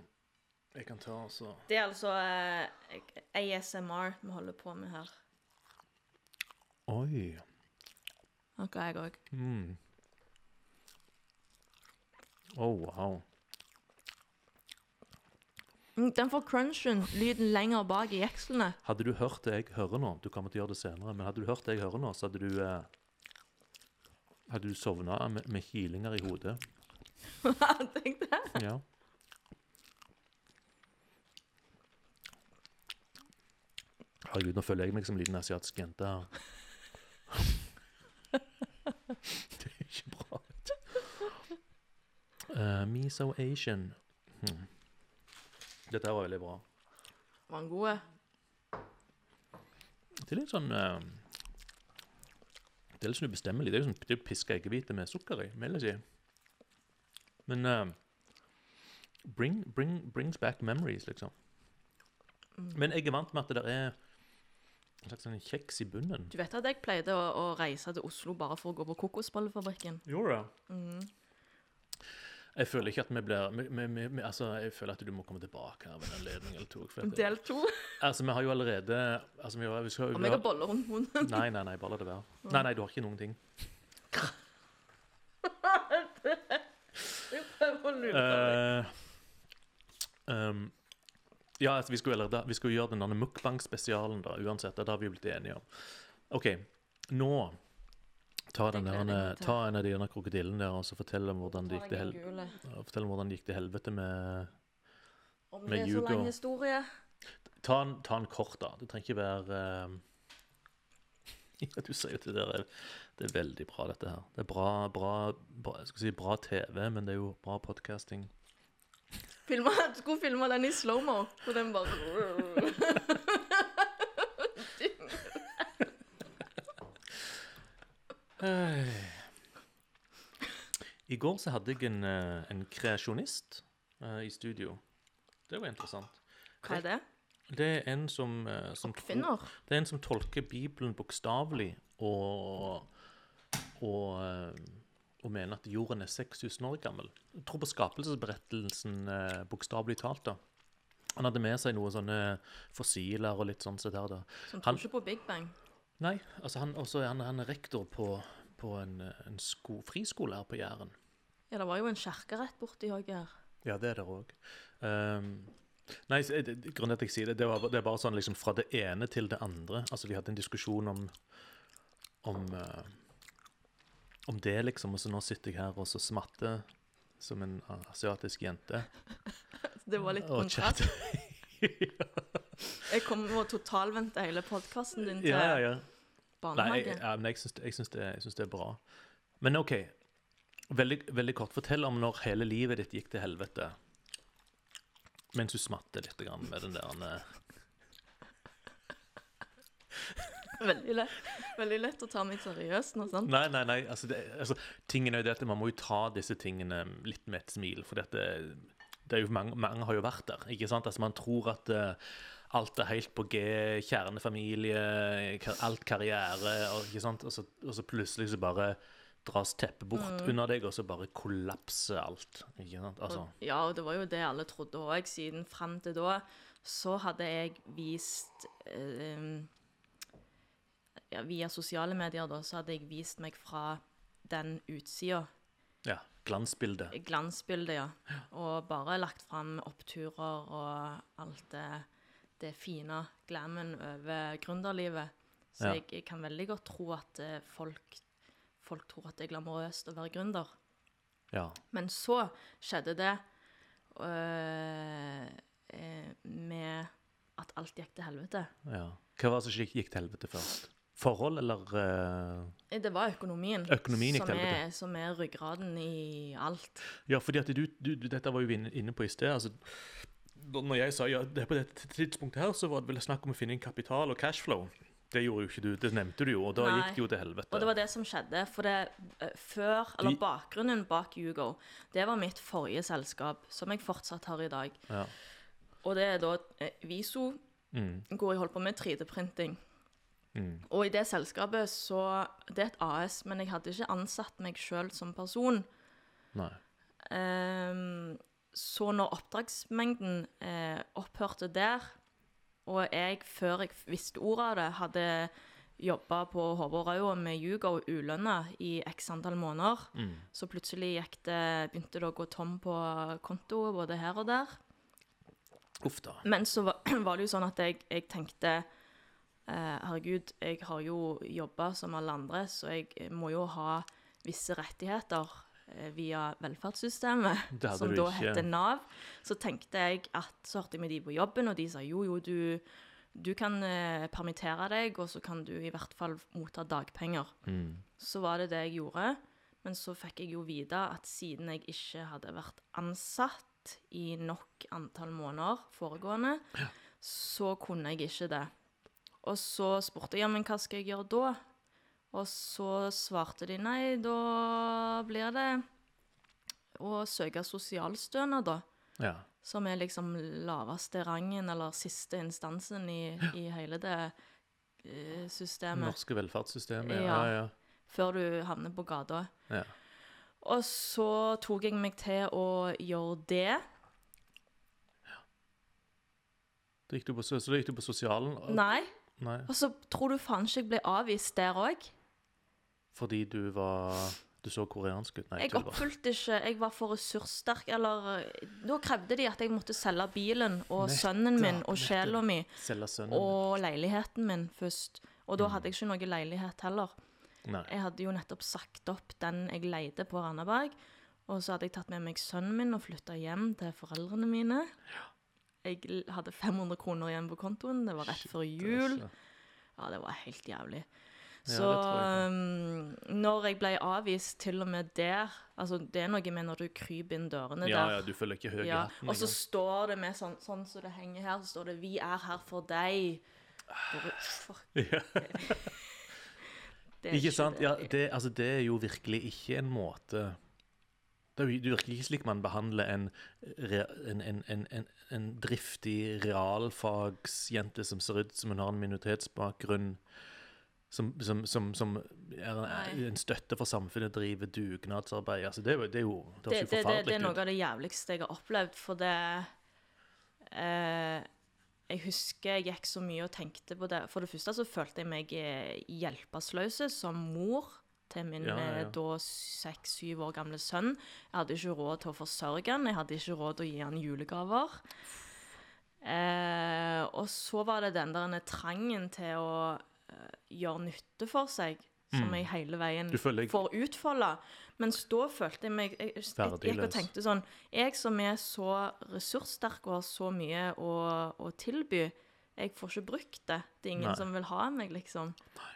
Jeg kan ta altså
Det er altså eh, ASMR vi holder på med her.
Oi.
Noe jeg òg.
Mm. Oh, wow.
Mm, Den får crunchen, lyden lenger bak i jekslene.
Hadde du hørt det jeg hører nå Du kommer til å gjøre det senere, men hadde du hørt det jeg hører nå, så hadde du eh, Hadde du sovna med, med kilinger i hodet.
Hva tenkte jeg?
Ja. Herregud, nå føler jeg meg som en liten asiatisk jente her. det er ikke bra. vet du. Eh, me so Asian. Hmm. Dette her var veldig bra.
Var den god?
Det er litt sånn uh, Det er litt sånn ubestemmelig. Det er jo sånn det er piska eggehvite med sukker i, vil jeg si. Men uh, bring, bring, brings back memories, liksom.
Mm.
Men jeg er vant med at det der er en slags sånn kjeks i bunnen.
Du vet at jeg pleide å, å reise til Oslo bare for å gå på Kokosbollefabrikken?
Gjorde det?
Mm.
Jeg føler ikke at vi blir vi, vi, vi, vi- Altså, jeg føler at du må komme tilbake her ved en anledning eller to.
Del to.
altså, vi har jo allerede Altså, vi har, vi skal,
Og meg og boller rundt munnen.
Nei, nei, nei, bare la det være. Nei, nei, du har ikke noen ting.
Jeg prøver å lure deg.
Eh, um, ja, altså, vi skulle, eller, da, vi skulle gjøre denne mukbang-spesialen, da, uansett. Det har vi blitt enige om. OK, nå Ta, den der,
gleder
ta en av de krokodillene der og så fortell om hvordan det gikk til, hel
Tar jeg en gule.
fortell om hvordan det gikk til helvete med
Om
med
det er så lang historie.
Ta en, ta en kort, da. Det trenger ikke være uh, Ja, du sier jo det der er- Det er veldig bra, dette her. Det er bra, bra, bra si bra TV, men det er jo bra podcasting.
Filma, skulle filme den i slow-mo, og den bare
I går så hadde jeg en, eh, en kreasjonist eh, i studio. Det var interessant.
Hva er det?
Det er en som, eh, som
Oppfinner?
Det er en som tolker Bibelen bokstavelig og, og, eh, og mener at jorden er 6000 år gammel. Jeg tror på skapelsesberettelsen eh, bokstavelig talt. da. Han hadde med seg noen sånne fossiler og litt sånn sett her der. da.
Som
Han-
tror ikke på Big Bang.
Nei, altså han, også han, han er rektor på, på en, eh, en sko, friskole her på Jæren.
Ja, det var jo en kjerke rett borti òg her.
Ja, det er det òg. nei, så, det, det- grunnen til at jeg sier det, det, var, det er bare sånn liksom fra det ene til det andre. Altså, vi hadde en diskusjon om om, eh, om det, liksom. Og så nå sitter jeg her og så smatter som en asiatisk jente.
Det var litt kontrast.
ja.
Jeg kommer og totalvente hele podkasten din til
ja, ja, ja. Nei, jeg,
barnehage.
jeg syns, jeg, syns det, jeg syns det er bra. Men OK. Veldig, veldig kort. Fortell om når hele livet ditt gikk til helvete. Mens du smatter litt grann med den der eh,
Veldig lett. Veldig lett å ta meg seriøst nå, sant?
Nei, nei, nei. Altså, det, altså, tingen er jo det at man må jo ta disse tingene litt med et smil. For dette, det er jo mange, mange har jo vært der. ikke sant? Altså, Man tror at uh, alt er helt på G, kjernefamilie, alt karriere, og, ikke sant? Og, så, og så plutselig så bare dras teppet bort under deg, og så bare kollapser alt. ikke sant? Altså,
Ja, og det var jo det alle trodde òg. Siden fram til da så hadde jeg vist eh, ja, Via sosiale medier, da, så hadde jeg vist meg fra den utsida.
ja, glansbildet.
Glansbildet, ja. Og bare lagt fram oppturer og alt det, det fine glammen over gründerlivet. Så
Ja.
jeg, jeg kan veldig godt tro at eh, folk, folk tror at det er glamorøst å være gründer.
Ja.
Men så skjedde det øh, eh, med at alt gikk til helvete.
ja. Hva var det som gikk til helvete først? Forhold eller Eh,
Det var økonomien,
Økonomien
som, er, som er ryggraden i alt.
Ja, fordi at du, du, du Dette var jo inne, inne på i sted. altså Når jeg sa ja, det på dette tidspunktet her, så var det vel snakk om å finne inn kapital og cashflow. Det gjorde jo ikke du. Det nevnte du jo, og da
Nei.
gikk det jo til helvete.
Og det var det som skjedde. For det eh, før, eller
De-
bakgrunnen bak Hugo, det var mitt forrige selskap, som jeg fortsatt har i dag.
Ja.
Og det er da Viso,
Mm,
går jeg holdt på med 3D-printing.
Mm,
Og i det selskapet så Det er et AS, men jeg hadde ikke ansatt meg sjøl som person.
nei.
Um, så når oppdragsmengden eh, opphørte der, og jeg før jeg visste ordet av det, hadde jobba på Håvårøya med Hugo ulønna i x antall måneder,
Mm.
så plutselig det, begynte det å gå tom på konto både her og der.
Uff da.
Men så var, var det jo sånn at jeg, jeg tenkte Herregud, jeg har jo jobba som alle andre, så jeg må jo ha visse rettigheter eh, via velferdssystemet, som da heter Nav. Så tenkte jeg at så hørte jeg med de på jobben, og de sa jo, jo, du, du kan eh, permittere deg, og så kan du i hvert fall motta dagpenger.
Mm.
Så var det det jeg gjorde. Men så fikk jeg jo vite at siden jeg ikke hadde vært ansatt i nok antall måneder foregående, så kunne jeg ikke det. Og så spurte jeg ja, men hva skal jeg gjøre da? Og så svarte de nei, da blir det å søke sosialstønad, da.
Ja.
som er liksom laveste rangen, eller siste instansen i, i hele det eh, systemet,
Norske velferdssystemet. Ja,
Ja.
ja. ja.
før du havner på gata.
ja.
Og så tok jeg meg til å gjøre det.
Da gikk du på, så da gikk du på sosialen? og-
Nei.
Nei.
Og så tror du faen ikke jeg ble avvist der òg.
Fordi du var Du så koreansk ut? Nei,
Jeg oppfylte ikke Jeg var for ressurssterk, eller Da krevde de at jeg måtte selge bilen og
Nettopp,
sønnen min og sjela mi og leiligheten min først. Og
Mm.
da hadde jeg ikke noe leilighet heller.
Nei.
Jeg hadde jo nettopp sagt opp den jeg leide på Randaberg. Og så hadde jeg tatt med meg sønnen min og flytta hjem til foreldrene mine. Jeg hadde 500 kroner igjen på kontoen. Det var rett
Shit,
før jul.
altså.
Ja, det var helt jævlig. Så
ja,
um, når jeg ble avvist til og med der Altså, det er noe med når du kryper inn dørene
Ja,
der.
ja, du føler ikke høy
Ja. Og så står det med sånn sånn som det henger her, så står det 'Vi er her for deg'. Bare, fuck,
Ja.
det er
Ikke sant?
det.
Ja, det, altså, det er jo virkelig ikke en måte Det er er virkelig ikke slik man behandler en, en, en, en, driftig realfagsjente som ser ut som hun har en minoritetsbakgrunn, som, som, som, som er en, støtte for samfunnet, driver dugnadsarbeid. Altså, det, det er jo det
det, det, det, det er noe av det jævligste jeg har opplevd, for det eh, Jeg husker jeg gikk så mye og tenkte på det. For det første så følte jeg meg eh, hjelpeløs som mor til min
Ja, ja,
eh, da seks-syv år gamle sønn. Jeg hadde ikke råd til å forsørge han, jeg hadde ikke råd til å gi han julegaver. Eh, og så var det den der trangen til å eh, gjøre nytte for seg, som
Mm.
jeg hele veien
jeg-
får utfolde. Mens da følte jeg meg Jeg, jeg, jeg gikk og tenkte sånn Jeg som er så ressurssterk og har så mye å, å tilby, jeg får ikke brukt det. Det er ingen
Nei.
som vil ha meg, liksom.
Nei,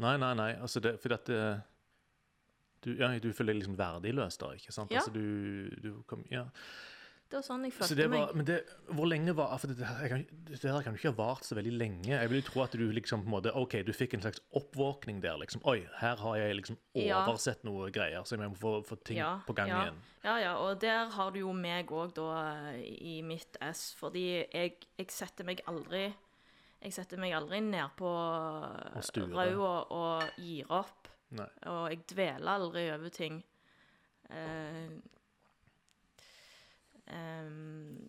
nei, nei. Altså, det, for dette du, ja, du føler deg liksom verdiløs da, ikke sant?
Ja.
Altså, du, du kom, ja.
Det var sånn jeg
Så
følte
det var,
meg.
men det, hvor lenge var for det, her- kan, det her kan jo ikke ha vart så veldig lenge. Jeg vil jo tro at du liksom på en måte, ok, du fikk en slags oppvåkning der. liksom, Oi, her har jeg liksom
Ja.
oversett noe greier, så jeg må få, få ting
Ja,
på gang
ja.
igjen.
Ja, ja, og der har du jo meg òg, da, i mitt ess. Fordi jeg, jeg setter meg aldri Jeg setter meg aldri ned på
raua
og, og gir opp.
Nei.
Og jeg dveler aldri over ting. Eh, eh,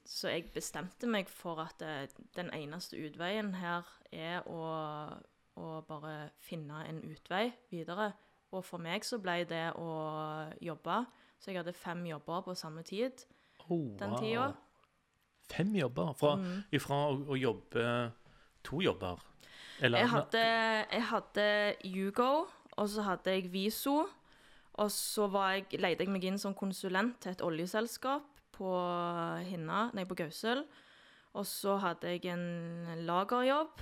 så jeg bestemte meg for at det, den eneste utveien her er å, å bare finne en utvei videre. Og for meg så ble det å jobbe. Så jeg hadde fem jobber på samme tid
Oh,
den tida.
Fem jobber? Fra,
Mm.
Ifra å, å jobbe to jobber? Eller,
Jeg hadde, jeg hadde Hugo, og så hadde jeg Viso. Og så var jeg, leide jeg meg inn som konsulent til et oljeselskap på Hinna, nei, på Gausel. Og så hadde jeg en lagerjobb.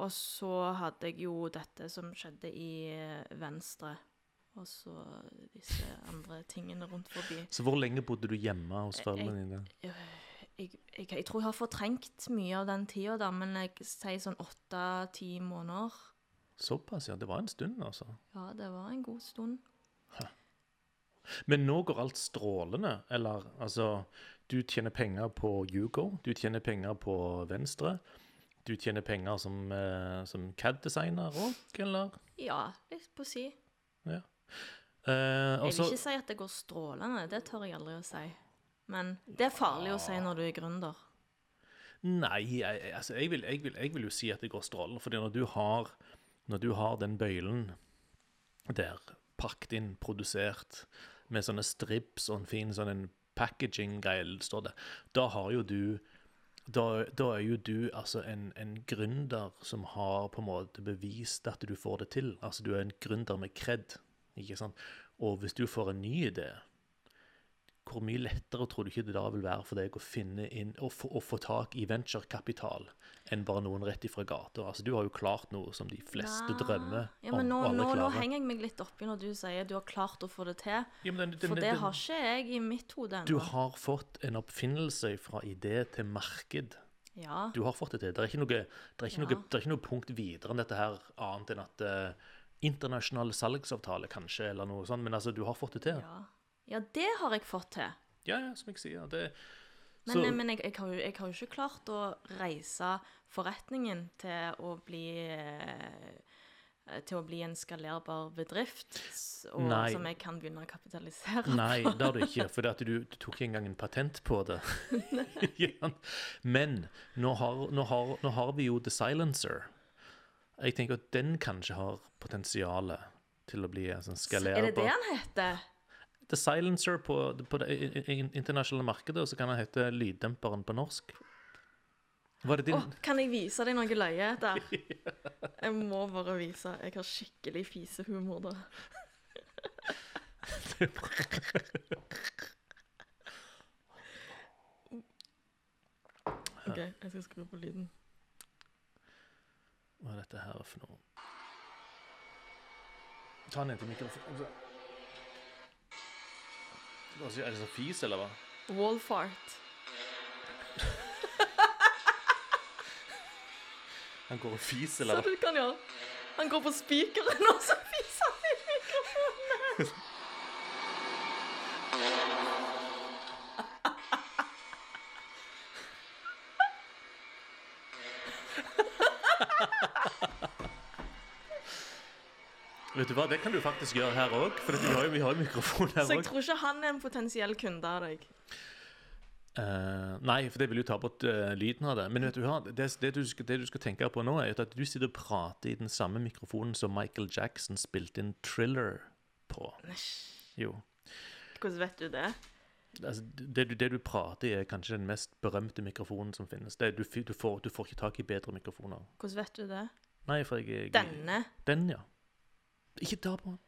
Og så hadde jeg jo dette som skjedde i Venstre. Og så disse andre tingene rundt forbi.
Så hvor lenge bodde du hjemme hos foreldrene dine?
Jeg, jeg, jeg tror jeg har fortrengt mye av den tida, da, men jeg sier sånn åtte-ti måneder.
Såpass, ja. Det var en stund, altså.
Ja, det var en god stund.
Men nå går alt strålende. Eller altså Du tjener penger på Hugo, du tjener penger på Venstre. Du tjener penger som, eh, som CAD-designer òg, eller?
Ja, litt på si.
Eh,
Jeg vil ikke si at det går strålende, det tør jeg aldri å si. Men det er farlig å si når du er gründer.
Nei, jeg, altså, jeg, vil, jeg, vil, jeg vil jo si at det går strålende. fordi når du har, når du har den bøylen der, pakket inn, produsert, med sånne strips og en fin sånn packaging-greie, står det, da har jo du da, da er jo du altså en, en gründer som har på en måte bevist at du får det til. Altså du er en gründer med kred, ikke sant? Og hvis du får en ny idé, hvor mye lettere tror du ikke det da vil være for deg å finne inn og få, å få tak i venturekapital enn bare noen rett ifra gata? Altså, du har jo klart noe som de fleste
ja.
drømmer
Ja, men nå,
og
nå,
alle
nå
klarer.
henger jeg meg litt oppi når du sier du har klart å få det til.
Ja, den- den-
For det
den-
har ikke jeg i mitt hode
Du har fått en oppfinnelse fra idé til marked.
Ja.
Du har fått det til. Det er ikke noe, er ikke noe, er ikke noe punkt videre enn dette her, annet enn at uh, internasjonale salgsavtaler kanskje, eller noe sånt, men altså, du har fått det til.
ja. Ja, det har jeg fått til.
Ja, ja, som jeg sier. Det,
Men,
så,
men jeg, jeg, har jo, jeg har jo ikke klart å reise forretningen til å bli eh, til å bli en skalerbar bedrift og, som jeg kan begynne å kapitalisere på.
Nei, det har du ikke, for at du, du tok ikke engang en patent på det. Men nå har, nå, har, nå har vi jo The Silencer. Jeg tenker at den kanskje har potensialet til å bli en sånn
Er det det han heter?
The Silencer på, på det internasjonale markedet, og så kan han hete Lyddemperen på norsk. Var det din
Åh, kan jeg vise deg noe løye der? Jeg må bare vise. Jeg har skikkelig fisehumor, da. OK, jeg skal skru på lyden.
Hva er dette her for noe? Ta den inn til mikrofonen. Er det så fis, eller hva?
Wallfart.
Han går og fiser, eller hva?
du kan gjøre. Han går på spikeren, og så fiser han i mikrofonen.
Vet du hva, det kan du faktisk gjøre her òg, for vi har jo, vi har jo mikrofon her
Så jeg
også.
tror ikke han er en potensiell kunde av deg.
Uh, nei, for det vil jo ta bort uh, lyden av det. Men vet du hva, det, det, du skal, det du skal tenke på nå, er at du sitter og prater i den samme mikrofonen som Michael Jackson spilte inn Thriller på. Jo.
Hvordan vet du det?
Altså, det, du, det du prater i, er kanskje den mest berømte mikrofonen som finnes. Det, du, du, får, du får ikke tak i bedre mikrofoner.
Hvordan vet du det?
Nei, jeg
Denne.
Den, ja. Ikke ta på den.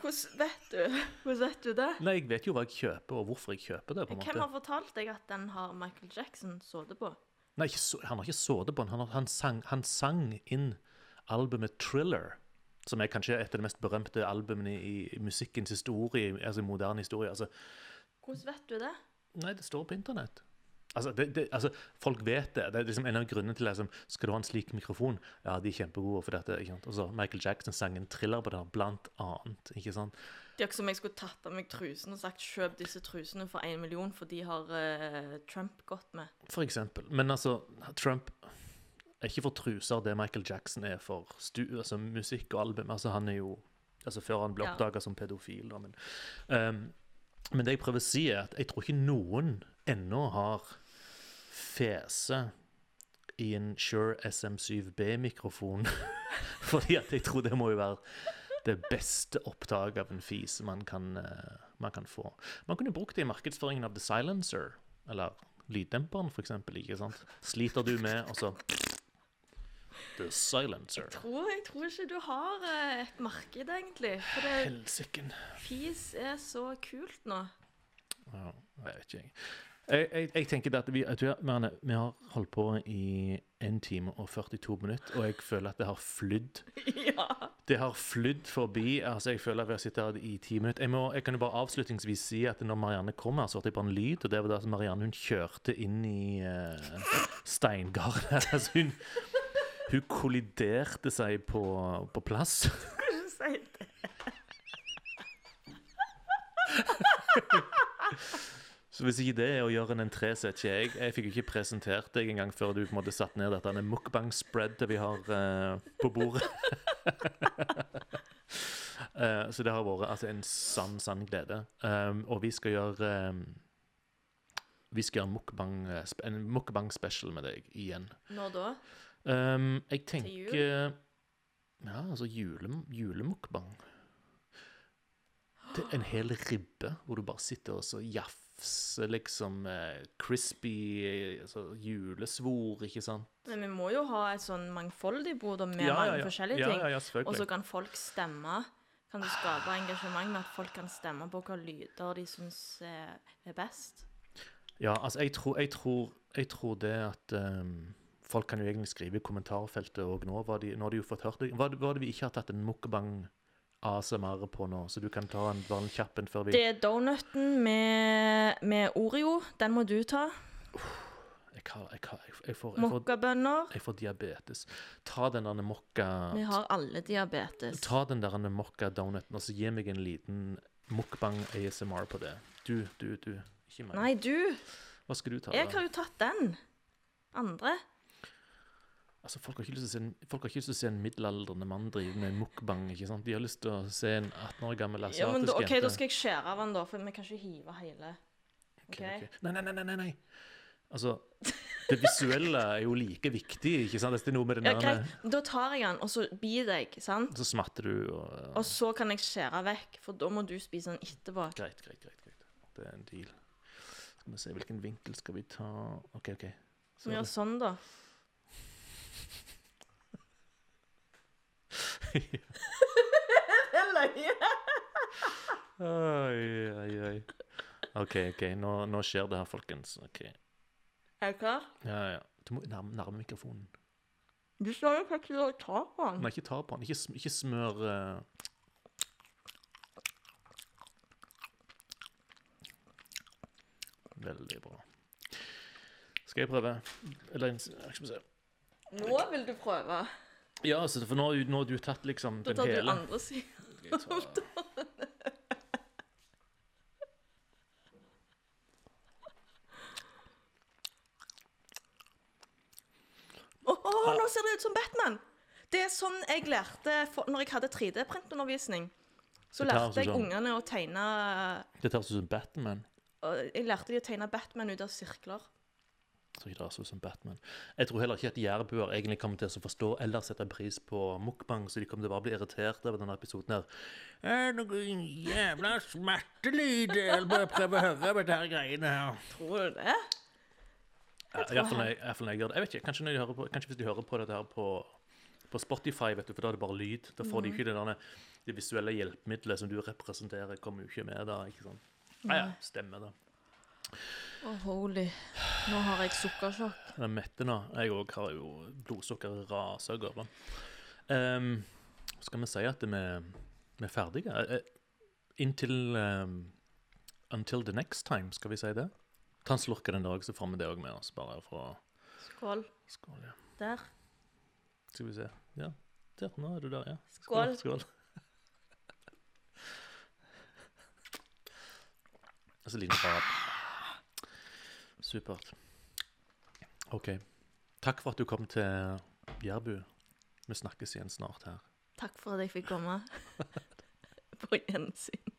Hvordan vet du Hvordan vet du det?
Nei, jeg vet jo hva jeg kjøper, og hvorfor jeg kjøper det. på en
Hvem
måte.
har fortalt deg at den har Michael Jackson sittet på?
Nei, ikke så, han har ikke sittet på den. Han, har- han, sang, han sang inn albumet Thriller, som er kanskje et av de mest berømte albumene i, i musikkens historie, altså moderne historie. Altså,
Hvordan vet du det?
nei, det står på internett. Altså, det, det, altså, folk vet det. Det er liksom en av grunnene til liksom, Skal du ha en slik mikrofon? Ja, de er kjempegode for dette. ikke sant? Og så Michael Jackson sang en thriller på det, blant annet. ikke sant?
Det er ikke som jeg skulle tatt av meg trusen og sagt 'kjøp disse trusene for én million', for de har uh, Trump gått med.
For eksempel. Men altså, Trump er ikke for truser det Michael Jackson er for altså, musikk og album. Altså, han er jo Altså, før han ble
Ja.
oppdaga som pedofil, da, men um, Men det jeg prøver å si, er at jeg tror ikke noen ennå har fese i en Shure SM7B-mikrofon. Fordi at jeg tror det må jo være det beste opptaket av en fis man kan, eh, man kan få. Man kunne brukt det i markedsføringen av The Silencer, eller lyddemperen for eksempel, ikke sant? Sliter du med, og så The Silencer.
Tror, jeg tror ikke du har eh, et marked, egentlig. For det,
Helsiken.
fis er så kult nå.
Ja, jeg vet ikke, jeg. Jeg, jeg, jeg tenker at vi, at vi, Marianne, vi har holdt på i 1 time og 42 minutter, og jeg føler at det har flydd.
ja.
Det har flydd forbi. altså Jeg føler at vi har sittet her i 10 minutter. Jeg, må, jeg kan jo bare avslutningsvis si at når Marianne kom her, så hørte jeg bare en lyd, og det var da Marianne hun kjørte inn i uh, steingarden. altså hun, hun kolliderte seg på, på plass.
Skulle ikke si det.
Så hvis ikke det er å gjøre en entré, så vet ikke jeg. Jeg fikk jo ikke presentert deg engang før du på en måte satt ned dette mukbang-spreadet vi har eh, på bordet. Eh, så det har vært altså, en sann, sann glede. Um, og vi skal gjøre um, Vi skal gjøre mukbang, eh, en mukbang-special med deg igjen.
Når da?
Um, jeg
jul?
tenker Ja, altså jule, julemukbang. Er en hel ribbe hvor du bare sitter og så jafser liksom eh, crispy eh, altså, julesvor, ikke sant?
Men vi må jo ha et sånn mangfoldig bord med
Ja, ja,
mange
ja.
forskjellige ting.
Ja, ja,
Og så kan folk stemme. Kan du skape engasjement med at folk kan stemme på hva lyder de syns er, er best?
Ja, altså, jeg tror, jeg tror, jeg tror det at um, Folk kan jo egentlig skrive i kommentarfeltet òg nå. Hva de, nå har de jo fått hørt det. Er det vi ikke har tatt en mukbang ASMR på nå? Så du kan ta en, bare en kjapp en før vi
Det er donuten med, med Oreo. Den må du ta.
Jeg, har, jeg, har, jeg, jeg, får,
Mokkabønner.
jeg får diabetes. Ta den der mokka
Vi har alle diabetes.
Ta den der mokka donuten og så gi meg en liten mukbang ASMR på det. Du, du, du. Ikke meg.
Nei, du.
Hva skal du ta?
Jeg
da?
har jo tatt den. Andre.
Altså, folk har ikke lyst til å se en, en middelaldrende mann drive med mukbang. ikke sant? De har lyst til å se en 18 år gammel asiatisk jente.
Ja, men da, ok, da skal jeg skjære av den, da, for vi kan ikke hive hele.
Ok,
okay,
okay. Nei, nei, nei, nei, nei. Altså, det visuelle er jo like viktig, ikke sant? Det er noe med den
Ja, greit. Da tar jeg den, og så biter jeg, sant?
Så smatter du og
Og så kan jeg skjære vekk, for da må du spise den etterpå.
Greit, greit, greit. greit. Det er en deal. Skal vi se, hvilken vinkel skal vi ta OK, OK. Så
Vi gjør sånn, da. Det er løye.
Oi, oi, oi. OK, OK. Nå, nå skjer det her, folkens. OK.
Er du klar?
Ja, ja. Du må nærme, nærme mikrofonen.
Du sa jo ikke å ta på den.
Nei, ikke ta på den. Ikke, sm- ikke smør eh. Veldig bra. Skal jeg prøve? Eller Skal vi se.
Nå vil du prøve.
Ja, altså, for nå, har jo- nå har du tatt liksom
Da
den
tar du
hele.
andre siden.
av jeg ta-
Åh, nå ser det ut som Batman! Det er sånn jeg lærte for, når jeg hadde 3D-printundervisning. Så
Det tar
lærte
altså
jeg
sånn-
ungene å tegne
Det tar seg ut som Batman.
og Jeg lærte de å tegne Batman ut av sirkler.
Tror ikke det er så som Batman. Jeg tror heller ikke at jærbuer egentlig kommer til å forstå eller sette pris på mukbang, så de kommer til å bare bli irritert over denne episoden her. Er det noe jævla smertelyd? Jeg bare prøver å høre på dette greiene her.
Tror du det?
Iallfall når, jeg- i når jeg gjør det. Jeg vet ikke, kanskje, de på, kanskje hvis de hører på dette her på, på Spotify, vet du, for da er det bare lyd. Da får de ikke det, derne, det visuelle hjelpemiddelet som du representerer, kommer jo ikke med da. ikke sant? Ja, ja, stemmer det.
Å, holy. Nå har jeg sukkersjokk.
Jeg er mett nå. Jeg òg har jo blodsukker rasa av gårde. Um, skal vi si at vi, vi er ferdige? Eh, eh, Inntil um, Until the next time, skal vi si det? Ta en slurk av den dag, så får vi det òg med oss. Bare for
Skål.
Skål, ja.
Der.
Skal vi se. Ja, der. Nå er du der, ja.
Skål.
Skål. skål. så liten rap. Supert. OK. Takk for at du kom til Jærbu. Vi snakkes igjen snart her.
Takk for at jeg fikk komme. På gjensyn.